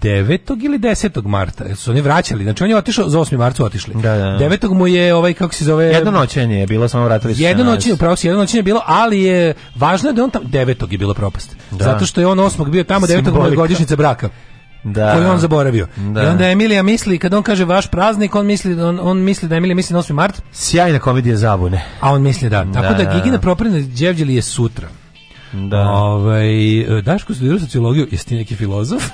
9. ili 10. marta. Su oni vraćali. Znači on je otišao za 8. marta otišli. Da, da, da. 9. mu je ovaj kako se zove Jedno noćenje je bilo, samo vratili se. Jedno noćenje, upravo se jedno noćenje je bilo, ali je važno je da on tamo 9. je bilo propast. Da. Zato što je on 8. bio tamo 9. mu je godišnjica braka. Da. Koju on zaboravio. Da. I onda Emilija misli kad on kaže vaš praznik, on misli on, on misli da Emilija misli na 8. mart. Sjajna komedija zabune. A on misli da. Tako da, da, da Gigina da. Proprin Đevđeli je sutra. Da. Ovaj Daško studira sociologiju, jesi ti neki filozof?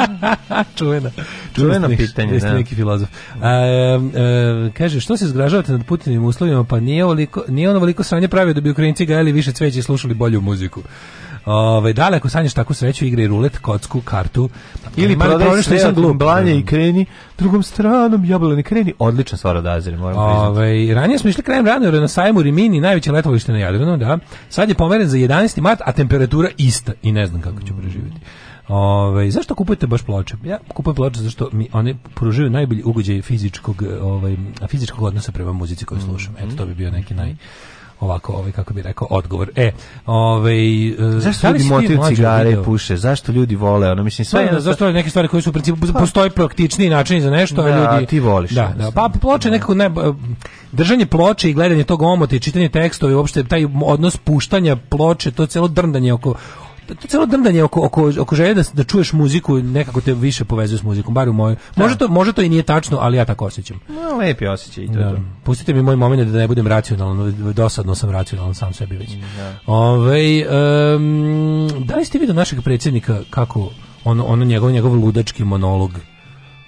čuvena. Čuveno pitanje, jeste da. neki filozof. A, a, kaže što se zgražavate nad Putinovim uslovima, pa nije oliko nije ono veliko sranje pravio da bi Ukrajinci gajali više cveće i slušali bolju muziku. Ovaj dale ako sanjaš tako sreću igraj rulet, kocku, kartu ili prodaj što sam glup, blanje i kreni drugom stranom jablani kreni. Odlična stvar od Azere, moram Ovaj ranije smo išli krajem rano na sajmu Rimini, najveće letovalište na Jadranu, da. Sad je pomeren za 11. mart, a temperatura ista i ne znam kako ću mm. preživjeti. Ove, zašto kupujete baš ploče? Ja kupujem ploče zato što mi one pružaju najbolji ugođaj fizičkog, ovaj, fizičkog odnosa prema muzici koju mm, slušam. Eto, mm, to bi bio neki naj ovako, ovaj, kako bi rekao, odgovor. E, ovaj, e, zašto da ljudi motaju cigare i puše? Zašto ljudi vole? Ono, mislim, sve... Da, da zašto neke stvari koje su u principu, pa- postoji praktični način za nešto, a da, ljudi... Da, ti voliš. Da, da, pa ploče nekako ne... Držanje ploče i gledanje tog omota i čitanje tekstova i uopšte taj odnos puštanja ploče, to celo drndanje oko to celo drndanje oko, oko, oko želje da, da čuješ muziku nekako te više povezuje s muzikom, bar u mojoj. Da. Može, to, može to i nije tačno, ali ja tako osjećam. No, lepi osjećaj i to, da. to. Pustite mi moj moment da ne budem racionalno, dosadno sam racionalno sam sebi već. Mm, da. Ove, um, da li ste vidio našeg predsjednika kako on, ono njegov, njegov ludački monolog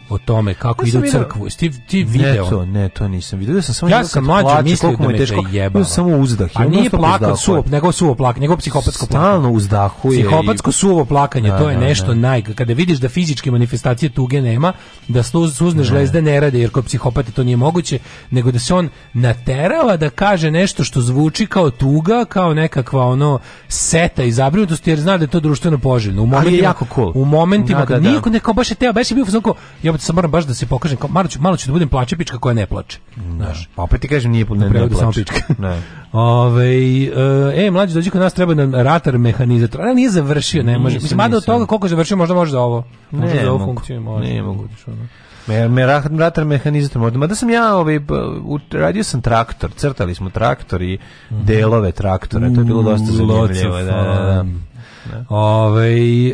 o tome kako ja idu u crkvu. Ti ti video? Ne, to, ne, to nisam video. Ja sam samo ja sam mlađi mislio da me teško. Ja samo uzdah. A pa nije plakao suvo, nego suvo plakanje, nego psihopatsko plakanje. Stalno uzdahuje. Psihopatsko i... suvo plakanje, da, to je da, nešto da. naj kada vidiš da fizičke manifestacije tuge nema, da suzne žlezde ne rade jer kod psihopata to nije moguće, nego da se on naterava da kaže nešto što zvuči kao tuga, kao nekakva ono seta i zabrinutost jer zna da je to društveno poželjno. U momentima, jako cool. U momentima da, da, da. niko ne kao baš je teo, baš je bio jebote, moram baš da se pokažem, kao, malo ću, malo ću da budem plačepička koja ne plače. Znaš. Pa opet ti kažem, nije ne, ne, ne plače. Samo pička. Ne. Ove, e, e, mlađi dođi kod nas treba nam ratar mehanizator. Ali nije završio, ne može. Mislim, mada od toga koliko je završio, možda može za ovo. Može ne, za ovu funkciju, može. Ne mogu. Me, me ratar mehanizator možda. Mada sam ja, ovaj, radio sam traktor, crtali smo traktor i mhm. delove traktora, to je bilo dosta zanimljivo. Da, da, da. Ove, ovaj,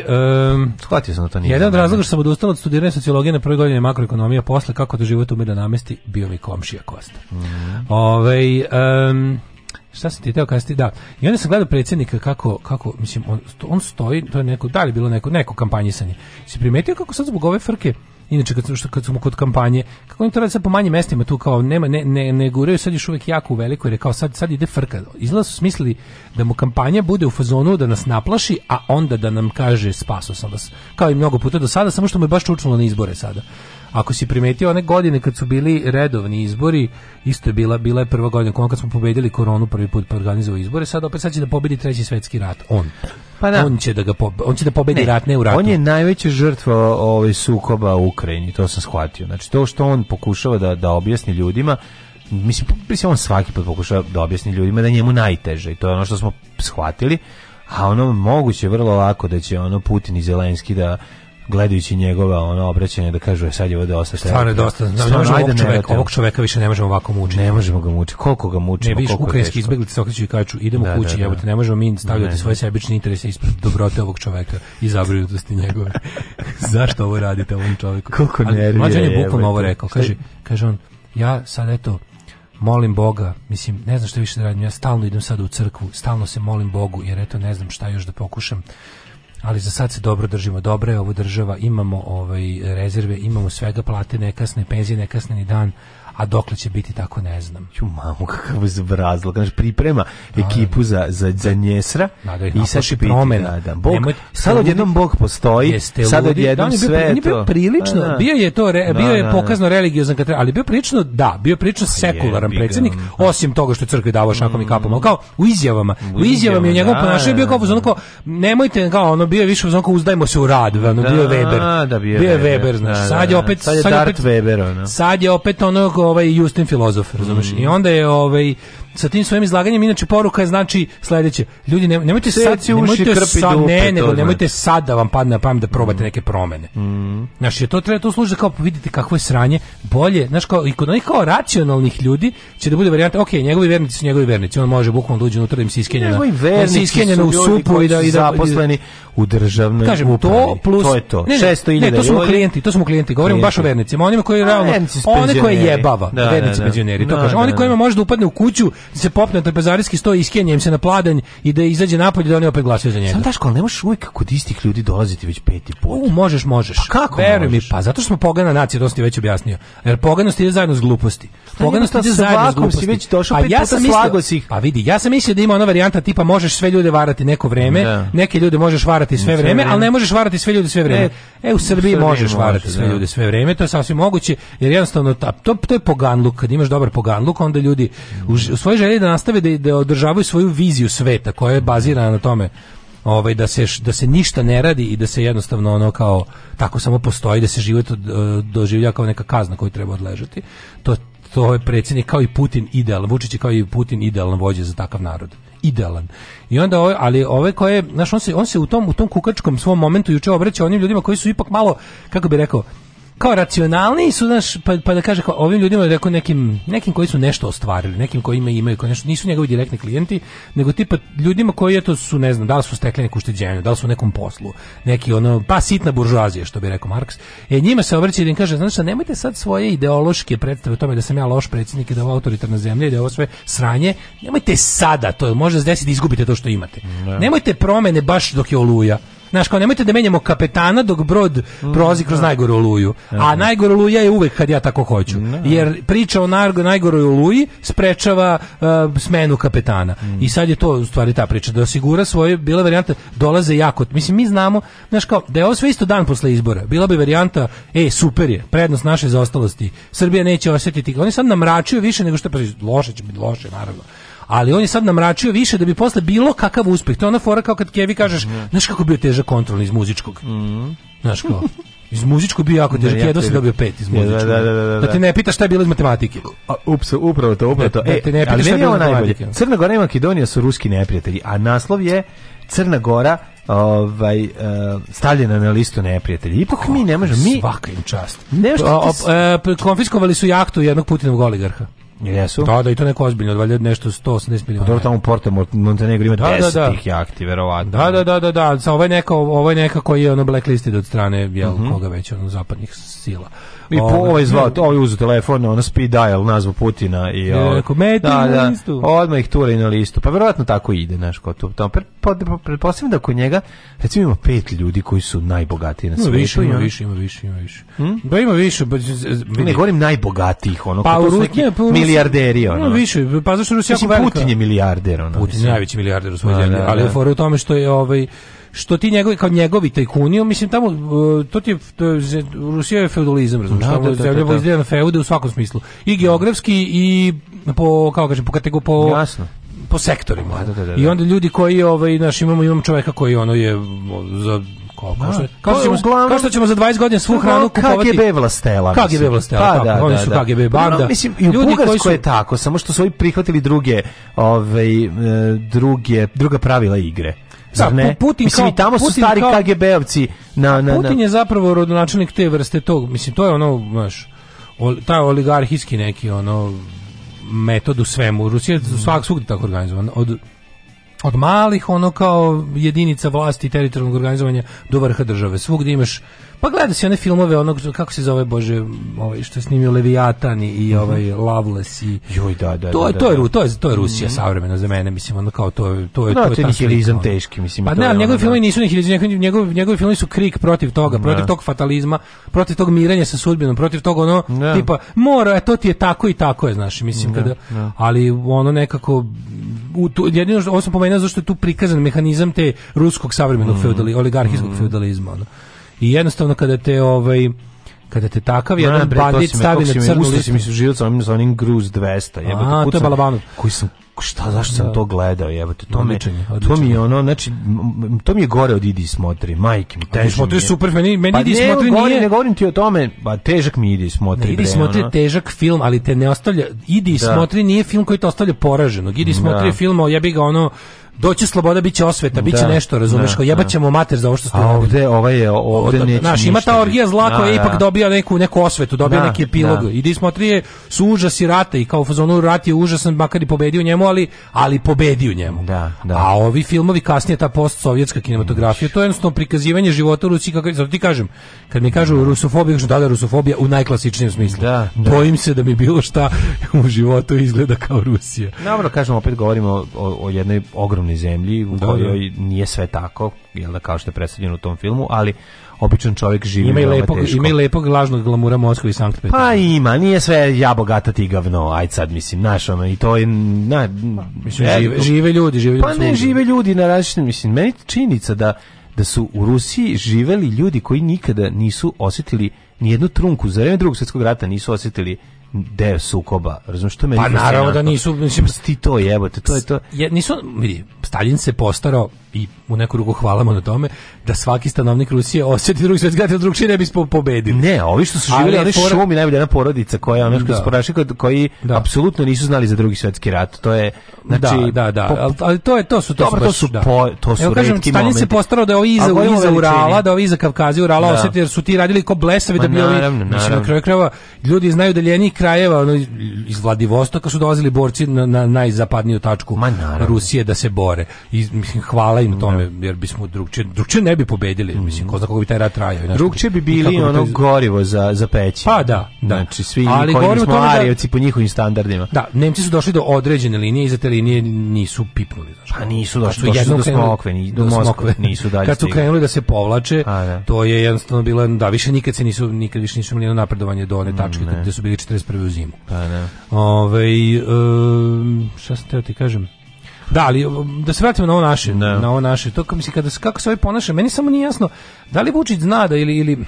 um, Shvatio sam da to nije. Jedan od razloga što sam odustao od studiranja sociologije na prvoj godini makroekonomija, posle kako da život ume da namesti, bio mi komšija Kosta. Mm -hmm. Ove, ovaj, um, šta sam ti teo kazati, da. I onda sam gledao predsjednika kako, kako mislim, on, on stoji, to je neko, da li bilo neko, neko kampanjisanje. Si primetio kako sad zbog ove frke, inače kad, što, kad smo kod kampanje, kako im to radi sad po manjim mestima tu kao nema, ne, ne, ne guraju sad još uvek jako u veliko jer kao sad, sad ide frka. Izgleda su smislili da mu kampanja bude u fazonu da nas naplaši, a onda da nam kaže spaso sam vas. Kao i mnogo puta do sada, samo što mu je baš čučnulo na izbore sada. Ako si primetio one godine kad su bili redovni izbori, isto je bila, bila je prva godina, kad smo pobedili koronu prvi put pa organizovao izbore, sad opet sad će da pobedi treći svetski rat, on. Pa da. On će da ga pobe, on će da pobedi ne, rat ne u ratu. On je najveća žrtva ovih ovaj, sukoba u Ukrajini, to sam shvatio. Znači to što on pokušava da da objasni ljudima, mislim, mislim on svaki put pokušava da objasni ljudima da njemu najteže i to je ono što smo shvatili a ono moguće vrlo lako da će ono Putin i Zelenski da gledajući njegova ono obraćanje da kaže sad je ovo dosta Stvarno je dosta. Da, Stvarno, ne možemo ovog čoveka, ovog čoveka više ne možemo ovako mučiti. Ne možemo ga mučiti. Koliko ga mučimo, ne, viš, koliko ukrajinski izbeglice okreću i kažu idemo da, da, kući, da, da. ne možemo mi stavljati ne, svoje sebične interese ispred dobrote ovog čoveka i zabrinutosti njegove. Zašto ovo radite ovom čoveku? Koliko nervije. Mlađan je bukvalno ovo rekao. Kaže, kaže on, ja sad eto, molim Boga, mislim, ne znam šta više da radim, ja stalno idem sad u crkvu, stalno se molim Bogu, jer eto ne znam šta još da pokušam ali za sad se dobro držimo, dobra je ovo država, imamo ovaj, rezerve, imamo svega, plate nekasne, penzije nekasne dan, a dokle će biti tako ne znam. Ju mamo kakav bezobrazluk. kaže priprema da, ekipu da. za za za Njesra da, da i sa se promena. Da, da. Bog, Nemoj, sad odjednom Bog postoji. Sad odjednom da, sve on je bio prilično, da, da, bio je to re, bio je pokazno religiozan kad ali bio prilično da, bio prilično sekularan je, predsjednik, osim toga što crkvi davao šakom i kapom, ali mm. kao u izjavama, u izjavama je u njegovom ponašanju bio kao onako nemojte kao ono bio više onako uzdajmo se u rad, ono bio Weber. Da, bio je Weber, znači sad je opet sad je Weber, Sad je opet ono ovaj Justin filozof, razumeš? Mm. I onda je ovaj sa tim svojim izlaganjem inače poruka je znači sledeće. Ljudi nemojte se sad nemojte sad ne, ne, znači. nemojte sad da vam padne na pamet da probate mm. neke promene. Mm. Znači to treba to služi da kao vidite kakvo je sranje, bolje, znaš kao i kod onih kao racionalnih ljudi će da bude varijanta, ok, njegovi vernici su njegovi vernici, on može bukvalno dođe da unutra da im se iskenja na, da se iskenja u supu i da i da zaposleni u državnoj Kažem, upravi. to plus to je to. Ne, ne, 600 ne, to su mu klijenti, to su mu klijenti. Govorimo baš o vernicima, onima koji realno one koje jebava, da, vernici da, da. penzioneri, to da, kaže. Oni kojima može da upadne u kuću, se popne na trpezarijski sto i skenje im se na pladanj i da izađe napolje da oni opet glasaju za njega. Sam daš, ali ne možeš uvijek kod istih ljudi dolaziti već peti put. U, možeš, možeš. Pa kako Veruj mi, pa zato što smo pogana nacija, to sam ti već objasnio. Jer poganost ide zajedno s gluposti. Pa poganost ide zajedno s gluposti. Već došao pet ja sam mislio, pa vidi, ja sam mislio da ima ona varijanta tipa možeš sve ljude varati neko vreme, neke ljude možeš varati varati sve vreme, ali ne možeš varati sve ljude sve vreme. e, u Srbiji, možeš varati sve da. ljude sve vreme, to je sasvim moguće, jer jednostavno ta, to, to je poganluk, kad imaš dobar poganluk, onda ljudi u, u svojoj želji da nastave da, da održavaju svoju viziju sveta koja je bazirana na tome ovaj da se da se ništa ne radi i da se jednostavno ono kao tako samo postoji da se život e, doživlja kao neka kazna koju treba odležati. To to je predsjednik kao i Putin ideal, Vučić je kao i Putin idealan vođa za takav narod idealan. I onda ovaj, ali ove koje, znaš, on se, on se u tom u tom kukačkom svom momentu juče obraća onim ljudima koji su ipak malo kako bi rekao kao racionalniji su naš pa, pa da kaže kao ovim ljudima rekao nekim nekim koji su nešto ostvarili, nekim koji imaju imaju koji nešto nisu njegovi direktni klijenti, nego tipa ljudima koji eto su ne znam, da li su stekli neku ušteđenju, da li su u nekom poslu, neki ono pa sitna buržoazija što bi rekao Marks. E njima se obraća da i im kaže znači nemojte sad svoje ideološke predstave o tome da sam ja loš predsjednik i da je ovo autoritarna zemlja i da ovo sve sranje, nemojte sada to, može se desiti da izgubite to što imate. Ne. Da. Nemojte promene baš dok je oluja Znaš, kao nemojte da menjamo kapetana dok brod prolazi kroz da. najgoru oluju. Da. A najgoru oluja je uvek kad ja tako hoću. Da. Jer priča o najgoroj oluji sprečava uh, smenu kapetana. Mm. I sad je to u stvari ta priča. Da osigura svoje, bila varijanta, dolaze jako. Mislim, mi znamo, znaš kao, da je ovo sve isto dan posle izbora. Bila bi varijanta, e, super je, prednost naše zaostalosti. Srbija neće osjetiti. Oni sad namračuju više nego što, pa loše će biti, loše, naravno ali on je sad namračio više da bi posle bilo kakav uspeh. To je ona fora kao kad Kevi kažeš, mhm. znaš kako bio težak kontrol iz muzičkog. Mhm. Znaš kao, iz muzičkog bio jako da, težak, jedno si dobio pet iz muzičkog. Da, da, da, da, da, ti ne pitaš šta je bilo iz matematike. Ups, upravo to, upravo da, to. E, te ne pitaš šta je bilo iz Crna Gora i Makedonija su ruski neprijatelji, a naslov je Crna Gora ovaj eh, stavljena na listu neprijatelja. Ipak mi ne možemo mi svaka im čast. Nešto pa, eh, konfiskovali su jahtu jednog Putinovog oligarha. Jesu. Da, da, i to neko ozbiljno, da valjda nešto 180 miliona. Pa dobro, tamo Porto Montenegro ima da, 10 da, da. tih jahti, verovatno. Da, da, da, da, da, sa ovaj neka, ovaj neka koji je ono blacklisted od strane, jel, mm -hmm. koga već, ono, zapadnih sila. I po ovo ovaj, je ovaj zvao, ovo je uzu telefon, ono speed dial, nazvu Putina i ovo. Ovaj, rekao, meti da, na da, listu. Da, odmah ih tura i na listu. Pa verovatno tako ide, znaš, ko tu. Tamo, pretpostavljam da kod njega, recimo ima pet ljudi koji su najbogatiji na svijetu. Ima više, ima više, ima više, ima Hmm? Pa ima više. Pa, ne govorim najbogatijih, ono, pa, to neki pa milijarderi, ono. Ima više, pa zašto Rusija jako velika. Putin je milijarder, ono. Putin je najveći milijarder u svojoj zemlji, da, ali da. je fora u tome što je ovaj što ti njegovi kao njegovi tajkuni, mislim tamo e, to ti to je Rusija je feudalizam, razumiješ, da, da, da, zemlja da, da. feude u svakom smislu. I geografski i po kako kažem, po kategoriji po Jasno po sektorima. Da da, da, da, da, I onda ljudi koji ovaj naš imamo imam čovjeka koji ono je za kao, kao, što, kao, što ćemo, kao što ćemo za 20 godina svu hranu kupovati. KGB vlastela. Mislim. KGB vlastela, pa, da, oni su da, KGB banda. No, mislim, i u ljudi Bugarskoj koji su... je tako, samo što su ovi prihvatili druge, ovaj, e, druge, druga pravila igre. Da, Putin mislim, kao, i tamo su stari kao, KGB-ovci. Na, na, Putin je zapravo rodonačelnik te vrste tog. Mislim, to je ono, znaš, ol, taj oligarhijski neki ono metod u svemu. Rusija mm. svak svugde tako organizovan. Od, od malih ono kao jedinica vlasti i teritorijalnog organizovanja do vrha države. Svugde imaš Pa gleda se one filmove onog kako se zove bože, ovaj što je snimio Leviatan i mhm. ovaj Lovelace i joj da da. To je da, da. to je to je to mhm. je Rusija mm savremena za mene, mislim ono kao to je to je pa da, to je nihilizam teški, mislim. Pa ne, njegovi da. filmovi nisu nihilizam, njegovi njegovi filmovi su krik protiv toga, protiv tog fatalizma, protiv tog mirenja sa sudbinom, protiv tog ono tipa mora, e, to ti je tako i tako je, znaš, mislim kada ali ono nekako u tu, jedino što sam pomenuo zašto je tu prikazan mehanizam te ruskog savremenog mm. feudali, oligarhijskog mm. feudalizma. Ono i jednostavno kada te ovaj kada te takav jedan Man, bre, bandit me, stavi na crnu listu. si mi se živio onim, onim Gruz 200. Jebote, A, to je Balabanov. Koji sam šta zašto sam da. to gledao jebote to mi to mi je ono znači to mi je gore od idi smotri majke mi teže smotri super meni meni pa idi smotri govorim, nije ne govorim ti o tome pa težak mi idi smotri ne, idi smotri ono. težak film ali te ne ostavlja idi da. smotri nije film koji te ostavlja poraženog idi da. smotri film o jebi ga ono doći sloboda biće osveta, biće da, nešto, razumeš, da, kao jebaćemo da. mater za ovo što ste A ovde ovaj je ovde neće. Naš ima ta orgija zlako da, koja je ipak dobija neku neku osvetu, dobija neki epilog. I di smo trije su užas i rata i kao u fazonu rat je užasan makar i pobedio njemu, ali ali pobedio njemu. Da, da. A ovi filmovi kasnije ta postsovjetska kinematografija, to je jednostavno prikazivanje života u Rusiji kako zato ti kažem, kad mi kažu rusofobija, što da rusofobija u najklasičnijem smislu. Da, da. Bojim se da mi bilo šta u životu izgleda kao Rusija. Dobro, kažemo opet govorimo o, o jednoj ogromnoj ogromnoj zemlji u da, da. kojoj da. nije sve tako, jel da kao što je predstavljeno u tom filmu, ali običan čovjek živi ima i lepog, Ima i lepog lažnog glamura Moskva i Sankt Petersburg. Pa ima, nije sve ja bogata ti gavno, aj sad mislim, znaš ono, i to je... Na, mislim, e, žive, žive, ljudi, žive ljudi. Pa ne, žive ljudi na različitim, mislim, meni činjenica da da su u Rusiji živeli ljudi koji nikada nisu osjetili ni nijednu trunku za vreme drugog svjetskog rata nisu osjetili deo sukoba. Razumeš što me Pa naravno da nisu mislim ti to jebote, to je to. Je, nisu vidi, Stalin se postarao i u neku ruku hvalamo na tome da svaki stanovnik Rusije osjeti drugi svetski rat, drugčije ne bi pobedili. Ne, ovi što su živjeli, oni pora... šumi najbolja jedna porodica koja je što da. koji da. apsolutno nisu znali za drugi svetski rat. To je znači da, da, da. ali to je to su to Dobar, su baš, to su da. po, to su Evo, kažem, Stalin se postarao da ovi iza, iza Urala, da ovi iza Kavkaza i Urala da. osjeti jer su ti radili ko blesavi da bi ovi mislim na kraju krajeva ljudi iz najudaljenijih krajeva ono, iz Vladivostoka su dolazili borci na, na najzapadniju tačku Ma, Rusije da se bore. I mislim, hvala i na tome, da. jer bismo drugče drugče ne bi pobedili, mhm. mislim, ko zna kako bi taj rat trajao. Znači, drugčije bi bili ono bi gorivo za, za peć Pa da, da. Znači, svi Ali koji smo arijevci da, po njihovim standardima. Da, Nemci su došli do određene linije i za te linije nisu pipnuli. Znači. Pa nisu došli, pa došli do Smokve, do Moskve, nisu dalje Kad su krenuli da se povlače, A, da. to je jednostavno bilo, da, više nikad se nisu, nikad više nisu imali napredovanje do one mm, tačke, mm, gde su bili 41. u zimu. Pa, ne. Da. ovaj um, šta ti kažem? Da, ali um, da se vratimo na ovo naše, ne. Da. na ovo naše. To kao mislim kada se kako se ovaj ponaša, meni samo nije jasno da li Vučić zna da ili ili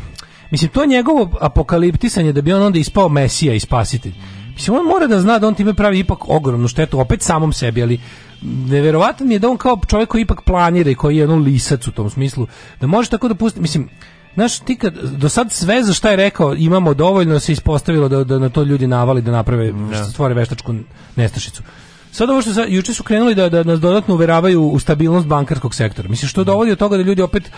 mislim to je njegovo apokaliptisanje da bi on onda ispao mesija i spasitelj. Mislim, on mora da zna da on time pravi ipak ogromnu štetu, opet samom sebi, ali neverovatno mi je da on kao čovjek koji ipak planira i koji je ono lisac u tom smislu, da može tako da pusti, mislim, Znaš, ti kad, do sad sve za šta je rekao imamo dovoljno, se ispostavilo da, da na to ljudi navali da naprave, ja. Da. stvore veštačku nestašicu. Sad ovo što sa, juče su krenuli da, da nas dodatno uveravaju u stabilnost bankarskog sektora. Mislim što dovodi do toga da ljudi opet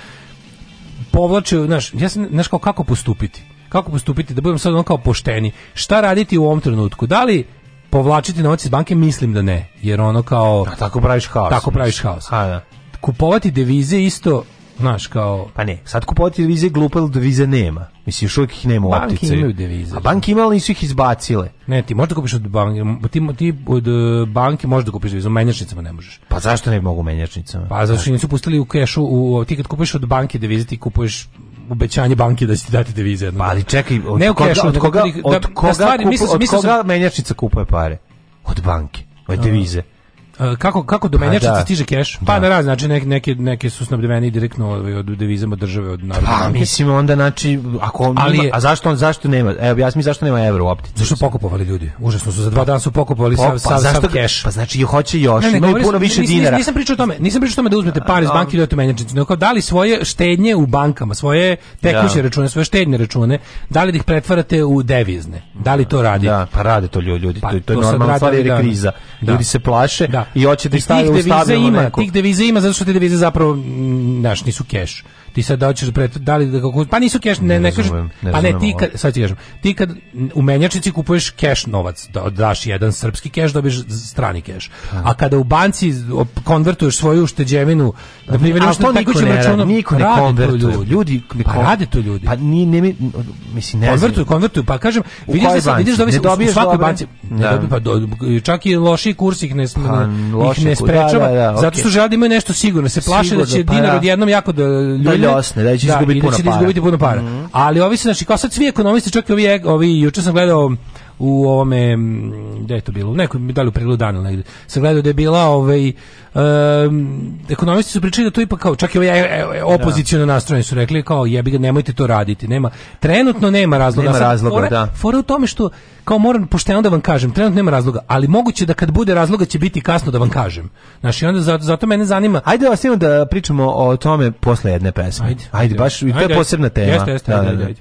povlače, znaš, ja sam, znaš kao kako postupiti? Kako postupiti da budem sad ono kao pošteni? Šta raditi u ovom trenutku? Da li povlačiti novac iz banke? Mislim da ne, jer ono kao... A tako praviš haos. Tako praviš haos. A, da. Kupovati devize isto Znaš, kao... Pa ne, sad kupovati devize glupo, ali devize nema. Misliš, još uvijek ih nema u optice. Banke imaju devize. A banke imali nisu ih izbacile. Ne, ti možda kupiš od banke, ti, ti od e, banke možeš da kupiš devizu, u menjačnicama ne možeš. Pa zašto ne mogu u menjačnicama? Pa zašto što da. nisu pustili u kešu, u, ti kad kupiš od banke devize, ti kupuješ obećanje banke da će ti dati devize jedno. Pa ali čekaj, od ne koga, od koga, da- od da koga, da, da stvari, kupu, mislis, od koga menjačnica kupuje pare? Od banke, od devize. A. E, kako kako do pa menjača znači, da. stiže keš? Pa da. na raz, znači neke neke neke su snabdeveni direktno ovaj od devizama države od naroda. pa, banke. mislim onda znači ako on Ali ima, a zašto on zašto nema? Evo objasni zašto nema evra u optici. Zašto pokupovali ljudi? Užasno su za dva dana su pokupovali pa, sav pa, sav, zašto, sav keš. Pa znači hoće još, ne, ne, imaju puno više nis, dinara. Nis, nisam pričao o tome, nisam pričao o tome da uzmete par iz banke i dodate da menjačicu, nego da li svoje štednje u bankama, svoje tekuće da. račune, svoje štedne račune, da li da ih pretvarate u devizne? Da li to radi? Da, pa rade to ljudi, pa, to, to, je normalno, stvar jer je da. kriza. Ljudi se plaše. I hoće da stavi u stabilno ima, neko. Tih deviza ima zato što te devize zapravo, mm, znaš, nisu keš ti sad hoćeš pre da li da kako pa nisu keš ne ne, ne kažeš pa ne ti kad sad ti kažem ti kad u menjačnici kupuješ keš novac da daš jedan srpski keš dobiješ strani keš a kada u banci konvertuješ svoju ušteđevinu pa na primjer što tako će računom niko ne konvertuje ljudi ne pa rade to ljudi pa ni ne mi, mislim ne konvertuju konvertuju pa kažem vidiš da vidiš da ne dobiješ svakoj banci ne da. dobiješ pa čak i loši kurs ih ne pa, ih ne sprečava da, da, zato što žele da imaju nešto sigurno se plaše da će pa dinar odjednom jako da ljudi da da će da, izgubiti da puno da para. izgubiti puno para. Mm -hmm. Ali ovi se znači kao sad svi ekonomisti, čak i ovi e, ovi juče sam gledao u ovome gde je to bilo, neko mi dali u pregledu dana negde. Sam gledao da je bila ovaj um, ekonomisti su pričali da to ipak kao čak i ovaj e, e, e, opoziciono nastrojeni su rekli kao jebi ga nemojte to raditi, nema trenutno nema razloga. Nema razloga, fora, da. Fora u tome što kao moram pošteno da vam kažem, trenutno nema razloga, ali moguće da kad bude razloga će biti kasno da vam kažem. i onda zato, zato mene zanima. Ajde vas da pričamo o tome posle jedne pesme. Ajde, ajde, ajde baš i to je posebna tema. Jeste, jeste, da, ajde, da, ajde. Da. ajde.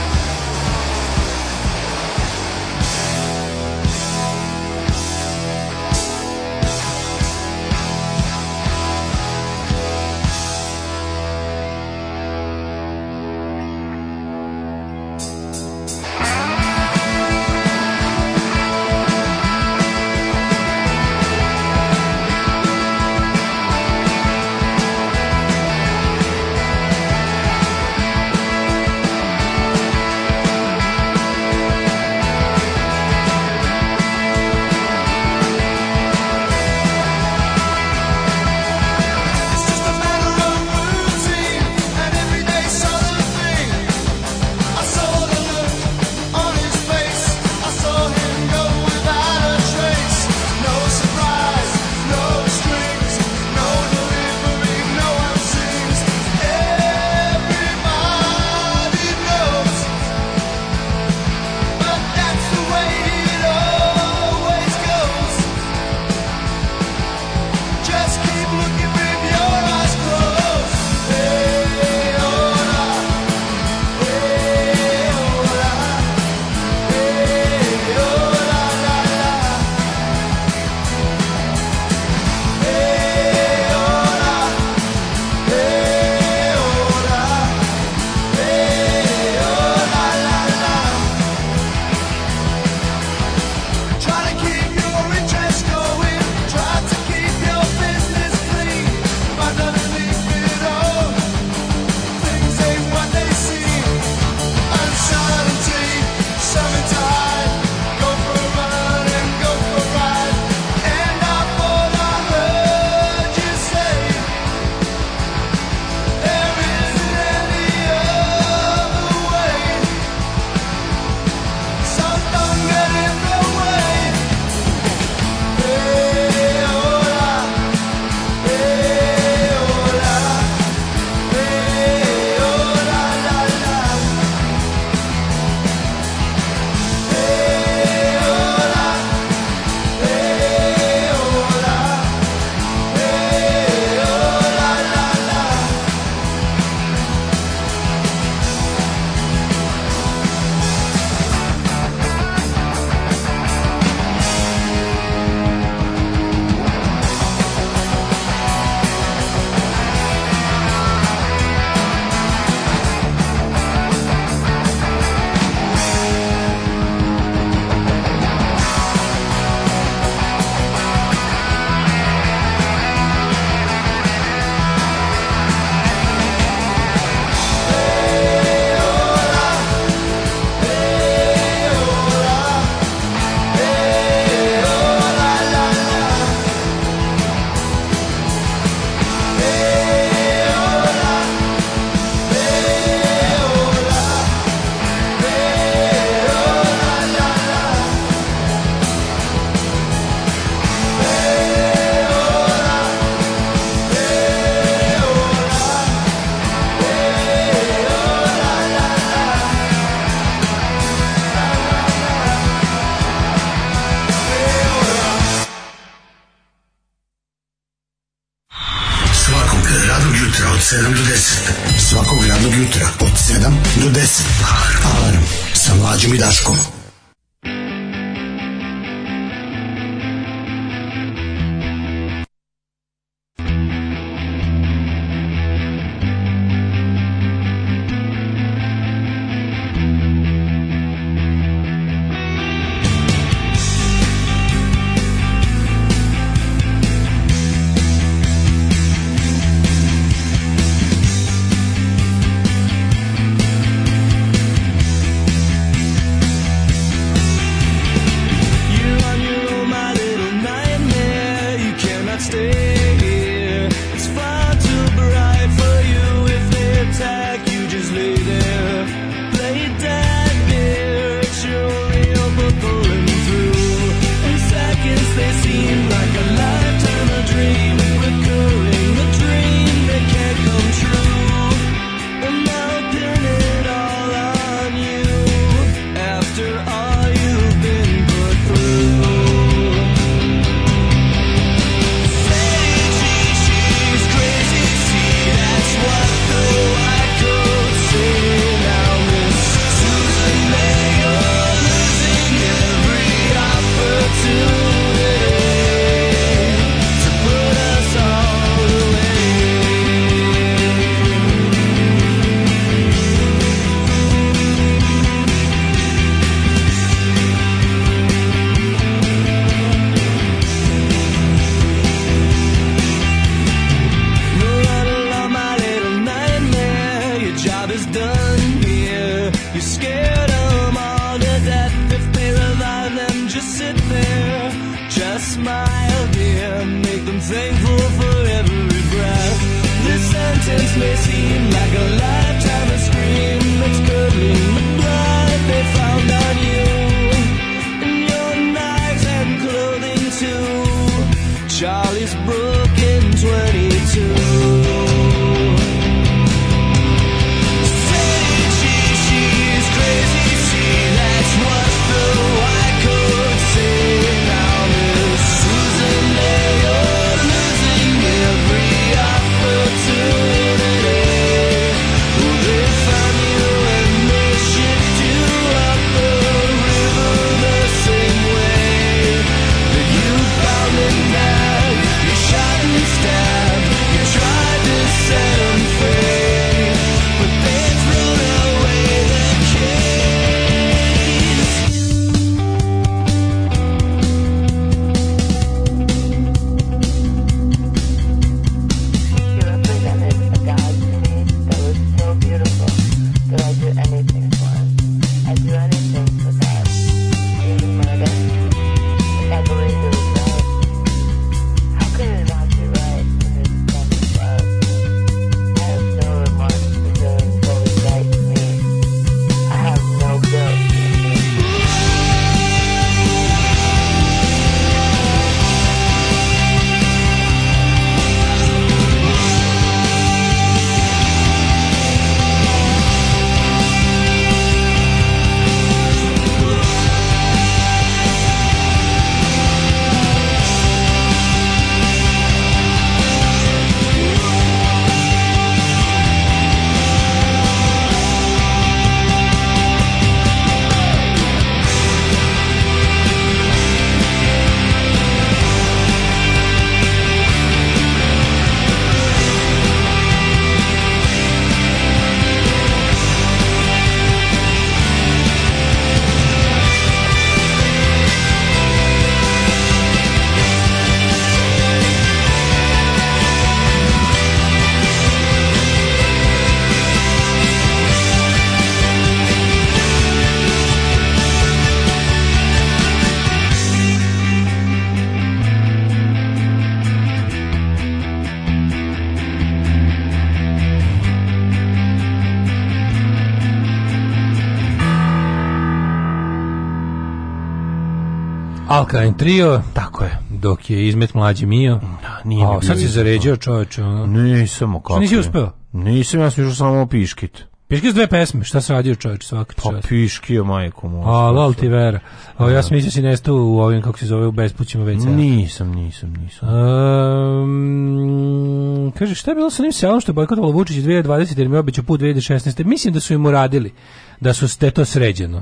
Kain Trio. Tako je. Dok je izmet mlađi Mio. Da, nije A, sad si zaređao čoveč. Ono. Nisam, kako. nisi uspeo? Nisam, ja sam išao samo piškit. Piški dve pesme, šta se radio čovječ svaki čas? Pa piški je majko moj. A, lol ti vera. A, ja da. sam mislio da si nesto u ovim, kako se zove, u bespućima već. Nisam, nisam, nisam. Um, kaže, šta je bilo sa njim selom što je bojkotovalo Vučić 2020 jer mi običao put 2016. Mislim da su im uradili, da su ste da to sređeno.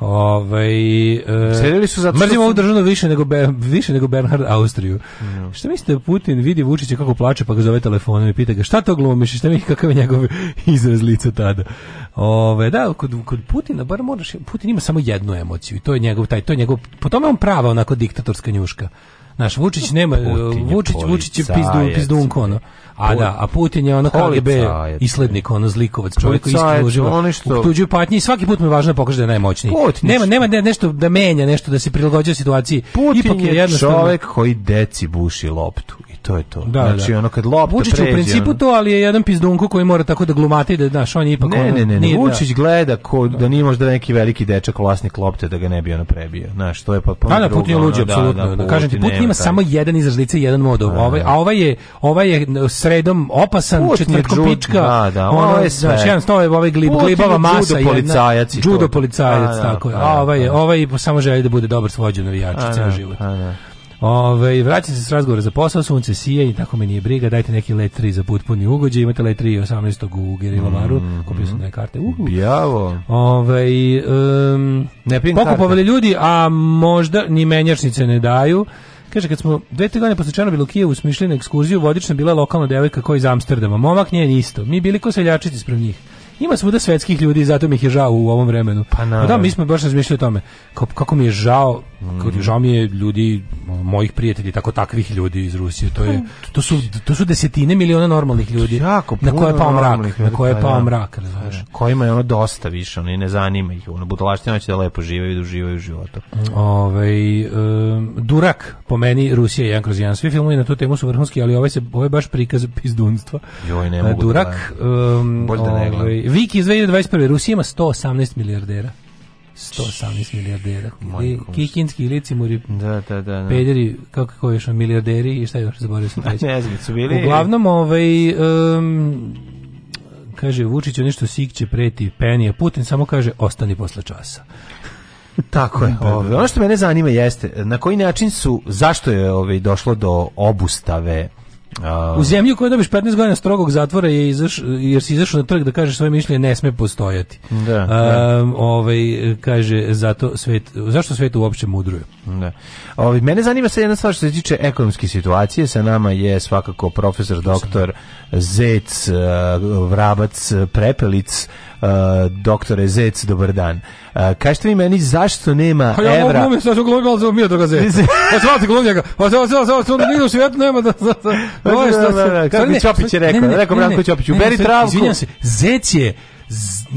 Ovaj e, su zato mrzimo ovu državu više nego Ber, više nego Bernhard Austriju. Mm. Šta mislite Putin vidi Vučića kako plače pa ga zove telefonom i pita ga šta to glumiš, šta mi kakav je njegov izraz lica tada. Ove, ovaj, da, kod, kod Putina bar možeš, Putin ima samo jednu emociju i to je njegov taj to je njegov po tome on prava onako diktatorska njuška. Naš Vučić nema Putin Vučić Vučić je pizdu pizdunko ono. A da, a Putin je ono KGB islednik, ono zlikovac, čovjek koji uživa. Što... Tuđuju patnje i svaki put mu je važno da pokaže da je najmoćniji. Putin nema, nema nešto da menja, nešto da se prilagođa situaciji. Putin Ipak je, je čovjek koji deci buši loptu to je to. Da, da. znači, da. ono kad lopta Vučić pređe, u principu to, ali je jedan pizdunko koji mora tako da glumati da, znaš, on je ipak... Ne, ono, ne, ne, nije, da- Vučić da. gleda ko, da nije možda neki veliki dečak vlasnik lopte da ga ne bi ono prebio. Znaš, to je potpuno pa. da, da Putin je luđi, apsolutno. Da, da, kažem ti, Putin ima samo jedan izraz lica i jedan modov. Ovaj, a ovaj je, ovaj je sredom opasan, četvrtko pička. Da, da, ono, je sve. Znaš, jedan stoje ovaj glib, glibava masa. Judo policajac. Judo policajac, tako je. A ovaj, ovaj samo želi da bude dobar svođen navijač ceo život. Ove, vraćam se s razgovora za posao, sunce sije i tako me nije briga, dajte neki let 3 za put puni ugođe, imate let 3 18. u Gerilovaru, mhm. mm, kupio sam dve karte. Uhu. Bjavo. Ove, um, ne pokupovali ljudi, a možda ni menjačnice ne daju. Kaže, kad smo dve te godine posle Černobilu Kijevu smišli na ekskurziju, vodična bila lokalna devojka koja iz Amsterdama. Momak nije isto. Mi bili ko seljačici sprem njih. Ima svuda svetskih ljudi, zato mi ih je žao u ovom vremenu. Pa, pa Da, mi smo baš razmišljali o tome. Kako, kako mi je žao Mm. Žao mi je ljudi, mojih prijatelji, tako takvih ljudi iz Rusije. To, je, to, su, to su desetine miliona normalnih ljudi. Jako na koje pa je pao da. mrak. Na koje je pao mrak, razumiješ. Kojima je ono dosta više, oni ne zanima ih. Ono budalaština će da lepo žive i da uživaju u životu. Ove, ovaj, um, Durak, po meni, Rusija je jedan kroz jedan. Svi filmovi na tu temu su vrhunski, ali ovaj se, ovaj baš prikaz pizdunstva. Joj, ne mogu Durak, da, um, Bolj da ne ove, ovaj, Viki iz 2021. Rusija ima 118 milijardera. 118 milijardera. Ili kikinski lici muri. Da, da, da. da. Pederi, kako ko još, milijarderi i šta još zaboravio sam treći. ne znam, su bili. Uglavnom, ovaj, um, kaže, Vučić on nešto sikće preti Penija. Putin samo kaže, ostani posle časa. Tako je. Da, da, ove. Ovaj. Da. Ono što mene zanima jeste na koji način su, zašto je ove, ovaj, došlo do obustave U zemlji u kojoj dobiš 15 godina strogog zatvora je izaš, jer si izašao na trg da kažeš svoje mišljenje ne sme postojati. Da, da. ovaj, kaže, zato svet, zašto svet uopće mudruje? Da. Ovi, mene zanima se jedna stvar što se tiče ekonomske situacije. Sa nama je svakako profesor, doktor, zec, vrabac, prepelic, uh, doktore Zec, dobar dan. Uh, eh, kažete vi meni zašto nema ha, pa ja evra? Ja mogu umjeti, znači glumio, ali zove mi je druga Zec. Pa zvati glumio ga. Pa zvati, zvati, zvati, zvati, nigde u svijetu nema da... da-, da-, pa da Ovo ovaj šta Kako bi Ćopić rekao, rekao Branko Čopić, uberi travku. Izvinjam se, Zec je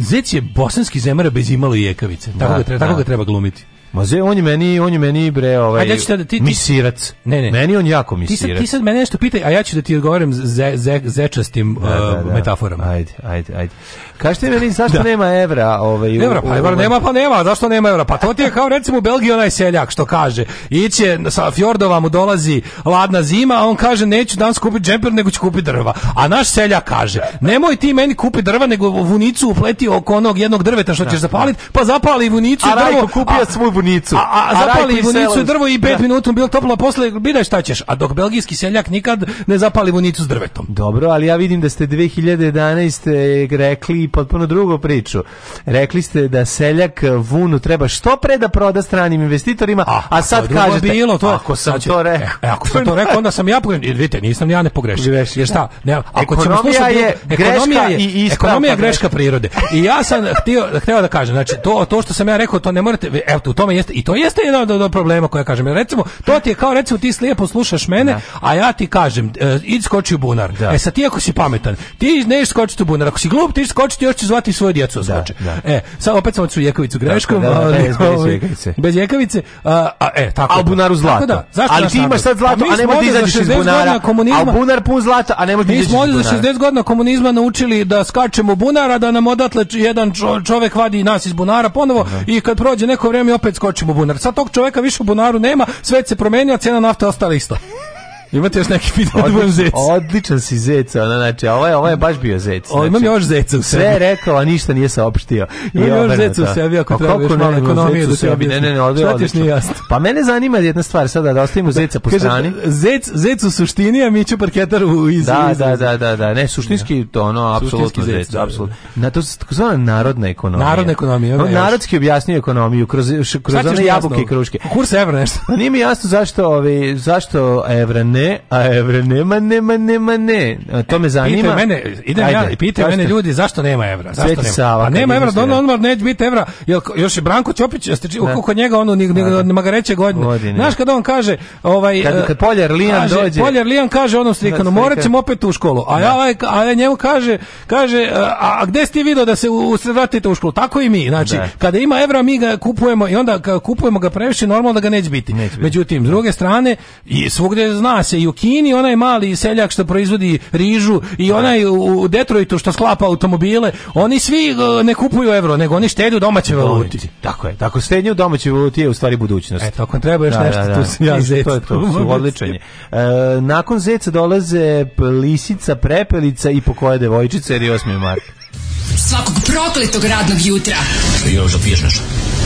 Zec je bosanski zemara bez imalo jekavice. Tako, da, ga, treba, da. tako ga treba glumiti. Maze, on je meni, on je meni bre, ovaj. Ajde, ja da ti, ti misirac. Ne, ne. Meni on jako misirac. Ti sad, ti sad mene nešto pitaj, a ja ću da ti odgovorim ze, ze, zečastim da, da, uh, da. Uh, metaforama. Ajde, ajde, ajde. Kažete meni zašto da. nema evra, ovaj. Evra, pa evra nema, pa nema, zašto nema evra? Pa to ti je kao recimo Belgija onaj seljak što kaže, iće sa fjordova mu dolazi ladna zima, a on kaže neću danas kupiti džemper, nego ću kupiti drva. A naš seljak kaže, nemoj ti meni kupi drva, nego vunicu upleti oko onog jednog drveta što ćeš da, da. zapaliti, pa zapali vunicu i drvo. A kupio a, kunicu. A, a, zapali a vunicu i drvo i 5 da. minuta bilo toplo, a posle biraš šta ćeš. A dok belgijski seljak nikad ne zapali vunicu s drvetom. Dobro, ali ja vidim da ste 2011. rekli potpuno drugu priču. Rekli ste da seljak vunu treba što pre da proda stranim investitorima, a, a sad kažete... Bilo, to, ako sam znači, to rekao. E, e, ako sam to rekao, onda sam ja pogrešio. Vidite, nisam ja ne pogrešio. Jer šta? Ne, ako ekonomija, slušati, je ekonomija je i ekonomija greška prirode. I ja sam htio, htio da kažem, znači, to, to što sam ja rekao, to ne morate... Evo, u tome jeste i to jeste jedan od, od problema koje kažem. recimo, to ti je kao recimo ti slepo slušaš mene, da. a ja ti kažem, e, idi skoči u bunar. Da. E sa ti ako si pametan, ti neš skočiti u bunar. Ako si glup, ti skočiti još će zvati svoje djecu da skoče. Da. Da, da. E, sad opet sam odsu Jekavicu greškom, da, da, bez, bez ovaj, Jekavice. Bez Jekavice, a, a e, tako. A u bunaru zlato. da, zašto Ali ti imaš sad pa zlato, a, a ne možeš izaći iz bunara. A bunar pun zlata, a ne možeš izaći iz bunara. Mi smo za 60 godina komunizma naučili da skačemo bunara, da nam odatle jedan čovjek vadi nas iz bunara ponovo i kad prođe neko vrijeme opet skočimo u bunar. Sad tog čoveka više u bunaru nema, sve se promenio, cena nafte ostala isto. Imate još neki pitanje da budem zec? Odličan si zec, ona, znači, ovo je, ovo je baš bio zec. Znači, o, imam još zeca u sebi. Sve rekao, a ništa nije saopštio. Imam I još zeca u sebi, ako treba još malo ekonomije da se objasni. Ne, ne, ne, odlično. Šta nije jasno? Pa mene zanima jedna stvar sada, da ostavimo da, zeca po strani. Zec, zec u suštini, a mi ću parketar u iz, da, da, da, da, da, ne, suštinski da. to, ono, apsolutno zec, da, apsolutno. Na to se takozvana narodna ekonomija. Narodna ekonomija. On narodski objasnio ekonomiju kroz kroz one jabuke i kruške. Kurs evra nešto. Pa nije mi jasno zašto, ovi, zašto evra ne ne, a evra nema, nema, nema, ne. A to me e, zanima. Pitaju mene, idem Ajde, ja, pitaju mene ljudi zašto nema evra. Zašto nema? Sava, a nema evra, da ono odmah neće biti evra. Jel, još je Branko Ćopić, jeste da. kod njega ono ni, da, ni, magareće godine. godine. Znaš kad on kaže, ovaj, kad, e, kad Poljar Lijan kaže, dođe. Poljar Lijan kaže onom slikanu, morat ćemo opet u školu. A ja, ovaj, a ja njemu kaže, kaže, e, a, a gde ste video da se usredratite u školu? Tako i mi. Znači, da. kada ima evra, mi ga kupujemo i onda kupujemo ga previše, normalno da ga neće biti. Neće biti. Međutim, s druge strane, i svugde zna se se i u Kini, onaj mali seljak što proizvodi rižu i onaj u Detroitu što sklapa automobile, oni svi uh, ne kupuju evro, nego oni štede u domaćoj valuti. Tako je. Tako štednje u domaćoj valuti je u stvari budućnost. Eto, ako treba još da, nešto, da, da. tu sam ja zec. To je to, su odličanje. E, nakon zeca dolaze lisica, prepelica i pokoja devojčica, jer je 8. mart. Svakog prokletog radnog jutra. Još da piješ nešto?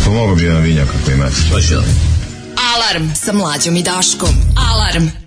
Pomogu pa bi jedan vinjak ako imate. Alarm sa mlađom i daškom. Alarm.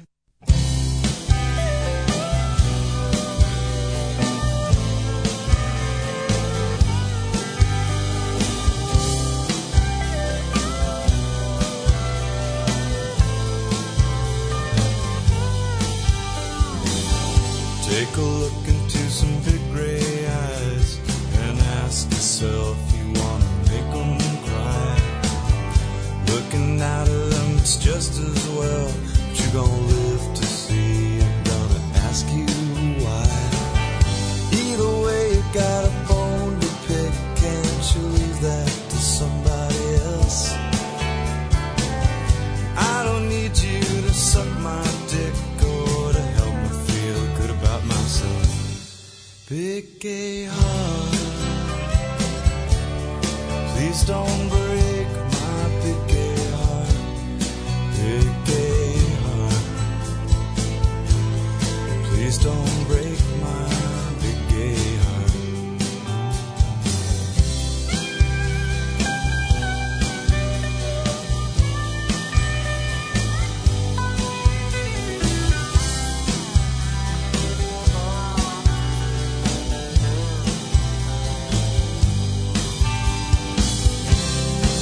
just as well. But you're gonna live to see. I'm gonna ask you why. Either way, you got a bone to pick. Can't you leave that to somebody else? I don't need you to suck my dick or to help me feel good about myself. Pick a heart. Please don't break. Please don't break my big gay heart.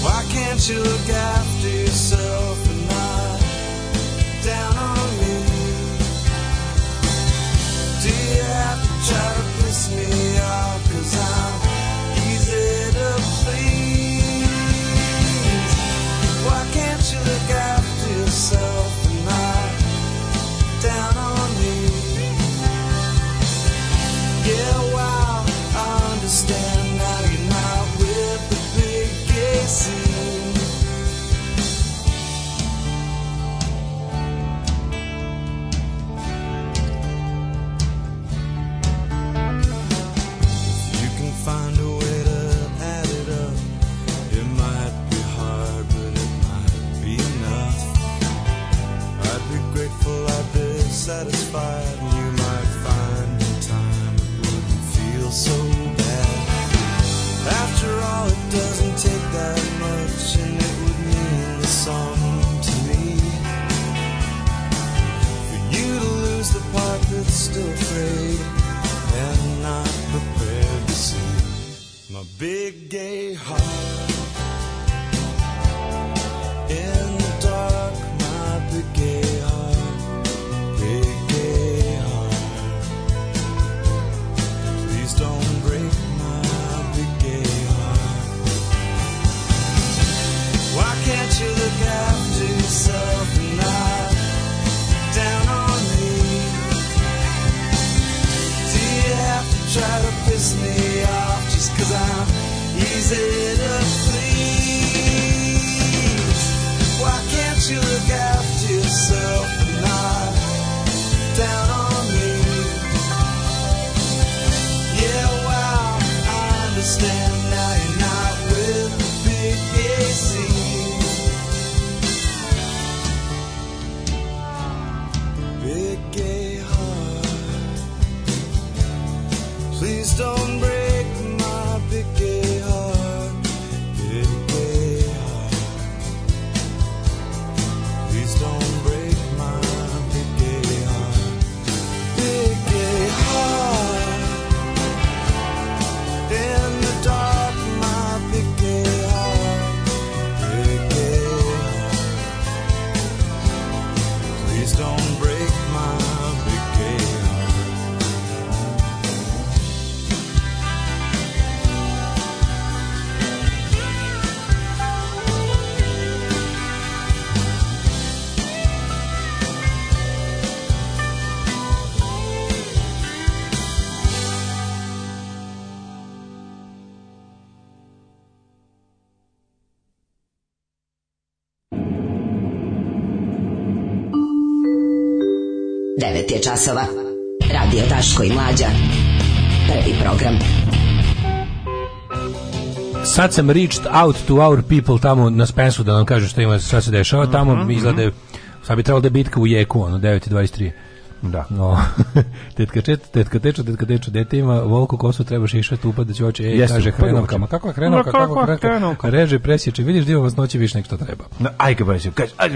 Why can't you look after? satisfied, and you might find in time it wouldn't feel so bad. After all, it doesn't take that much, and it would mean the song to me. For you to lose the part that's still free and not prepared to see my big gay heart. 9 je časova. Radio Taško i Mlađa. Prvi program. Sad sam reached out to our people tamo na Spensu da nam kažu šta, ima, šta se dešava. Mhm, tamo mm -hmm. izgleda, da sad bi trebalo da je bitka u Jeku, ono, 9.23. Da. No, tetka čet, tetka tečo, tetka tečo, dete ima volku kosu, treba šišati, upada će oči, ej, Jeste, kaže pa hrenovkama. Kakva hrenovka, kako, kakva hrenovka, reže, presječe, vidiš divo da vas noći više nek što treba. No, aj ga baš, aj.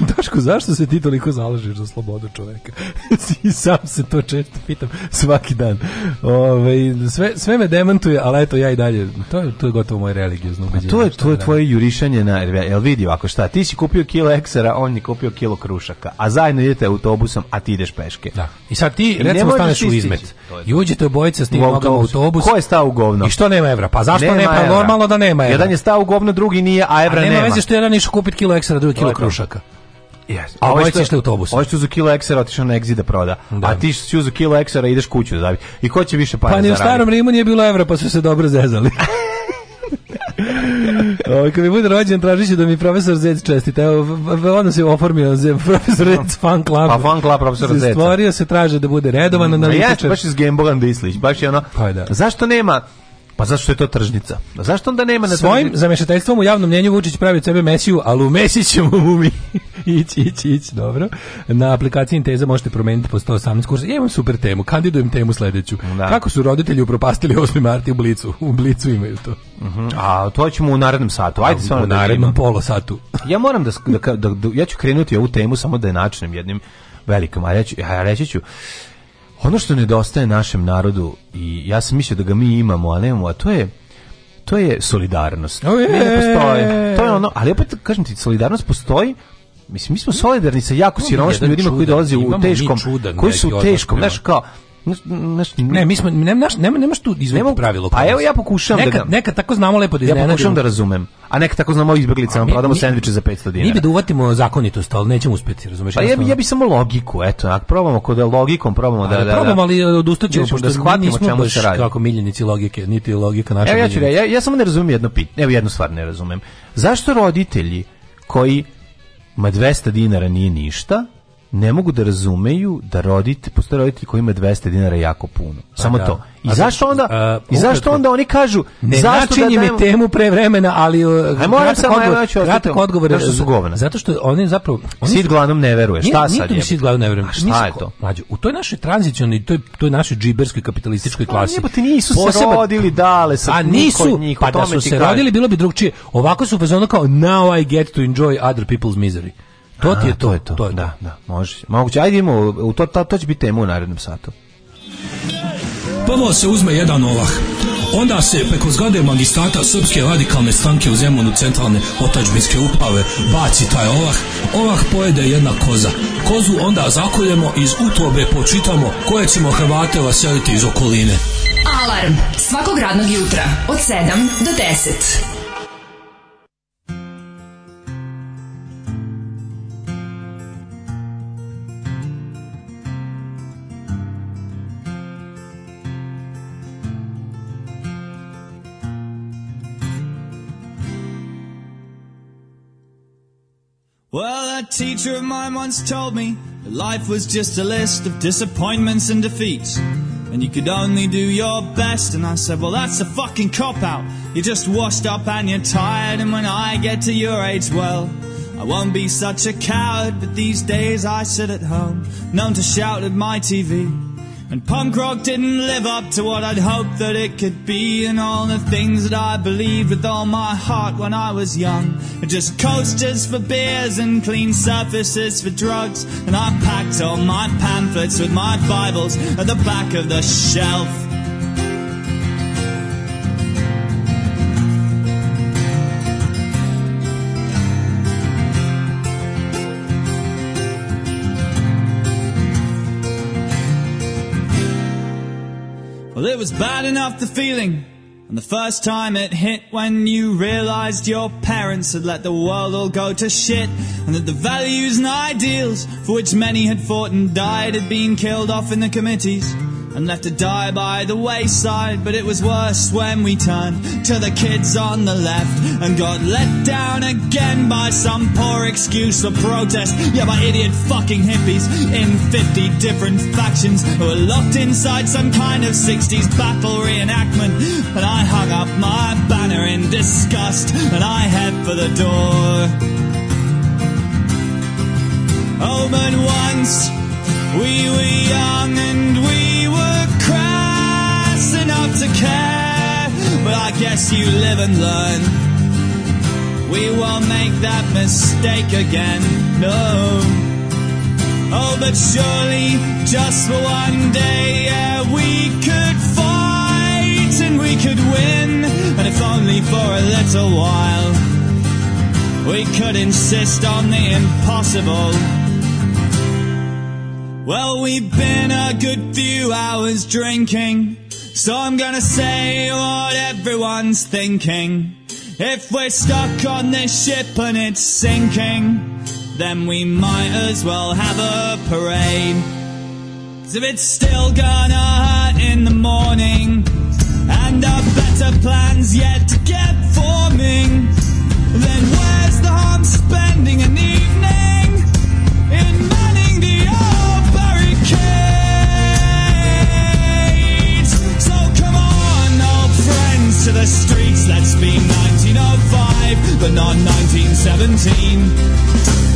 Daško, zašto se ti toliko zalažeš za slobodu čoveka? I sam se to često pitam svaki dan. Ove, sve, sve me demantuje, ali eto, ja i dalje, to je, to je gotovo moje religiozno ubeđenje. To je, to je tvoje jurišanje na, jel vidi ovako šta, ti si kupio kilo eksera, on je kupio kilo krušaka, a zajedno idete idete autobusom, a ti ideš peške. Da. I sad ti, I recimo, staneš u izmet. I uđete obojica s tim nogama u autobus. Ko je stao u govno? I što nema evra? Pa zašto nema, nema evra? Normalno da nema evra. Jedan je stao u govno, drugi nije, a evra a nema. nema veze što jedan išao kupiti kilo ekstra, drugi kilo krušaka. Yes. A ovo što je autobus. Ovo što za kilo eksera otišao na egzida proda. Da. A ti što za kilo eksera ideš kuću da I ko će više para Pa ni u starom Rimu nije bilo evra, pa su se dobro zezali. Ovaj kad mi bude rođen tražiću da mi profesor Zec čestita. Evo onda se oformio za profesor Zec pa, fan club. Pa fan club profesor Zec. Stvorio se traže da bude redovan mm, analitičar. Ja baš iz Gamebogan da isliš, baš je ono. Pa da. Zašto nema Pa zašto je to tržnica? A pa zašto onda nema na Svojim zamešateljstvom u javnom mnjenju Vučić pravi od sebe Mesiju, ali u Mesiji ćemo mu mi ići, ići, ići, dobro. Na aplikaciji Inteza možete promeniti po 118 kursa. Ja imam super temu, kandidujem temu sledeću. Da. Kako su roditelji upropastili 8. marti u Blicu? U Blicu imaju to. Uh mhm. -huh. A to ćemo u narednom satu. Ajde samo u da narednom polo satu. ja moram da, da, da, da, ja ću krenuti ovu temu samo da je načinem jednim velikom, a reći, a reći ću ono što nedostaje našem narodu i ja sam mislio da ga mi imamo, a nemamo, a to je to je solidarnost. Oh, je. Ne postoji. To je ono, ali opet kažem ti solidarnost postoji Mislim, mi smo solidarni sa jako siromašnim ljudima koji dolaze u teškom, koji su u teškom, znaš kao, Naš, ne, mi smo ne, naš, nema nemaš tu izvoditi pravilo. Pa evo ja pokušavam da neka tako znamo lepo da Ja pokušavam da razumem. A neka tako znamo izbeglicama prodamo sendviče za 500 dinara. Mi bi da uvatimo zakonitost, al nećemo uspeti, razumeš? Pa ja ja bi samo logiku, eto, ako probamo kod logikom probamo da, da, da. Probamo ali odustaćemo pošto da shvatimo čemu se radi. Kako miljenici logike, niti logika naša. Evo ja ću ja, ja samo ne razumem jedno pit. Evo jednu stvar ne razumem. Zašto roditelji koji ma 200 dinara nije ništa, ne mogu da razumeju da rodite, postoje roditelji koji ima 200 dinara jako puno. Pa samo da. to. I a zašto onda a, i zašto onda oni kažu ne zašto da mi temu pre vremena, ali uh, Aj moram samo odgovor, kratak odgovor zato su govna. Zato što oni zapravo oni Sid glavnom ne veruje. Šta nije, sad? Nije Sid glavnom ne veruje. A šta je to? Mlađe, u toj našoj tranzicionoj toj toj našoj džiberskoj kapitalističkoj klasi. Pa ti nisu poseba, se rodili dale sa A pa nisu, njih, pa da su se rodili bilo bi drugčije. Ovako su fazonu kao now I get to enjoy other people's misery. To ti je da, to. To je to, to je da, da, može. Moguće, ajde idemo, u to, to, to će biti tema u narednom satu. Prvo se uzme jedan ovah, onda se preko zgrade magistrata Srpske radikalne stranke u Zemunu centralne otačbinske uprave baci taj ovah, ovah pojede jedna koza. Kozu onda zakoljemo iz utrobe počitamo koje ćemo Hrvate vaseliti iz okoline. Alarm svakog radnog jutra od 7 do 10. Well, a teacher of mine once told me that life was just a list of disappointments and defeats. And you could only do your best. And I said, Well, that's a fucking cop out. You're just washed up and you're tired. And when I get to your age, well, I won't be such a coward. But these days I sit at home, known to shout at my TV. And punk rock didn't live up to what I'd hoped that it could be, and all the things that I believed with all my heart when I was young. Were just coasters for beers and clean surfaces for drugs. And I packed all my pamphlets with my Bibles at the back of the shelf. was bad enough the feeling. And the first time it hit when you realized your parents had let the world all go to shit. And that the values and ideals for which many had fought and died had been killed off in the committees and left to die by the wayside. But it was worse when we turned to the kids on the left and got let down again by some poor excuse for protest. Yeah, by idiot fucking hippies in 50 different factions who were locked inside some kind of 60s battle reenactment. And I hung up my banner in disgust and I head for the door. Omen oh, once, we were young and we to care. But I guess you live and learn. We won't make that mistake again, no. Oh, but surely just for one day, yeah, we could fight and we could win. And if only for a little while, we could insist on the impossible. Well, we've been a good few hours drinking. So I'm gonna say what everyone's thinking. If we're stuck on this ship and it's sinking, then we might as well have a parade. Cause if it's still gonna hurt in the morning, and our better plans yet to get forming, then where's the harm spending an evening? Yes, let's be 1905, but not 1917.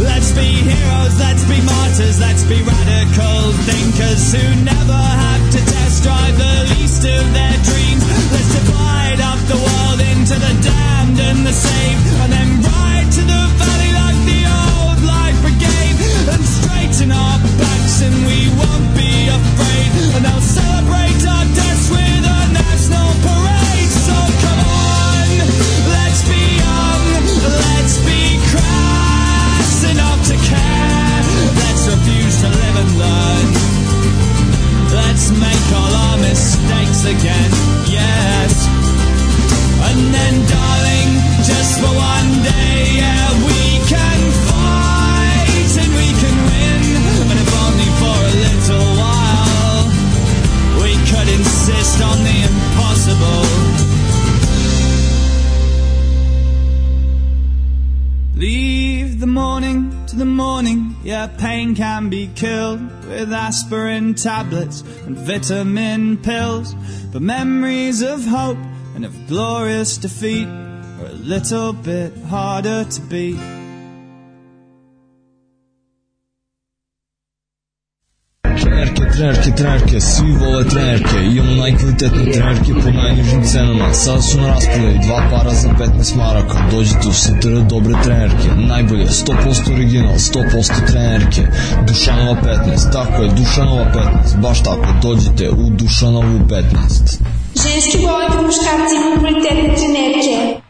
Let's be heroes, let's be martyrs, let's be radical thinkers who never have to test drive the least of their dreams. Let's divide up the world into the damned and the saved, and then ride to the valley like the old life brigade, and straighten our backs, and we won't be afraid, and I'll say. make all our mistakes again, yes. And then, darling, just for one day, yeah, we can fight and we can win. And if only for a little while, we could insist on the impossible. Leave the morning to the morning, yeah, pain can be killed with aspirin tablets and vitamin pills, but memories of hope and of glorious defeat are a little bit harder to beat. trenerke, trenerke, svi vole trenerke, imamo najkvalitetne trenerke po najnižim cenama, sada su na raspodaju dva para za 15 maraka, dođite u Sintr dobre trenerke, najbolje, 100% original, 100% trenerke, Dušanova 15, tako je, Dušanova 15, baš tako, dođite u Dušanovu 15. Ženski vole po muškarci imaju kvalitetne trenerke.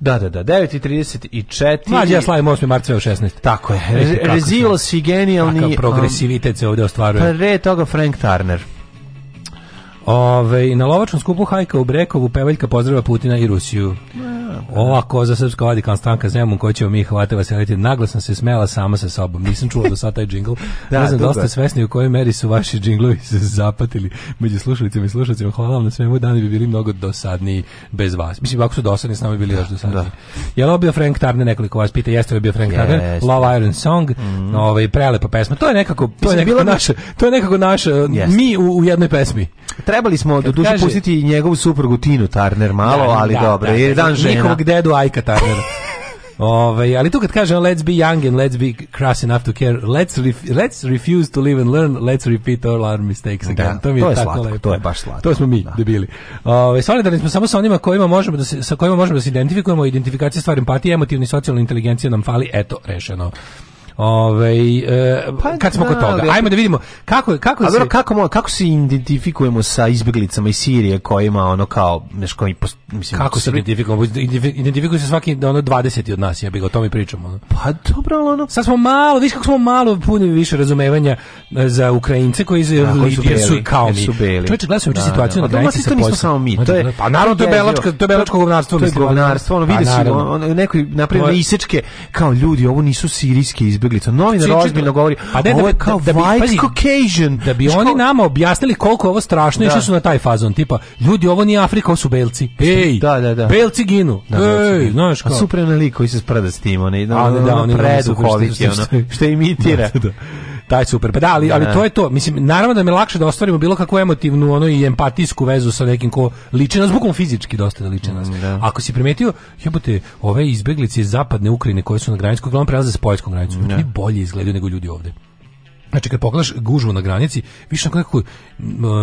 Da, da, da, 9.34. Mađe, ja slavim 8. marca u 16. Tako je. Rezilo Rezilos i genijalni... Takav um, progresivitet se ovde ostvaruje. Pre pa toga Frank Turner. Ove, na lovačkom skupu Hajka u Brekovu pevaljka pozdrava Putina i Rusiju. Ova koza srpska vadikan stranka Zemun koju ćemo mi hvatava seliti. Naglo sam se smela sama sa sobom. Nisam čuo do sada taj džingl. da, ne znam da svesni u kojoj meri su vaši džinglovi se zapatili među slušalicima i slušalicima. Hvala vam na svemu. Dani bi bili mnogo dosadniji bez vas. Mislim, ako su dosadni, s nama bi bili još da, dosadniji. Da. Je li bio Frank Turner? Nekoliko vas pita. Jeste li bio Frank yes. Turner? Love Iron Song. Mm. Ovaj, prelepa pesma. To je nekako, to je nekako naše, to je nekako naše, uh, yes. mi u, u, jednoj pesmi. Trebali smo do duše pustiti njegovu suprugu Tinu Turner malo, da, ali da, dobro. Da, je da. dan žena njihovog da. dedu Ajka Tarnera. Ove, ovaj, ali tu kad kaže let's be young and let's be crass enough to care, let's, ref, let's refuse to live and learn, let's repeat all our mistakes again. Da, to, mi je to je, slatko, lepo. to je baš slatko. To smo mi, da. debili. Ove, ovaj, solidarni da smo samo sa onima kojima možemo da se, sa kojima možemo da se identifikujemo, identifikacija stvar empatije, emotivna socijalna inteligencija nam fali, eto, rešeno. Ovaj e, pa, kad smo kod da, toga, ajmo da vidimo kako kako se kako mo, kako se identifikujemo sa izbeglicama iz Sirije kojima ono kao neš koji mislim kako se identifikujemo identifikuje se svaki ono 20 od nas ja bih o tome pričamo. Ono. Pa dobro, ono sad smo malo, viš kako smo malo puni više razumevanja e, za Ukrajince koji, iz koji su, beli, su kao mi. Su beli. Čovječe, gledam da, situaciju da, na da. granici sa Poljskom. samo mi. To da, je, pa naravno, to je belačko, to je belačko govnarstvo. To govnarstvo, ono, vidi pa se, neko napravio na pa- isečke, kao ljudi, ovo nisu sirijski izbjeglice izbeglica. Novinar ozbiljno govori, pa ne, da ovo je da kao da, da, white Caucasian. Da bi oni nama objasnili koliko ovo strašno da. i što su na taj fazon. Tipa, ljudi, ovo nije Afrika, ovo su belci. Pa Ej, da, da, da. belci ginu. Da, Ej, znaš kao. A super na lik koji se sprda s tim, onaj, da, da, da, da, da, da, da, da, da, da, da, da, da, taj super. Pa da, ali, ali da. to je to. Mislim, naravno da mi je lakše da ostvarimo bilo kakvu emotivnu ono i empatijsku vezu sa nekim ko liči nas, bukom fizički dosta da liči nas. Mm, da. Ako si primetio, jebote, ove izbeglice iz zapadne Ukrajine koje su na granici, uglavnom prelaze s poljskom granicom, ljudi da. bolje izgledaju nego ljudi ovde. Znači kad pogledaš gužvu na granici, više nekako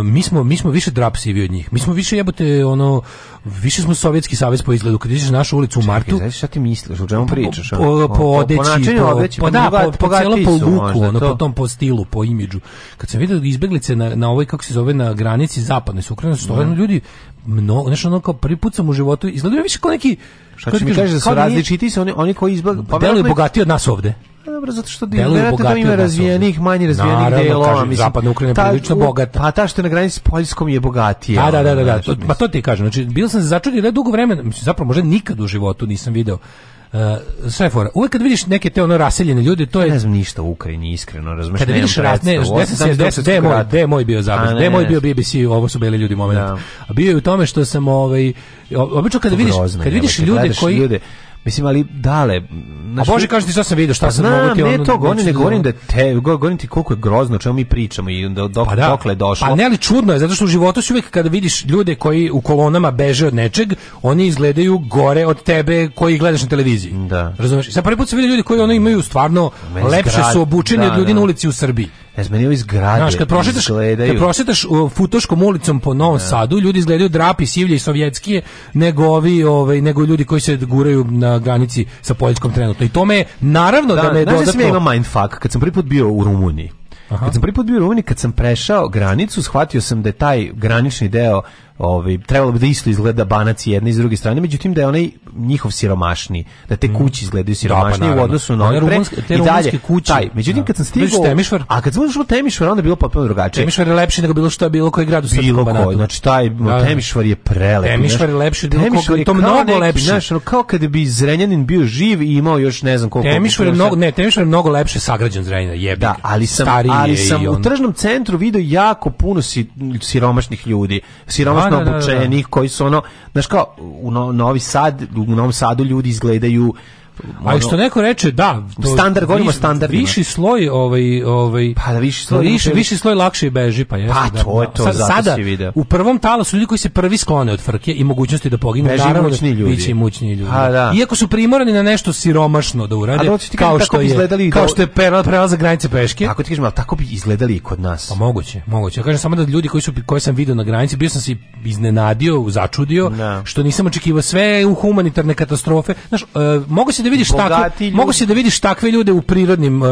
mi smo mi smo više drapsivi od njih. Mi smo više jebote ono više smo sovjetski savez po izgledu. Kad ideš našu ulicu u martu, znači šta ti misliš, o čemu pričaš? Po, po, po, po odeći, po, odeći, po, pa da, po, po, po, po luku, ono, po tom po stilu, po imidžu. Kad sam vidio izbeglice na na ovoj kako se zove na granici zapadne su Ukrajine, stoje mm. ljudi mnogo, nešto ono kao prvi put sam u životu izgledaju više kao neki Šta ti mi kažeš da su različiti, su oni, oni koji izbeg... Pa Deluju bogatiji od nas ovde. Pa dobro, zato što verovatno da ima razvijenih, manje razvijenih Naravno, delova, kažem, mislim. Zapadna Ukrajina je prilično bogata. Pa ta što je na granici s Poljskom je bogatija. Da, da, da, da, da. To, pa to ti kažem. Znači, bio sam se začuđen da dugo vremena, mislim, zapravo možda nikad u životu nisam video uh, sve fora. Uvek kad vidiš neke te ono raseljene ljude, to je ne znam ništa u Ukrajini iskreno, razumeš? Kad vidiš rat, ne, ne se da se moj, de moj bio zapad, de moj bio BBC, ovo su beli ljudi momenat. Da. A bio je u tome što sam ovaj obično kada vidiš, kad vidiš ljude koji ljude Mislim, ali dale... Naš, A Bože, kažete ti šta sam vidio, šta pa sam znam, mogu ti ono... ne to, oni ne govorim da te, govorim ti koliko je grozno, čemu mi pričamo i do, dok, pa da. dokle došlo. Pa ne, ali čudno je, zato što u životu si uvek kada vidiš ljude koji u kolonama beže od nečeg, oni izgledaju gore od tebe koji gledaš na televiziji. Da. Razumeš? Sa prvi put se vide ljudi koji oni imaju stvarno, Meni lepše grad, su obučeni da, od ljudi da. na da. ulici u Srbiji. Ne znam, meni zgrade Znaš, kad prošetaš, kad prošetaš uh, Futoškom ulicom po Novom ne. Da. Sadu, ljudi izgledaju drapi, sivlje i sovjetskije, nego ovi, ovaj, nego ljudi koji se guraju na granici sa Poljskom trenutno. I to me, naravno da, da me je dodatno... Znaš, imam mindfuck, kad sam prvi put bio u Rumuniji, Aha. Kad sam prvi put bio u Rumuniji, kad sam prešao granicu, shvatio sam da je taj granični deo ovaj trebalo bi da isto izgleda banac jedna iz druge strane međutim da je onaj njihov siromašni da te mm. kuće izgledaju siromašni da, pa, u odnosu na one i dalje kuće taj međutim da. kad sam stigao Temišvar a kad sam ušao Temišvar onda je bilo potpuno drugačije Temišvar je lepši nego bilo što je bilo koji grad u Srbiji bilo koji znači taj da, da, Temišvar je prelep Temišvar je lepši nego koji je to mnogo lepši znaš ono kao kad bi Zrenjanin bio živ i imao još ne znam koliko Temišvar je mnogo ne Temišvar je mnogo lepše sagrađen Zrenjanin jebe da ali sam ali sam u tržnom centru video jako puno siromašnih ljudi siromašnih odnosno da, da, obučenih da. koji su ono, znaš kao u Novi Sad, u Novom Sadu ljudi izgledaju Ali što neko reče, da, to standard govorimo standard. Viši sloj, ovaj ovaj pa da viši sloj, viši, viši sloj lakše beži, pa jeste. Pa da, to je da. to, da. sada, sada u prvom talasu ljudi koji se prvi sklone od frke i mogućnosti da poginu, Beži naravno, imućni ljudi. Biće imućni ljudi. A, pa, da. Iako su primorani na nešto siromašno da urade, A, da, kao, što je, kao, što je, kao što je prelazak granice peške. Tako ti kažem, ali tako bi izgledali i kod nas. Pa moguće, moguće. Ja kažem samo da ljudi koji su koje sam video na granici, bio sam se iznenadio, začudio, no. Da. što nisam očekivao sve u humanitarne katastrofe. Znaš, uh, mogu se si da vidiš takve, mogu si da vidiš takve ljude u prirodnim uh,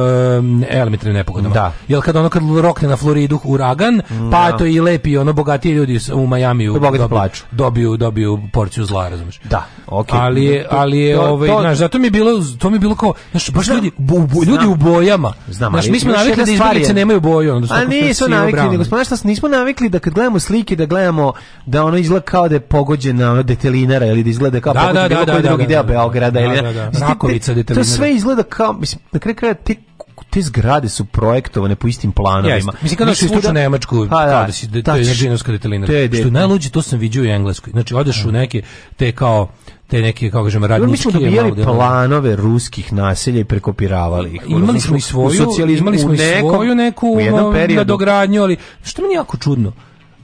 elementarnim nepogodama. Da. Jel kad ono kad rokne na Floridu uragan, pa da. to i lepi ono bogati ljudi u Majamiju dobiju, dobiju dobiju porciju zla, razumeš? Da. Okay. Ali je, ali je to, ovaj, to, znaš, zato mi je bilo to mi je bilo kao, znaš, baš znam, ljudi, bu, bu, ljudi u bojama. Znam, znaš, mi smo navikli da izbeglice nemaju boju, onda A da nisu navikli, nego nismo navikli da kad gledamo slike da gledamo da ono izgleda kao da je pogođena detelinara ili da izgleda kao da, pogođena da da, da, da, da, drugi deo Beograda ili mrakovica te, To sve izgleda kao, mislim, na kraju kraja ti te zgrade su projektovane po istim planovima. Mislim kada si u Nemačku, pa, da, da si da, to je džinovska detelina. Što je najluđe, to sam vidio u Engleskoj. Znači, odeš u da. neke te kao te neke kako kažemo radnički mi smo dobijali planove ruskih naselja i prekopiravali ih imali smo i svoju imali smo i svoju neku nadogradnju ali što mi je jako čudno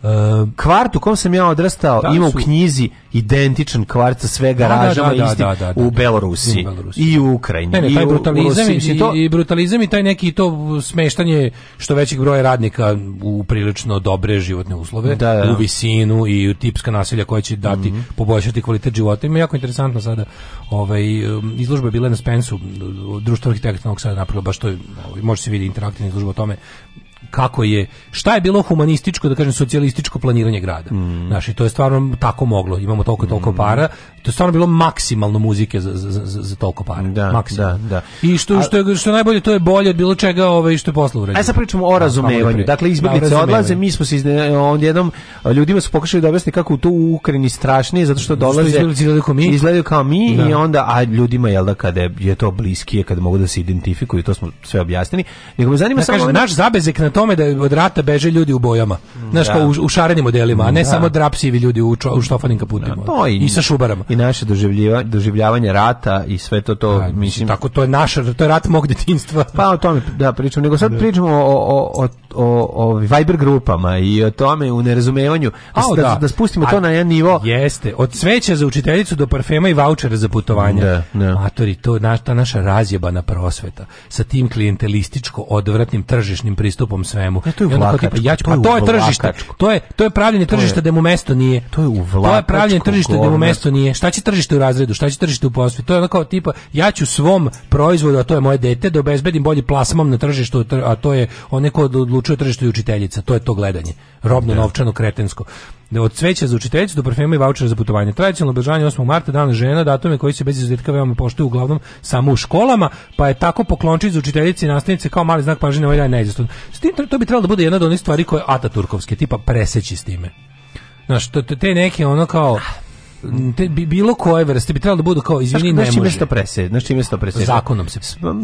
Uh, kvart u kom sam ja odrastao da, ima su... u knjizi identičan kvart sa sve garažama da da da, da, da, da u Belorusiji, i u Ukrajini ne, ne, taj i, u, brutalizam, u i, to... i brutalizam i taj neki to smeštanje što većeg broja radnika u prilično dobre životne uslove u visinu i u tipska naselja koja će dati mm -hmm. poboljšati kvalitet života ima jako interesantno sada ovaj, um, izložba je bila na Spensu društvo arhitekta sada napravilo baš to ovaj, može se vidjeti interaktivna izložba o tome kako je šta je bilo humanističko da kažem socijalističko planiranje grada. Mm. Naši to je stvarno tako moglo. Imamo toliko i toliko mm. para. To je stvarno bilo maksimalno muzike za za za, za toliko para. Da, maksimalno. Da, da. I što, što je što je najbolje to je bolje od bilo čega, ovaj što je posle urađeno. Aj sad pričamo o da, razumevanju. Dakle izbeglice da, odlaze, mi smo se izne, jednom, ljudima su pokušali da objasne kako to u Ukrajini strašnije zato što dolaze što izgledaju kao mi, izgledaju kao mi da. i onda a ljudima jel da kada je to bliskije, kada mogu da se identifikuju, to smo sve objasnili. Nego me zanima da, samo kažem, naš zabezek na na tome da od rata beže ljudi u bojama. Znaš, da. kao u, u šarenim modelima, a ne da. samo drapsivi ljudi u, čo, u štofanim kaputima. Da, to i, I sa šubarama. I naše doživljiva, doživljavanje rata i sve to to, da, mislim... Tako, to je naš, to je rat mog detinstva. Pa o tome, da, pričamo. Nego sad da. pričamo o, o, o, o Viber grupama i o tome u nerazumevanju. Da, a, da, da. da, spustimo a, to na jedan nivo. Jeste, od sveća za učiteljicu do parfema i vaučera za putovanje. Da, da. Matori, to naš, ta naša razjebana prosveta sa tim klijentelističko odvratnim tržišnim pristupom glupom svemu. Ja, e, to je vlakačko. Ja ću, pa to je tržište. To je to je pravljenje tržišta da mu mesto nije. To je u To je pravljenje tržišta da mu mesto nije. Šta će tržište u razredu? Šta će tržište u poslu? To je onako kao tipa ja ću svom proizvodu, a to je moje dete, da obezbedim bolji plasman na tržištu, a to je onaj ko odlučuje tržištu i učiteljica. To je to gledanje. Robno da. novčano kretensko da od cveća za učiteljicu do parfema i vaučera za putovanje. Tradicionalno obeležavanje 8. marta dana žena, datume koji se bez izuzetka veoma poštuju uglavnom samo u školama, pa je tako poklončić za učiteljice i nastavnice kao mali znak pažnje ovaj dan neizvestan. S tim to bi trebalo da bude jedna od onih stvari koje Ataturkovske, tipa preseći s time. Znaš, te neke ono kao Mm, te, bi bilo koje vrste bi trebalo da budu kao izvinite ne može. Znači prese, znači čime to Zakonom se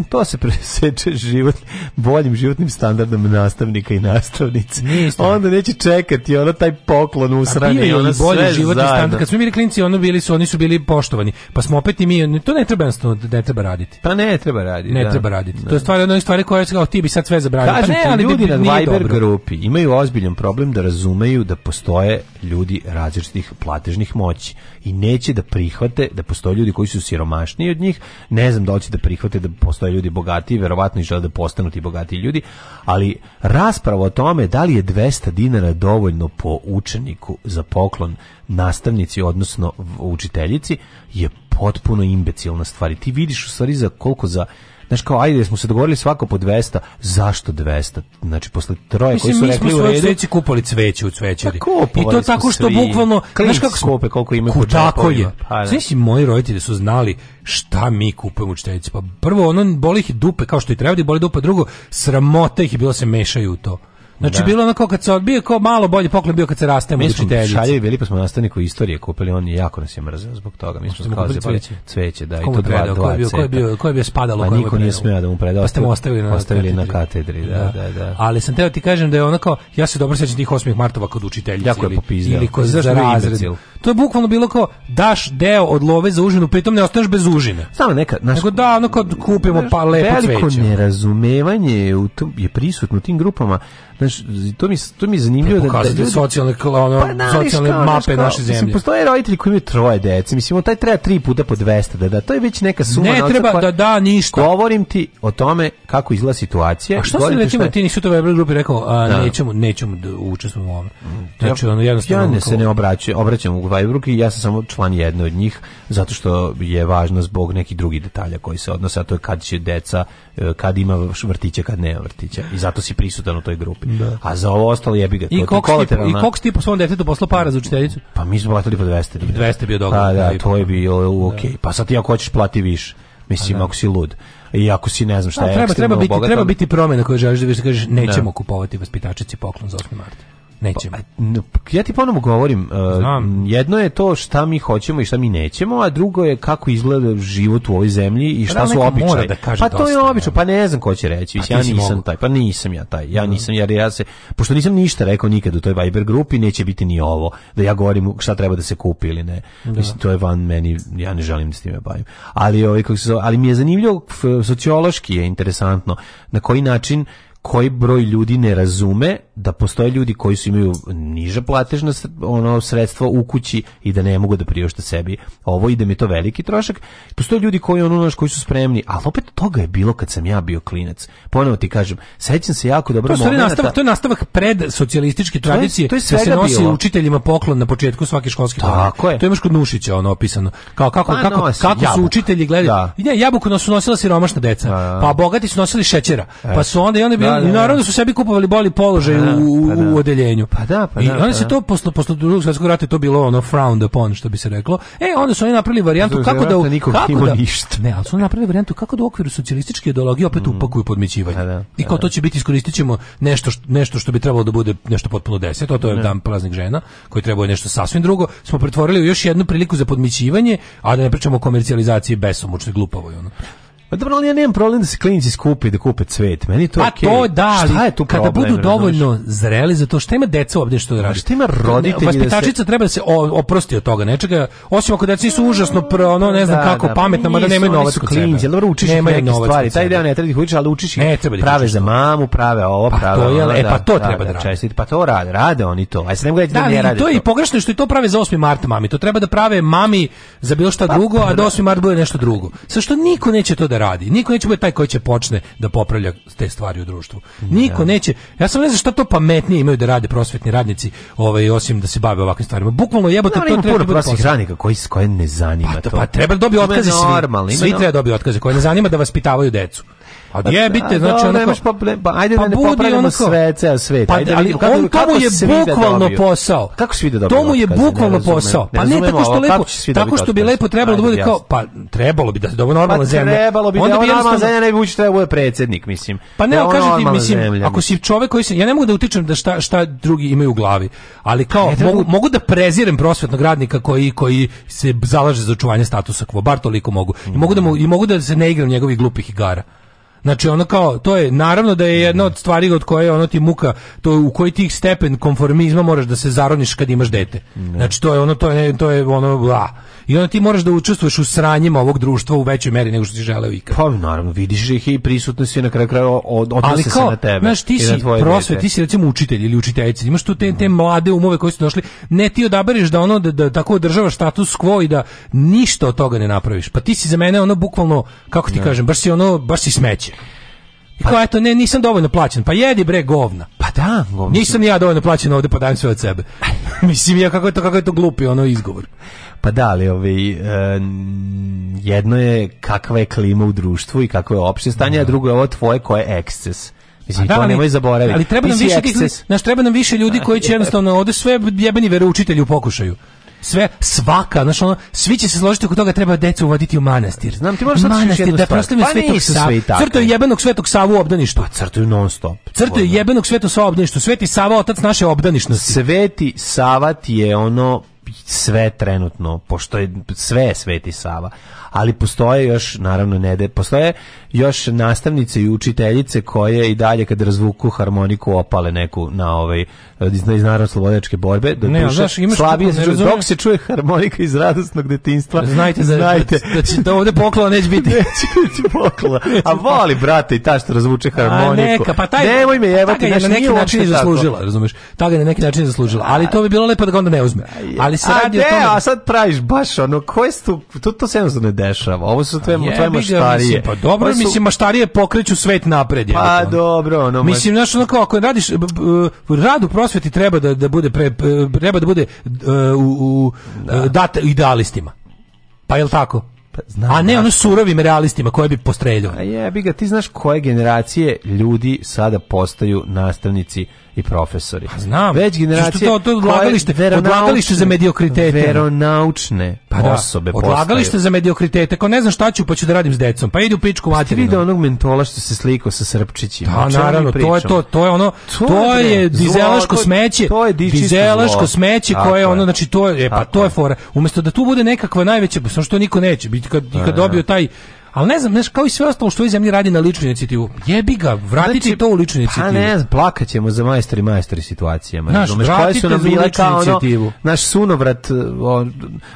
to se preseče život boljim životnim standardom nastavnika i nastavnice. Ništa. Onda neće čekati ona taj poklon usrani i ona bolji životni standard. Kad smo mi klinci, ono bili su, oni su bili poštovani. Pa smo opet i mi, to ne treba jednostavno, ne treba raditi. Pa ne treba raditi. Ne da. treba raditi. Da. To je da. stvar, ono je stvari koje kao ti bi sad sve zabranio. pa ne, ali ljudi na Viber grupi imaju ozbiljan problem da razumeju da postoje ljudi različitih platežnih moći i neće da prihvate da postoje ljudi koji su siromašniji od njih, ne znam da li će da prihvate da postoje ljudi bogatiji, verovatno i žele da postanu ti bogatiji ljudi, ali rasprava o tome da li je 200 dinara dovoljno po učeniku za poklon nastavnici, odnosno učiteljici, je potpuno imbecilna stvar. I ti vidiš u stvari za koliko za Znaš kao, ajde, smo se dogovorili svako po 200, zašto 200? Znači, posle troje koji su rekli u redu... Mi smo svoj kupali cveće u cvećari. Pa I to tako što svi. bukvalno... Klinci znaš kako skupe koliko imaju po Tako je. Pa, da. Znaš i moji roditelji su znali šta mi kupujemo u čteljici. Pa prvo, ono, boli ih dupe kao što i treba da boli dupe. Drugo, sramota ih je bilo da se mešaju u to. Znači da. bilo ono kao kad se odbije ko malo bolje poklon bio kad se rastemo učiteljice. Mi smo bili pa smo nastavniku istorije kupili, on je jako nas je mrzeo zbog toga. Mi smo se kao cveće. cveće, da, Komu i to dva, dva ko je bio, ko je bio, ko je bio spadalo, pa niko nije smeo da mu predao. Pa ste mu ostavili na, ostavili na katedri, da, da, da, da. Ali sam teo ti kažem da je onako, ja se dobro sećam tih 8. martova kod učiteljice jako ili, ili kod za razred. To je bukvalno bilo kao daš deo od love za užinu, pritom ne ostaneš bez užine. Samo neka, naš, Nego da, ono kad kupimo pa lepo cveće. Veliko nerazumevanje je prisutno tim grupama Znaš, to mi, to mi je zanimljivo da... Pokazate da socijalne, ono, pa, nariš, socijalne kao, mape kao, naše zemlje. Mislim, postoje roditelji koji imaju troje dece, mislim, taj treba tri puta po 200 da da, to je već neka suma. Ne treba koja... da da ništa. Govorim ti o tome kako izgleda situacija. A što se recimo, ti nisi u toj grupi rekao, a, da. nećemo, nećemo da učestvujemo u ovom. Znači, ono, jednostavno... Ja ne se ne obraćam, obraćam u Vajbruku i ja sam samo član jedne od njih, zato što je važno zbog nekih drugih detalja koji se odnose, a to je kad će deca, e, kad ima vrtića, kad nema vrtića. I zato si prisutan u toj grupi skupi. Da. A za ovo ostalo jebi ga. I koliko ti, i koliko ti po svom detetu poslao para za učiteljicu? Pa mi smo platili po 200. 200 bio dogovor. Pa da, da, to je bio u da. okej. Okay. Pa sad ti ako hoćeš plati više. Mislim, pa da. ako si lud i ako si ne znam šta da, pa, je treba treba biti bogatom. treba biti promena koju želiš da vidiš da kažeš nećemo da. kupovati vaspitačici poklon za 8. marta. Nećemo. Pa, pa, ja ti ponovno govorim, e, Znam. jedno je to šta mi hoćemo i šta mi nećemo, a drugo je kako izgleda život u ovoj zemlji i šta da, su običaji. Da pa to je običaj, da. pa ne znam ko će reći. Pa, ja nisam mogu. taj, pa nisam ja taj. Ja da. nisam jer ja se pošto nisam ništa rekao nikad u toj Viber grupi, neće biti ni ovo da ja govorim šta treba da se kupi ili ne. Da. Mislim to je van meni, ja ne želim da s time bavim. Ali ovaj kako se zove, ali mi je zanimljivo sociološki je interesantno na koji način koji broj ljudi ne razume da postoje ljudi koji su imaju niža platežna ono sredstva u kući i da ne mogu da priušte sebi ovo ide da mi to veliki trošak. Postoje ljudi koji ono naš koji su spremni, ali opet toga je bilo kad sam ja bio klinac. Ponovo ti kažem, sećam se jako dobro to je nastavak, to je nastavak pred socijalističke tradicije. To je, to je da se nosi bilo. učiteljima poklon na početku svake školske Tako je. To imaš kod Nušića ono opisano. Kao kako pa, kako nosi, kako su učitelji gledali. Da. Ne, jabuku nas su nosila siromašna deca. Da, da. Pa bogati su nosili šećera. Pa e. Pa su onda i oni bili da, naravno su sebi kupovali boli položaj u, pa da, u pa da. odeljenju. Pa da, pa I da. I onda se pa to da. posle posle drugog svetskog rata to bilo ono frowned upon što bi se reklo. E onda su oni napravili varijantu kako da u, kako ništa. Ne, ali su napravili varijantu kako da u okviru socijalističke ideologije opet mm. upakuju podmićivanje. I kao to će biti iskoristićemo nešto nešto što bi trebalo da bude nešto potpuno deset, a to je dan praznik žena, koji trebao nešto sasvim drugo, smo pretvorili u još jednu priliku za podmićivanje, a da ne pričamo o komercijalizaciji besomučnoj glupavoj ono. Pa dobro, ali ja nemam problem da se klinici skupe da kupe cvet. Meni to pa okay. to da, ali šta je tu problem, kada budu dovoljno zreli za to, šta ima deca ovdje što da pa radi? Šta ima pa roditelji? Da vaspitačica se... treba da se oprosti od toga nečega, osim ako deca nisu užasno pro, ono, ne znam da, kako, da, pa pametna, mada nemaju novac kod sebe. dobro, učiš nemaju neke stvari. Taj deo ne treba da učiš, ali učiš ne, treba da prave za mamu, prave ovo, pa prave. To je, e, pa to treba da, rade. Pa to rade, rade oni to. Aj se ne mogu da ne rade. To je i pogrešno što i to prave za 8. mart mami. To treba da prave mami za bilo šta drugo, a da 8. mart bude nešto drugo. Sa što niko neće to da radi. Niko neće biti taj koji će počne da popravlja te stvari u društvu. Da. Niko neće. Ja sam ne znam šta to pametnije imaju da rade prosvetni radnici, ovaj osim da se bave ovakim stvarima. Bukvalno jebote to treba da prosvetnih radnika koji koje ne zanima pa, to. Pa treba da dobiju otkaze svi. Normalno, svi treba da dobiju otkaze koje ne zanima da vaspitavaju decu. Pa znači, a Odjebite, znači onako... nemaš problem, pa ajde pa da ne popravimo sve, ceo svet. Pa, ajde, ali on to je bukvalno posao. Kako si vide da Tomu je bukvalno posao. Pa ne tako što lepo, tako što bi lepo trebalo da bude kao pa trebalo bi da se dobro normalna pa zemlja. Trebalo bi da normalna zemlja ne bi uopšte da trebao bude predsednik, mislim. Pa ne, da kažem ti, mislim, ako si čovek koji se ja ne mogu da utičem da šta šta drugi imaju u glavi, ali kao mogu da prezirem prosvetnog radnika koji koji se zalaže za očuvanje statusa quo, bar toliko mogu. I mogu da mu, i mogu da se ne igram njegovih glupih igara. Znači ono kao to je naravno da je jedna od stvari od koje ono ti muka, to u koji tih stepen konformizma moraš da se zaroniš kad imaš dete. Znači to je ono to je to je ono bla i onda ti moraš da učestvuješ u sranjima ovog društva u većoj meri nego što si želeo ikad. Pa naravno, vidiš ih i prisutno si na kraju kraja odnose se na tebe. Znaš, ti si prosvet, ti si recimo učitelj ili učiteljica, imaš tu te, te mlade umove koji su došli, ne ti odabereš da ono da, da tako održavaš status quo i da ništa od toga ne napraviš. Pa ti si za mene ono bukvalno, kako ti ne. Da. kažem, baš si ono, baš si smeće. Pa, kao eto, ne, nisam dovoljno plaćen. Pa jedi bre govna. Pa da, govna. Nisam ja dovoljno plaćen ovde, pa dajem sve od sebe. Mislim ja kako je to kako je to glupi ono izgovor. Pa da, ali ovaj, eh, jedno je kakva je klima u društvu i kakvo je opšte stanje, a da. drugo je ovo tvoje koje je eksces. Mislim, da, to nemoj zaboraviti. Ali treba nam, više, eksces... naš, treba nam više ljudi koji će jednostavno ovde sve jebeni veroučitelji u pokušaju sve svaka znači ono svi će se složiti oko toga treba decu voditi u manastir znam ti možeš sad manastir da proslave pa svetog savu crtaju jebenog svetog savu u obdaništu pa crtaju non stop crtaju jebenog svetog savu obdaništu sveti sava otac naše obdanišnosti sveti sava ti je ono sve trenutno, pošto je sve Sveti Sava, ali postoje još, naravno ne de, postoje još nastavnice i učiteljice koje i dalje kad razvuku harmoniku opale neku na ovaj iz, iz narodno slobodačke borbe, dok, da ne, duša, znaš, imaš slabije se čuje, dok se čuje harmonika iz radosnog detinjstva, znajte, da, znajte. Da, da, će, to ovde poklona neće biti. neće biti poklona, a voli brate i ta što razvuče harmoniku. A neka, pa taj, Nemoj me pa jevati, ta na neki način zaslužila, razumeš, ta ga je na neki način zaslužila, ali to bi bilo lepo da ga onda ne uzme. Ali ali se a radi de, o tome... A sad praviš baš ono, koje su, to, to se jednostavno ne dešava, ovo su tvoje, tvoje maštarije. pa dobro, su... mislim, maštarije pokreću svet napred. Pa ja, dobro, ono... Mislim, znaš, ono kao, ako radiš, rad u prosveti treba da, da bude, pre, treba da bude e, u, u da. E, dat idealistima. Pa je tako? Pa, znam, a ne ono surovim realistima koje bi postreljao. A jebi ga, ti znaš koje generacije ljudi sada postaju nastavnici i profesori. Pa znam. Već generacije Što to, to je odlagalište, odlagalište za mediokritete. Veronaučne pa da, osobe Odlagalište postaju. za mediokritete. Ko ne znam šta ću, pa ću da radim s decom. Pa idu u pičku materinu. Jeste vidio onog mentola što se slikao sa srpčićima? Da, naravno, to je to, to je ono, to, to je, je dizelaško smeće, to je dizelaško smeće koje je ono, znači to je, e, pa to je fora. Umesto da tu bude nekakva najveća, samo pa što niko neće biti kad, kad da, da, dobio da. taj Ali ne znam, znaš, kao i sve ostalo što u zemlji radi na ličnu inicijativu. Jebi ga, vratiti znači, to u ličnu inicijativu. Pa ne znam, plakaćemo za majstori majstori situacijama. Znaš, Domeš, vratite su nam bile kao ono, naš sunovrat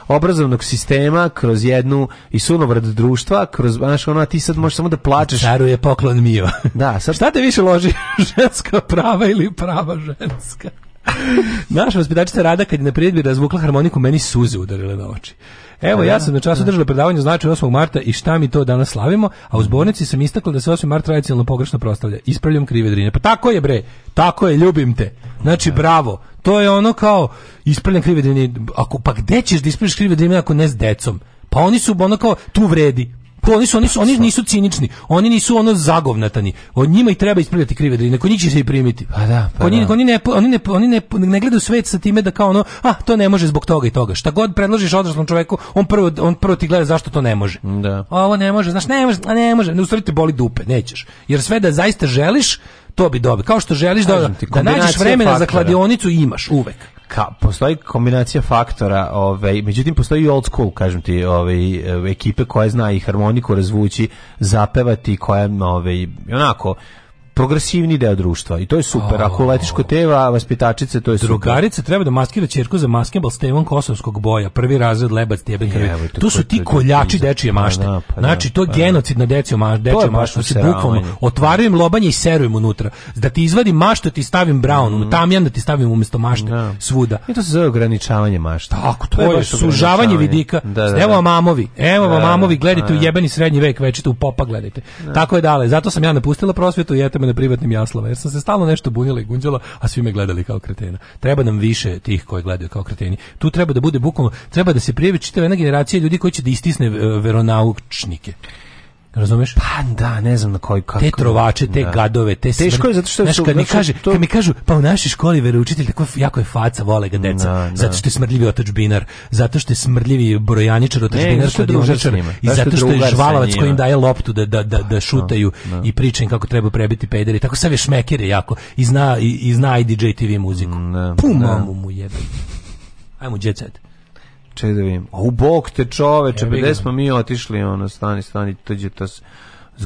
obrazovnog sistema kroz jednu i sunovrat društva, kroz, znaš, ono, ti sad možeš samo da plačeš. Caru je poklon mio. Da, sad... Šta te više loži, ženska prava ili prava ženska? Naša vaspitačica Rada kad je na prijedbi razvukla harmoniku meni suze udarile na oči. Evo, ja sam na času da. držala predavanje znači 8. marta i šta mi to danas slavimo, a u zbornici sam istakla da se 8. marta tradicionalno pogrešno prostavlja. Ispravljam krive drine. Pa tako je, bre, tako je, ljubim te. Znači, da. bravo. To je ono kao ispravljam krive drine. Ako, pa gde ćeš da ispravljaš krive drine ako ne s decom? Pa oni su ono kao, tu vredi. To oni su, oni su, oni nisu cinični. Oni nisu ono zagovnatani. Od njima i treba ispravljati krive drine. Da Kod njih će se i primiti. Pa da, pa oni, da. oni, ne, oni, ne, oni ne, ne gledaju svet sa time da kao ono, a to ne može zbog toga i toga. Šta god predložiš odraslom čovjeku, on prvo, on prvo ti gleda zašto to ne može. Da. ovo ne može, znaš, ne može, a ne može. Ne ustvari te boli dupe, nećeš. Jer sve da zaista želiš, to bi dobio. Kao što želiš da, da nađeš vremena faktora. za kladionicu, imaš uvek ka, postoji kombinacija faktora, ovaj, međutim postoji old school, kažem ti, ovaj, ekipe koja zna i harmoniku razvući, zapevati, koja ovaj, onako progresivni deo društva i to je super. Ako oh. letiš teva, vaspitačice, to je super. Drugarice treba da maskira ćerku za maskembal Stevan Kosovskog boja, prvi razred lebac tebe Tu su ti koljači dečije pa mašte. Da, pa da, znači to je pa da. genocid na decu maš, dečije mašte, se bukvalno otvarujem lobanje i serujem unutra. Da ti izvadim maštu, ti stavim brown, mhm. tamjan da ti stavim umesto mašte svuda. I to se zove ograničavanje mašte. Tako, to je sužavanje vidika. Evo vam mamovi, evo vam mamovi, gledajte u jebeni srednji vek, večito u popa gledajte. Tako je dale. Zato sam ja napustila prosvetu i eto na privatnim jaslama, jer sam se stalno nešto bunila i gunđala, a svi me gledali kao kretena. Treba nam više tih koji gledaju kao kreteni. Tu treba da bude bukvalno, treba da se prijavi čitava jedna generacija ljudi koji će da istisne e, veronaučnike. Razumeš? Pa da, ne znam na koji kako. Te trovače, te da. gadove, te smrti. Teško je zato što Znaš, kad mi kaže, to... kad mi kažu, pa u našoj školi veroučitelj, tako jako je faca, vole ga deca. Da, da. Zato što je smrdljivi otačbinar, zato što je smrdljivi brojaničar, otačbinar, kladioničar i zato što je žvalavac kojim daje loptu da, da, da, da, da šutaju no, da. no. i priča im kako treba prebiti pederi. Tako sav je šmeker jako i zna, i, i zna i DJ TV muziku. No, da, Puma mu mu jebe. Ajmo, djecet. Čekaj da vidim. O, bog te čoveče, pa gde smo mi otišli, ono, stani, stani, tođe to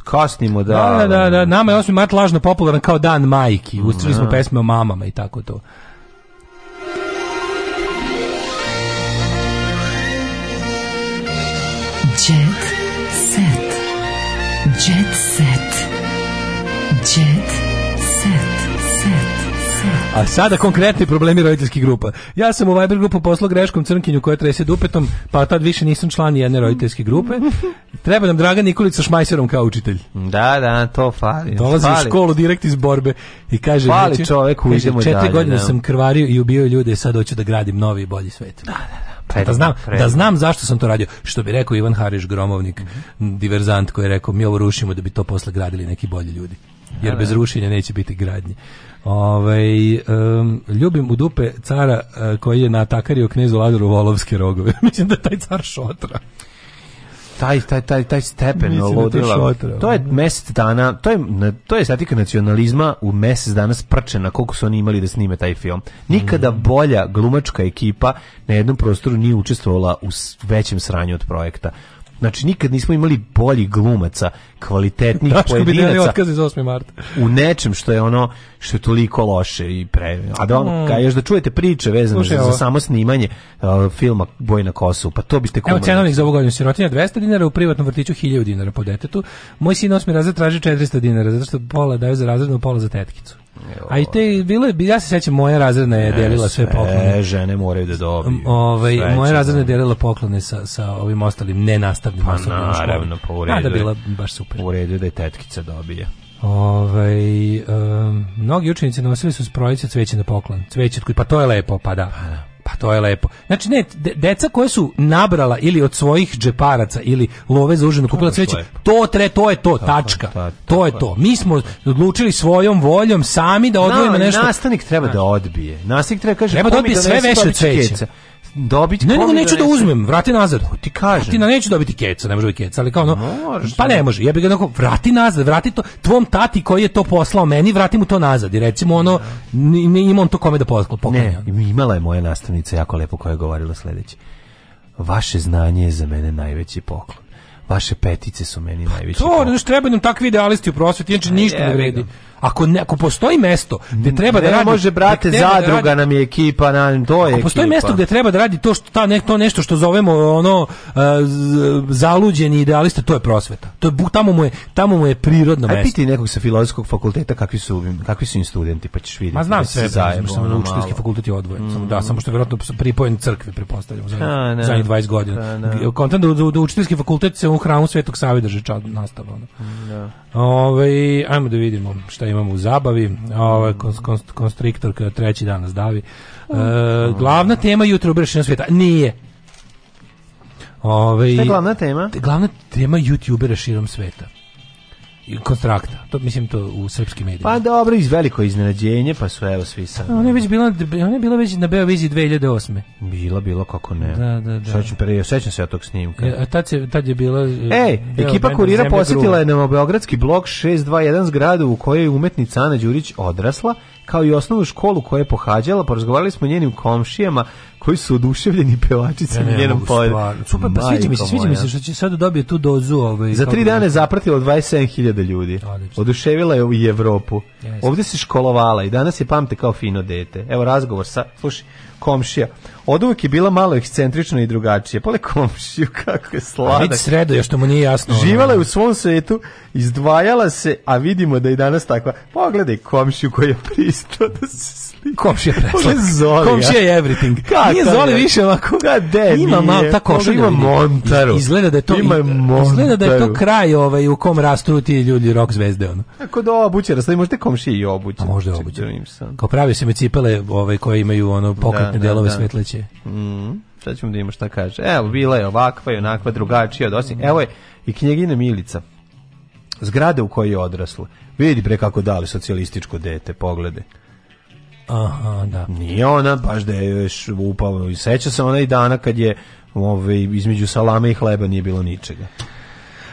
kasnimo da... Da, da, da, da nama je 8. mart lažno popularan kao dan majki. Mm, Ustrili smo da. pesme o mamama i tako to. Jet set. Jet set. Jet A sada konkretni problemi roditeljskih grupa. Ja sam u Viber grupu poslao greškom crnkinju koja trese dupetom, pa tad više nisam član jedne roditeljske grupe. Treba nam Dragan Nikolić sa šmajserom kao učitelj. Da, da, to fali. Dolazi fali. u školu direkt iz borbe i kaže, fali neće, čovjek, kaže, četiri dalje, godine ne. Da. sam krvario i ubio ljude, sad hoću da gradim novi i bolji svet. Da, da, da. Predno, pa da znam, predno. da znam zašto sam to radio. Što bi rekao Ivan Hariš Gromovnik, diverzant koji je rekao mi ovo rušimo da bi to posle gradili neki bolji ljudi. Jer da, bez da. rušenja neće biti gradnje. Ove, ovaj, um, ljubim u dupe cara uh, koji je natakario knezu Lazaru volovske rogove. Mislim da taj car šotra taj taj taj taj stepen ludila. oludila. Da to, je da. mesec dana, to je to je satika nacionalizma u mjesec dana sprčena koliko su oni imali da snime taj film. Nikada mhm. bolja glumačka ekipa na jednom prostoru nije učestvovala u većem sranju od projekta. Znači, nikad nismo imali bolji glumaca, kvalitetnih Daško pojedinaca. bi otkaz iz 8. marta. u nečem što je ono, što je toliko loše i pre... A da ono, mm. ka, još da čujete priče vezano za, za, samo snimanje uh, filma Boj na Kosovu, pa to biste kumali. Evo cenovnik za ovogodinu sirotinja 200 dinara, u privatnom vrtiću 1000 dinara po detetu. Moj sin osmi razred traži 400 dinara, zato što pola daju za razrednu, pola za tetkicu. A i te bile ja se sećam moja razredna je delila sve poklone. žene moraju da dobiju. Ovaj moja razredna je da- delila poklone sa sa ovim ostalim nenastavnim pa, osobama. Naravno, pa u da, da, redu. Da bila baš super. U redu da je tetkica dobije. Ove, ovaj, um, mnogi učenici nosili su sprojice cveće na poklon. Cveće, pa to je lepo, pa da. Pa Pa to je lepo. Znači ne, deca koje su nabrala ili od svojih džeparaca ili love za užinu kupila cveće, to tre, to je to, tačka. To, je to. Mi smo odlučili svojom voljom sami da odvojimo nešto. Nastavnik treba da odbije. Nastavnik treba da kaže treba da odbije sve veše cveće dobiti Ne, nego neću da uzmem, vrati nazad. Ko ti kaže? Ti na neću dobiti keca, ne može biti keca, ali kao ono, Možeš, pa ne da. može. Ja bih ga onako, vrati nazad, vrati to tvom tati koji je to poslao meni, vrati mu to nazad. I recimo ono, ne ima to kome da posla, Ne, imala je moja nastavnica jako lepo koja je govorila sledeće. Vaše znanje je za mene najveći poklon vaše petice su meni pa najveći. To, ono što treba nam takvi idealisti u prosveti, inače pa ništa ne vredi. Ako ne, ako postoji mesto gdje treba da ne da radi, može brate da zadruga radi, nam je ekipa, nam to je. Ako postoji ekipa. mesto gdje treba da radi to što ta nek, to nešto što zovemo ono uh, zaluđeni idealista, to je prosveta. To je tamo mu je tamo mu je prirodno Aj, mesto. Aj piti nekog sa filozofskog fakulteta kakvi su kakvi su im studenti, pa ćeš vidjeti. Ma znam da sve, zajedno, samo na učiteljski fakultet je odvojen. Mm. Samo da, samo što verovatno pripojen crkvi, pretpostavljam, za A, za 20 godina. Kontent da, da, da, učiteljski fakultet se u hramu Svetog Save drži čad nastava. Ono. Da. Ove, ovaj, ajmo da vidimo šta imamo u zabavi. Ove, ovaj, konst, konstriktor kada treći danas davi. E, glavna tema jutro bršina svijeta. Nije. Ove, ovaj, šta je glavna tema? Glavna tema youtubera širom sveta kontrakta. To mislim to u srpskim medijima. Pa dobro, iz veliko iznenađenje, pa su evo svi sad. Ona je već bila, ona je bila već na Beoviziji 2008. Bila, bila kako ne. Da, da, da. Sećam pre, sećam se ja tog snimka. E, a tad se tad je bila e, Ej, ekipa kurira posetila je na Beogradski blok 621 zgradu u kojoj je umetnica Ana Đurić odrasla, kao i osnovnu školu koju je pohađala, porazgovarali smo njenim komšijama, koji su oduševljeni pevačicom ne, ne, njenom pojedom. Super, pa sviđa mi se, sviđa mi se što će sad da dobije tu dozu. Ovaj, Za tri dana je zapratila 27.000 ljudi. Odlično. Oduševila je i Evropu. Yes. Ovdje se školovala i danas je pamte kao fino dete. Evo razgovor sa, slušaj, komšija. Od uvijek je bila malo ekscentrična i drugačija. Pole komšiju, kako je sladak. Vidi sredo, još to mu nije jasno. Živala je u svom svetu, izdvajala se, a vidimo da je danas takva. Pogledaj komšiju koji je pristao da se slika. Komšija preslatka. Komšija je everything. Kako nije Zoli više ovako. Da, de, ima malo ta košulja. Ima Montaru. Izgleda da je to, ima izgleda da je to kraj ovaj, u kom rastu ti ljudi rock zvezde. Ono. Ako do obućera, sad možete komšije i obućera. Možda obućera. Da Kao pravi se mi cipele ovaj, koje imaju ono da. pokret Da, da, delove da. svetleće. Mhm. Šta ćemo da ima šta kaže? Evo, bila je ovakva i onakva, drugačija od osim. Evo je i knjegina Milica. Zgrade u kojoj je odrasla. Vidi pre kako dali socijalističko dete, poglede. Aha, da. Nije ona baš da je još upala. I seća se ona i dana kad je ovaj, između salame i hleba nije bilo ničega.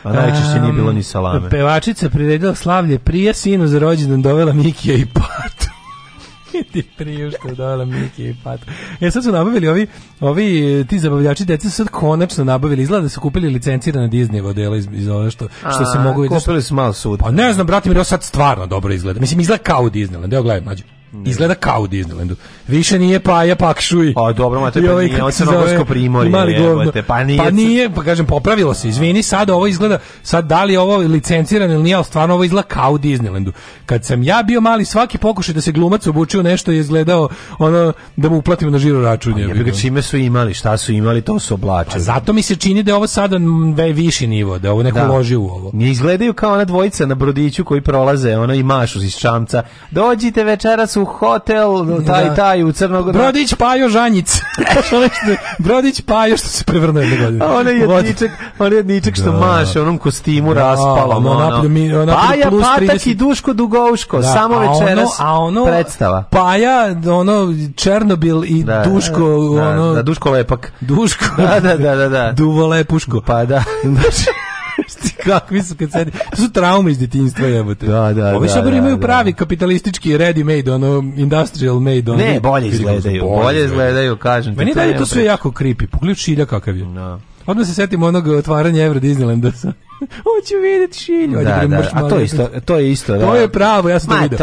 A najčešće nije bilo ni salame. Pevačica priredila slavlje prije sinu za rođendan dovela Mikija i Patu ti priušte, dole Miki i Pat. E sad su nabavili ovi, ovi e, ti zabavljači deca su sad konačno nabavili, izgleda da su kupili licencirane Disney modele iz, iz ove što, što A, se mogu... Da- kupili su malo sud. Pa ne znam, brati mi sad stvarno dobro izgleda. Mislim, izgleda kao Disneyland, evo gledaj, mađu. Izgleda kao u Disneylandu. Više nije Paja Pakšuj. A pa, dobro, mate, pa ovaj nije, on se na Mali jebate, pa nije. Pa nije, pa kažem, popravilo se, izvini, sad ovo izgleda, sad da li ovo licencirano ili nije, ali stvarno ovo izgleda kao u Disneylandu. Kad sam ja bio mali, svaki pokušaj da se glumac obučio nešto je izgledao ono, da mu uplatimo na žiro račun. Pa, jebe čime su imali, šta su imali, to su oblačili. Pa zato mi se čini da je ovo sada viši nivo, da ovo neko da. loži u ovo. Ne izgledaju kao ona dvojica na brodiću koji prolaze, ono i mašu iz čamca. Dođite večeras u hotel taj da. taj u Crnog... Brodić Pajo Žanjic. Brodić Pajo što se prevrnuo jedne godine. A onaj jedničak, onaj jedničak što da. maše onom kostimu da, raspalom. Ono, ono. Mi, ono Paja, plus Patak i Duško Dugovško, da, samo večeras a ono, predstava. Paja, ono, Černobil i da, Duško, da, da ono... Da, Duško Lepak. Duško. Da, da, da, da. Duvo Lepuško. Pa da. Znači, Kakvi su kad sedi? To su traume iz djetinjstva jebote. Da, da, Ovi da, da, imaju da. pravi kapitalistički ready made, ono industrial made, ono. Ne, bolje izgledaju, bolje izgledaju, kažem. Meni da je to sve jako creepy. Pogledaj čilja kakav je. Da. Odmah se setim onog otvaranja Euro Disneylanda sa Hoću vidjeti šilju. Da, da, da, a to, isto, to je isto. Da. To je pravo, ja sam Ma, to video.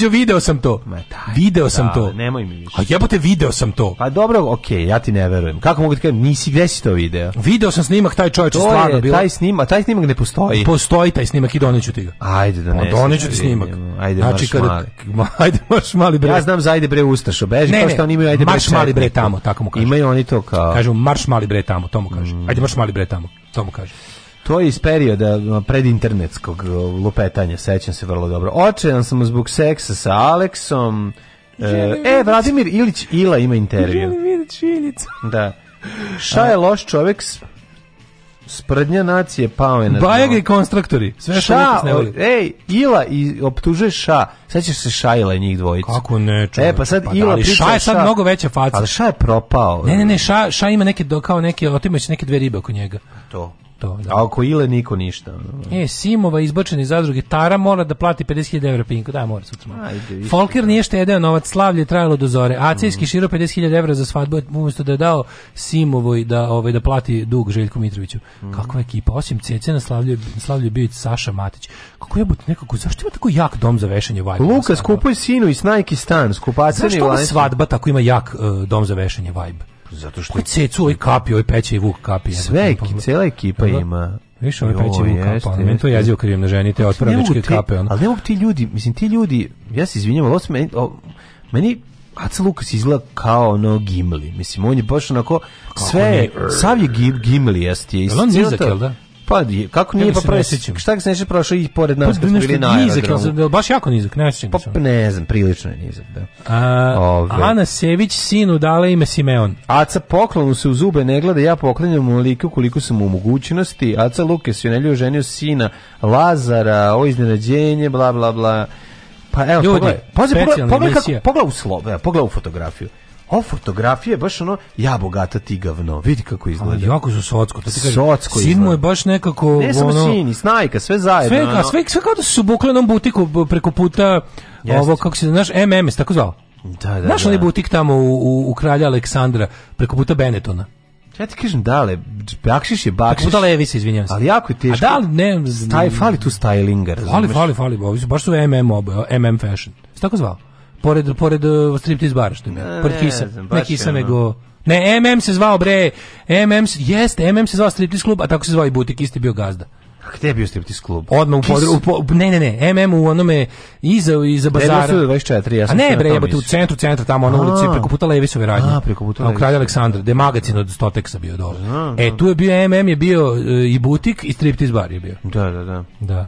To video sam to. Ma, taj, video da, sam da, to. Nemoj mi više. A jebote, video sam to. Pa dobro, okej, okay, ja ti ne verujem. Kako mogu ti kažem, nisi, gde si to video? Video sam snimak, taj čovječ je stvarno bilo. Taj snimak, taj snimak ne postoji. Postoji taj snimak i doneću ti ga. Ajde da pa ne. Pa doneću ti snimak. Ajde, znači, marš kada, mali. Ajde, marš mali bre. Ja znam za ajde bre ustašo, beži ne, kao što oni imaju ajde bre. Marš mali bre tamo, tako mu kažu. Imaju oni to kao. Kažu marš mali bre tamo, to mu kažu. Mm. Ajde marš mali bre tamo, to mu kažu. To je iz perioda predinternetskog lupetanja, sećam se vrlo dobro. Očajan sam zbog seksa sa Aleksom. E, Želim e, Vladimir Ilić Ila ima intervju. Ilić Ilić. Da. Šta je loš čovek sprednja nacije pao je na Bajeg i konstruktori. Sve ša, ne voli. Ej, Ila i optužuje Ša. Sećaš se Šajla i njih dvojica. Kako ne, čovjek. E pa sad pa Ila da, Ša je sad ša... mnogo veća faca. Ali Ša je propao. Ne, ne, ne, Ša, ša ima neke do kao neke otimaće neke dve ribe oko njega. To to. Da. A oko Ile niko ništa. E, Simova izbačen iz zadruge Tara mora da plati 50.000 evra Pinku. Da, mora sutra. Ajde, Folker da. nije štedeo novac, slavlje trajalo do zore. Acejski mhm. mm. širo 50.000 evra za svadbu, umjesto da je dao Simovoj da, ovaj, da plati dug Željku Mitroviću. Mm. Kakva ekipa, osim Cece na slavlju, slavlju bio i Saša Matić. Kako je but nekako, zašto ima tako jak dom za vešanje vajba? Luka, skupuj sinu i snajki stan, skupaceni Zašto ova svadba tako ima jak uh, dom za vešanje Vibe? zato što je cecu ovaj kapi, ovaj peće i Vuk kapi. Sve, cela ekipa da, da. ima. Više ove ovaj peće Vuka, pa meni to jezio krijem na ženite te otpravničke kape. Ono. Ali ne mogu ti ljudi, mislim, ti ljudi, ja se izvinjam, ali meni, o, meni Aca Lukas izgleda kao ono Gimli. Mislim, on je baš onako sve, sav je Gimli, jeste. Je, on nizak, jel da? Pa kako nije pa prosećam. Šta se neće prošao i pored pa nas pa, kad bili na nizak, jel, baš jako nizak, ne sećam pa, se. Pa ne znam, prilično je nizak, da. A, Ana Sević sinu dala ime Simeon. Aca poklonu se u zube ne gleda, ja poklanjam mu onoliko koliko sam u mogućnosti. Aca Lukes je neljuo ženio sina Lazara, o iznenađenje, bla bla bla. Pa evo, Ljudi, pogledaj, pogledaj, pogledaj, pogledaj, pogledaj u slobe, pogledaj u fotografiju. O fotografije baš ono, ja bogata ti gavno. Vidi kako izgleda. Ali jako su socko. To kaže. socko Sin mu je baš nekako... Ne samo ono, sin, snajka, sve zajedno. Sve, ka, sve, sve kao da su u buklenom butiku preko puta Jest. ovo, kako se znaš, MMS, tako zvao. Da, da, Znaš da. je butik tamo u, u, u Kralja Aleksandra, preko puta Benetona? Ja ti kažem, dale, bakšiš je bakšiš. Tako da levi se, izvinjam se. Ali jako je teško. A da li, ne... Staj, fali tu stylinga, razumiješ? Fali, fali, fali, baš su MM, oba, MM fashion. Se tako zvao? pored pored uh, striptiz bara što ima. Pored Kisa. Ne, ne Kisa nego Ne, MM se zvao bre. MM jeste, MM se zvao striptiz klub, a tako se zvao i butik, isti bio gazda. A gde je bio striptiz klub? Odmah u podru, po, ne, ne, ne, MM u onome iza, iza bazara. Ne, 24, ja sam A ne, bre, jebate, u centru, centra, tamo na ulici, preko puta Levisove radnje. A, preko puta Levisove. Kralja Aleksandra, gde je magazin od Stoteksa bio dole. A, a. E, da. tu je bio, MM je bio e, i butik i striptiz bar je bio. Da, da, da. Da.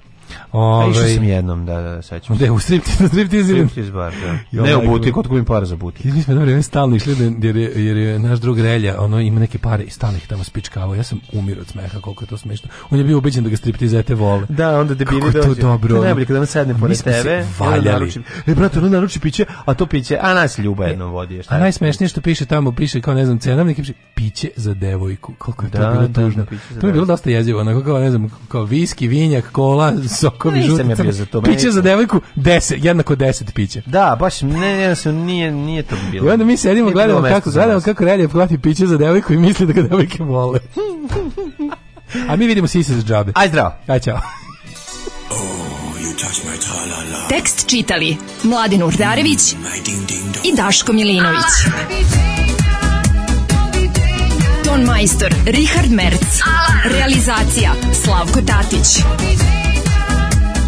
Ove, išao ovaj, sam jednom, da, da, sećam. je da, u striptiz, na striptiz ili? Striptiz bar, da. Ovaj ne u butik, otkud mi para za butik. Mi smo jedno vrijeme stalno išli, jer je, jer je naš drug Relja, ono ima neke pare i stalno ih tamo spičkavao. Ja sam umirao od smeha, koliko je to smešno. On je bio ubeđen da ga striptizete vole. Da, onda debili dođe. Kako je to dobro. To najbolje, kada on sedne pored tebe. Mi smo E, brate, ono naruči piće, a to piće, a nas ljuba e, jednom vodi. Šta a najsmešnije što piše tamo, piše kao, ne znam, cenovnik, piše piće za devojku. Koliko je to da, bilo da, tužno. To je bilo dosta jezivo, onako kao, ne znam, kao viski, vinjak, kola, sokovi, žuti crni. Za to, piće za devojku, deset, jednako 10 piće. Da, baš, ne, ne, su, nije, nije to bilo. I onda mi sedimo, gledamo kako, gledamo kako Relje plati piće za devojku i misli da ga devojke vole. A mi vidimo sise za džabe. Aj zdravo. Aj čao. Oh, Tekst čitali Mladin Urdarević i Daško Milinović. Ton majstor Richard Merc. Realizacija Slavko Tatić.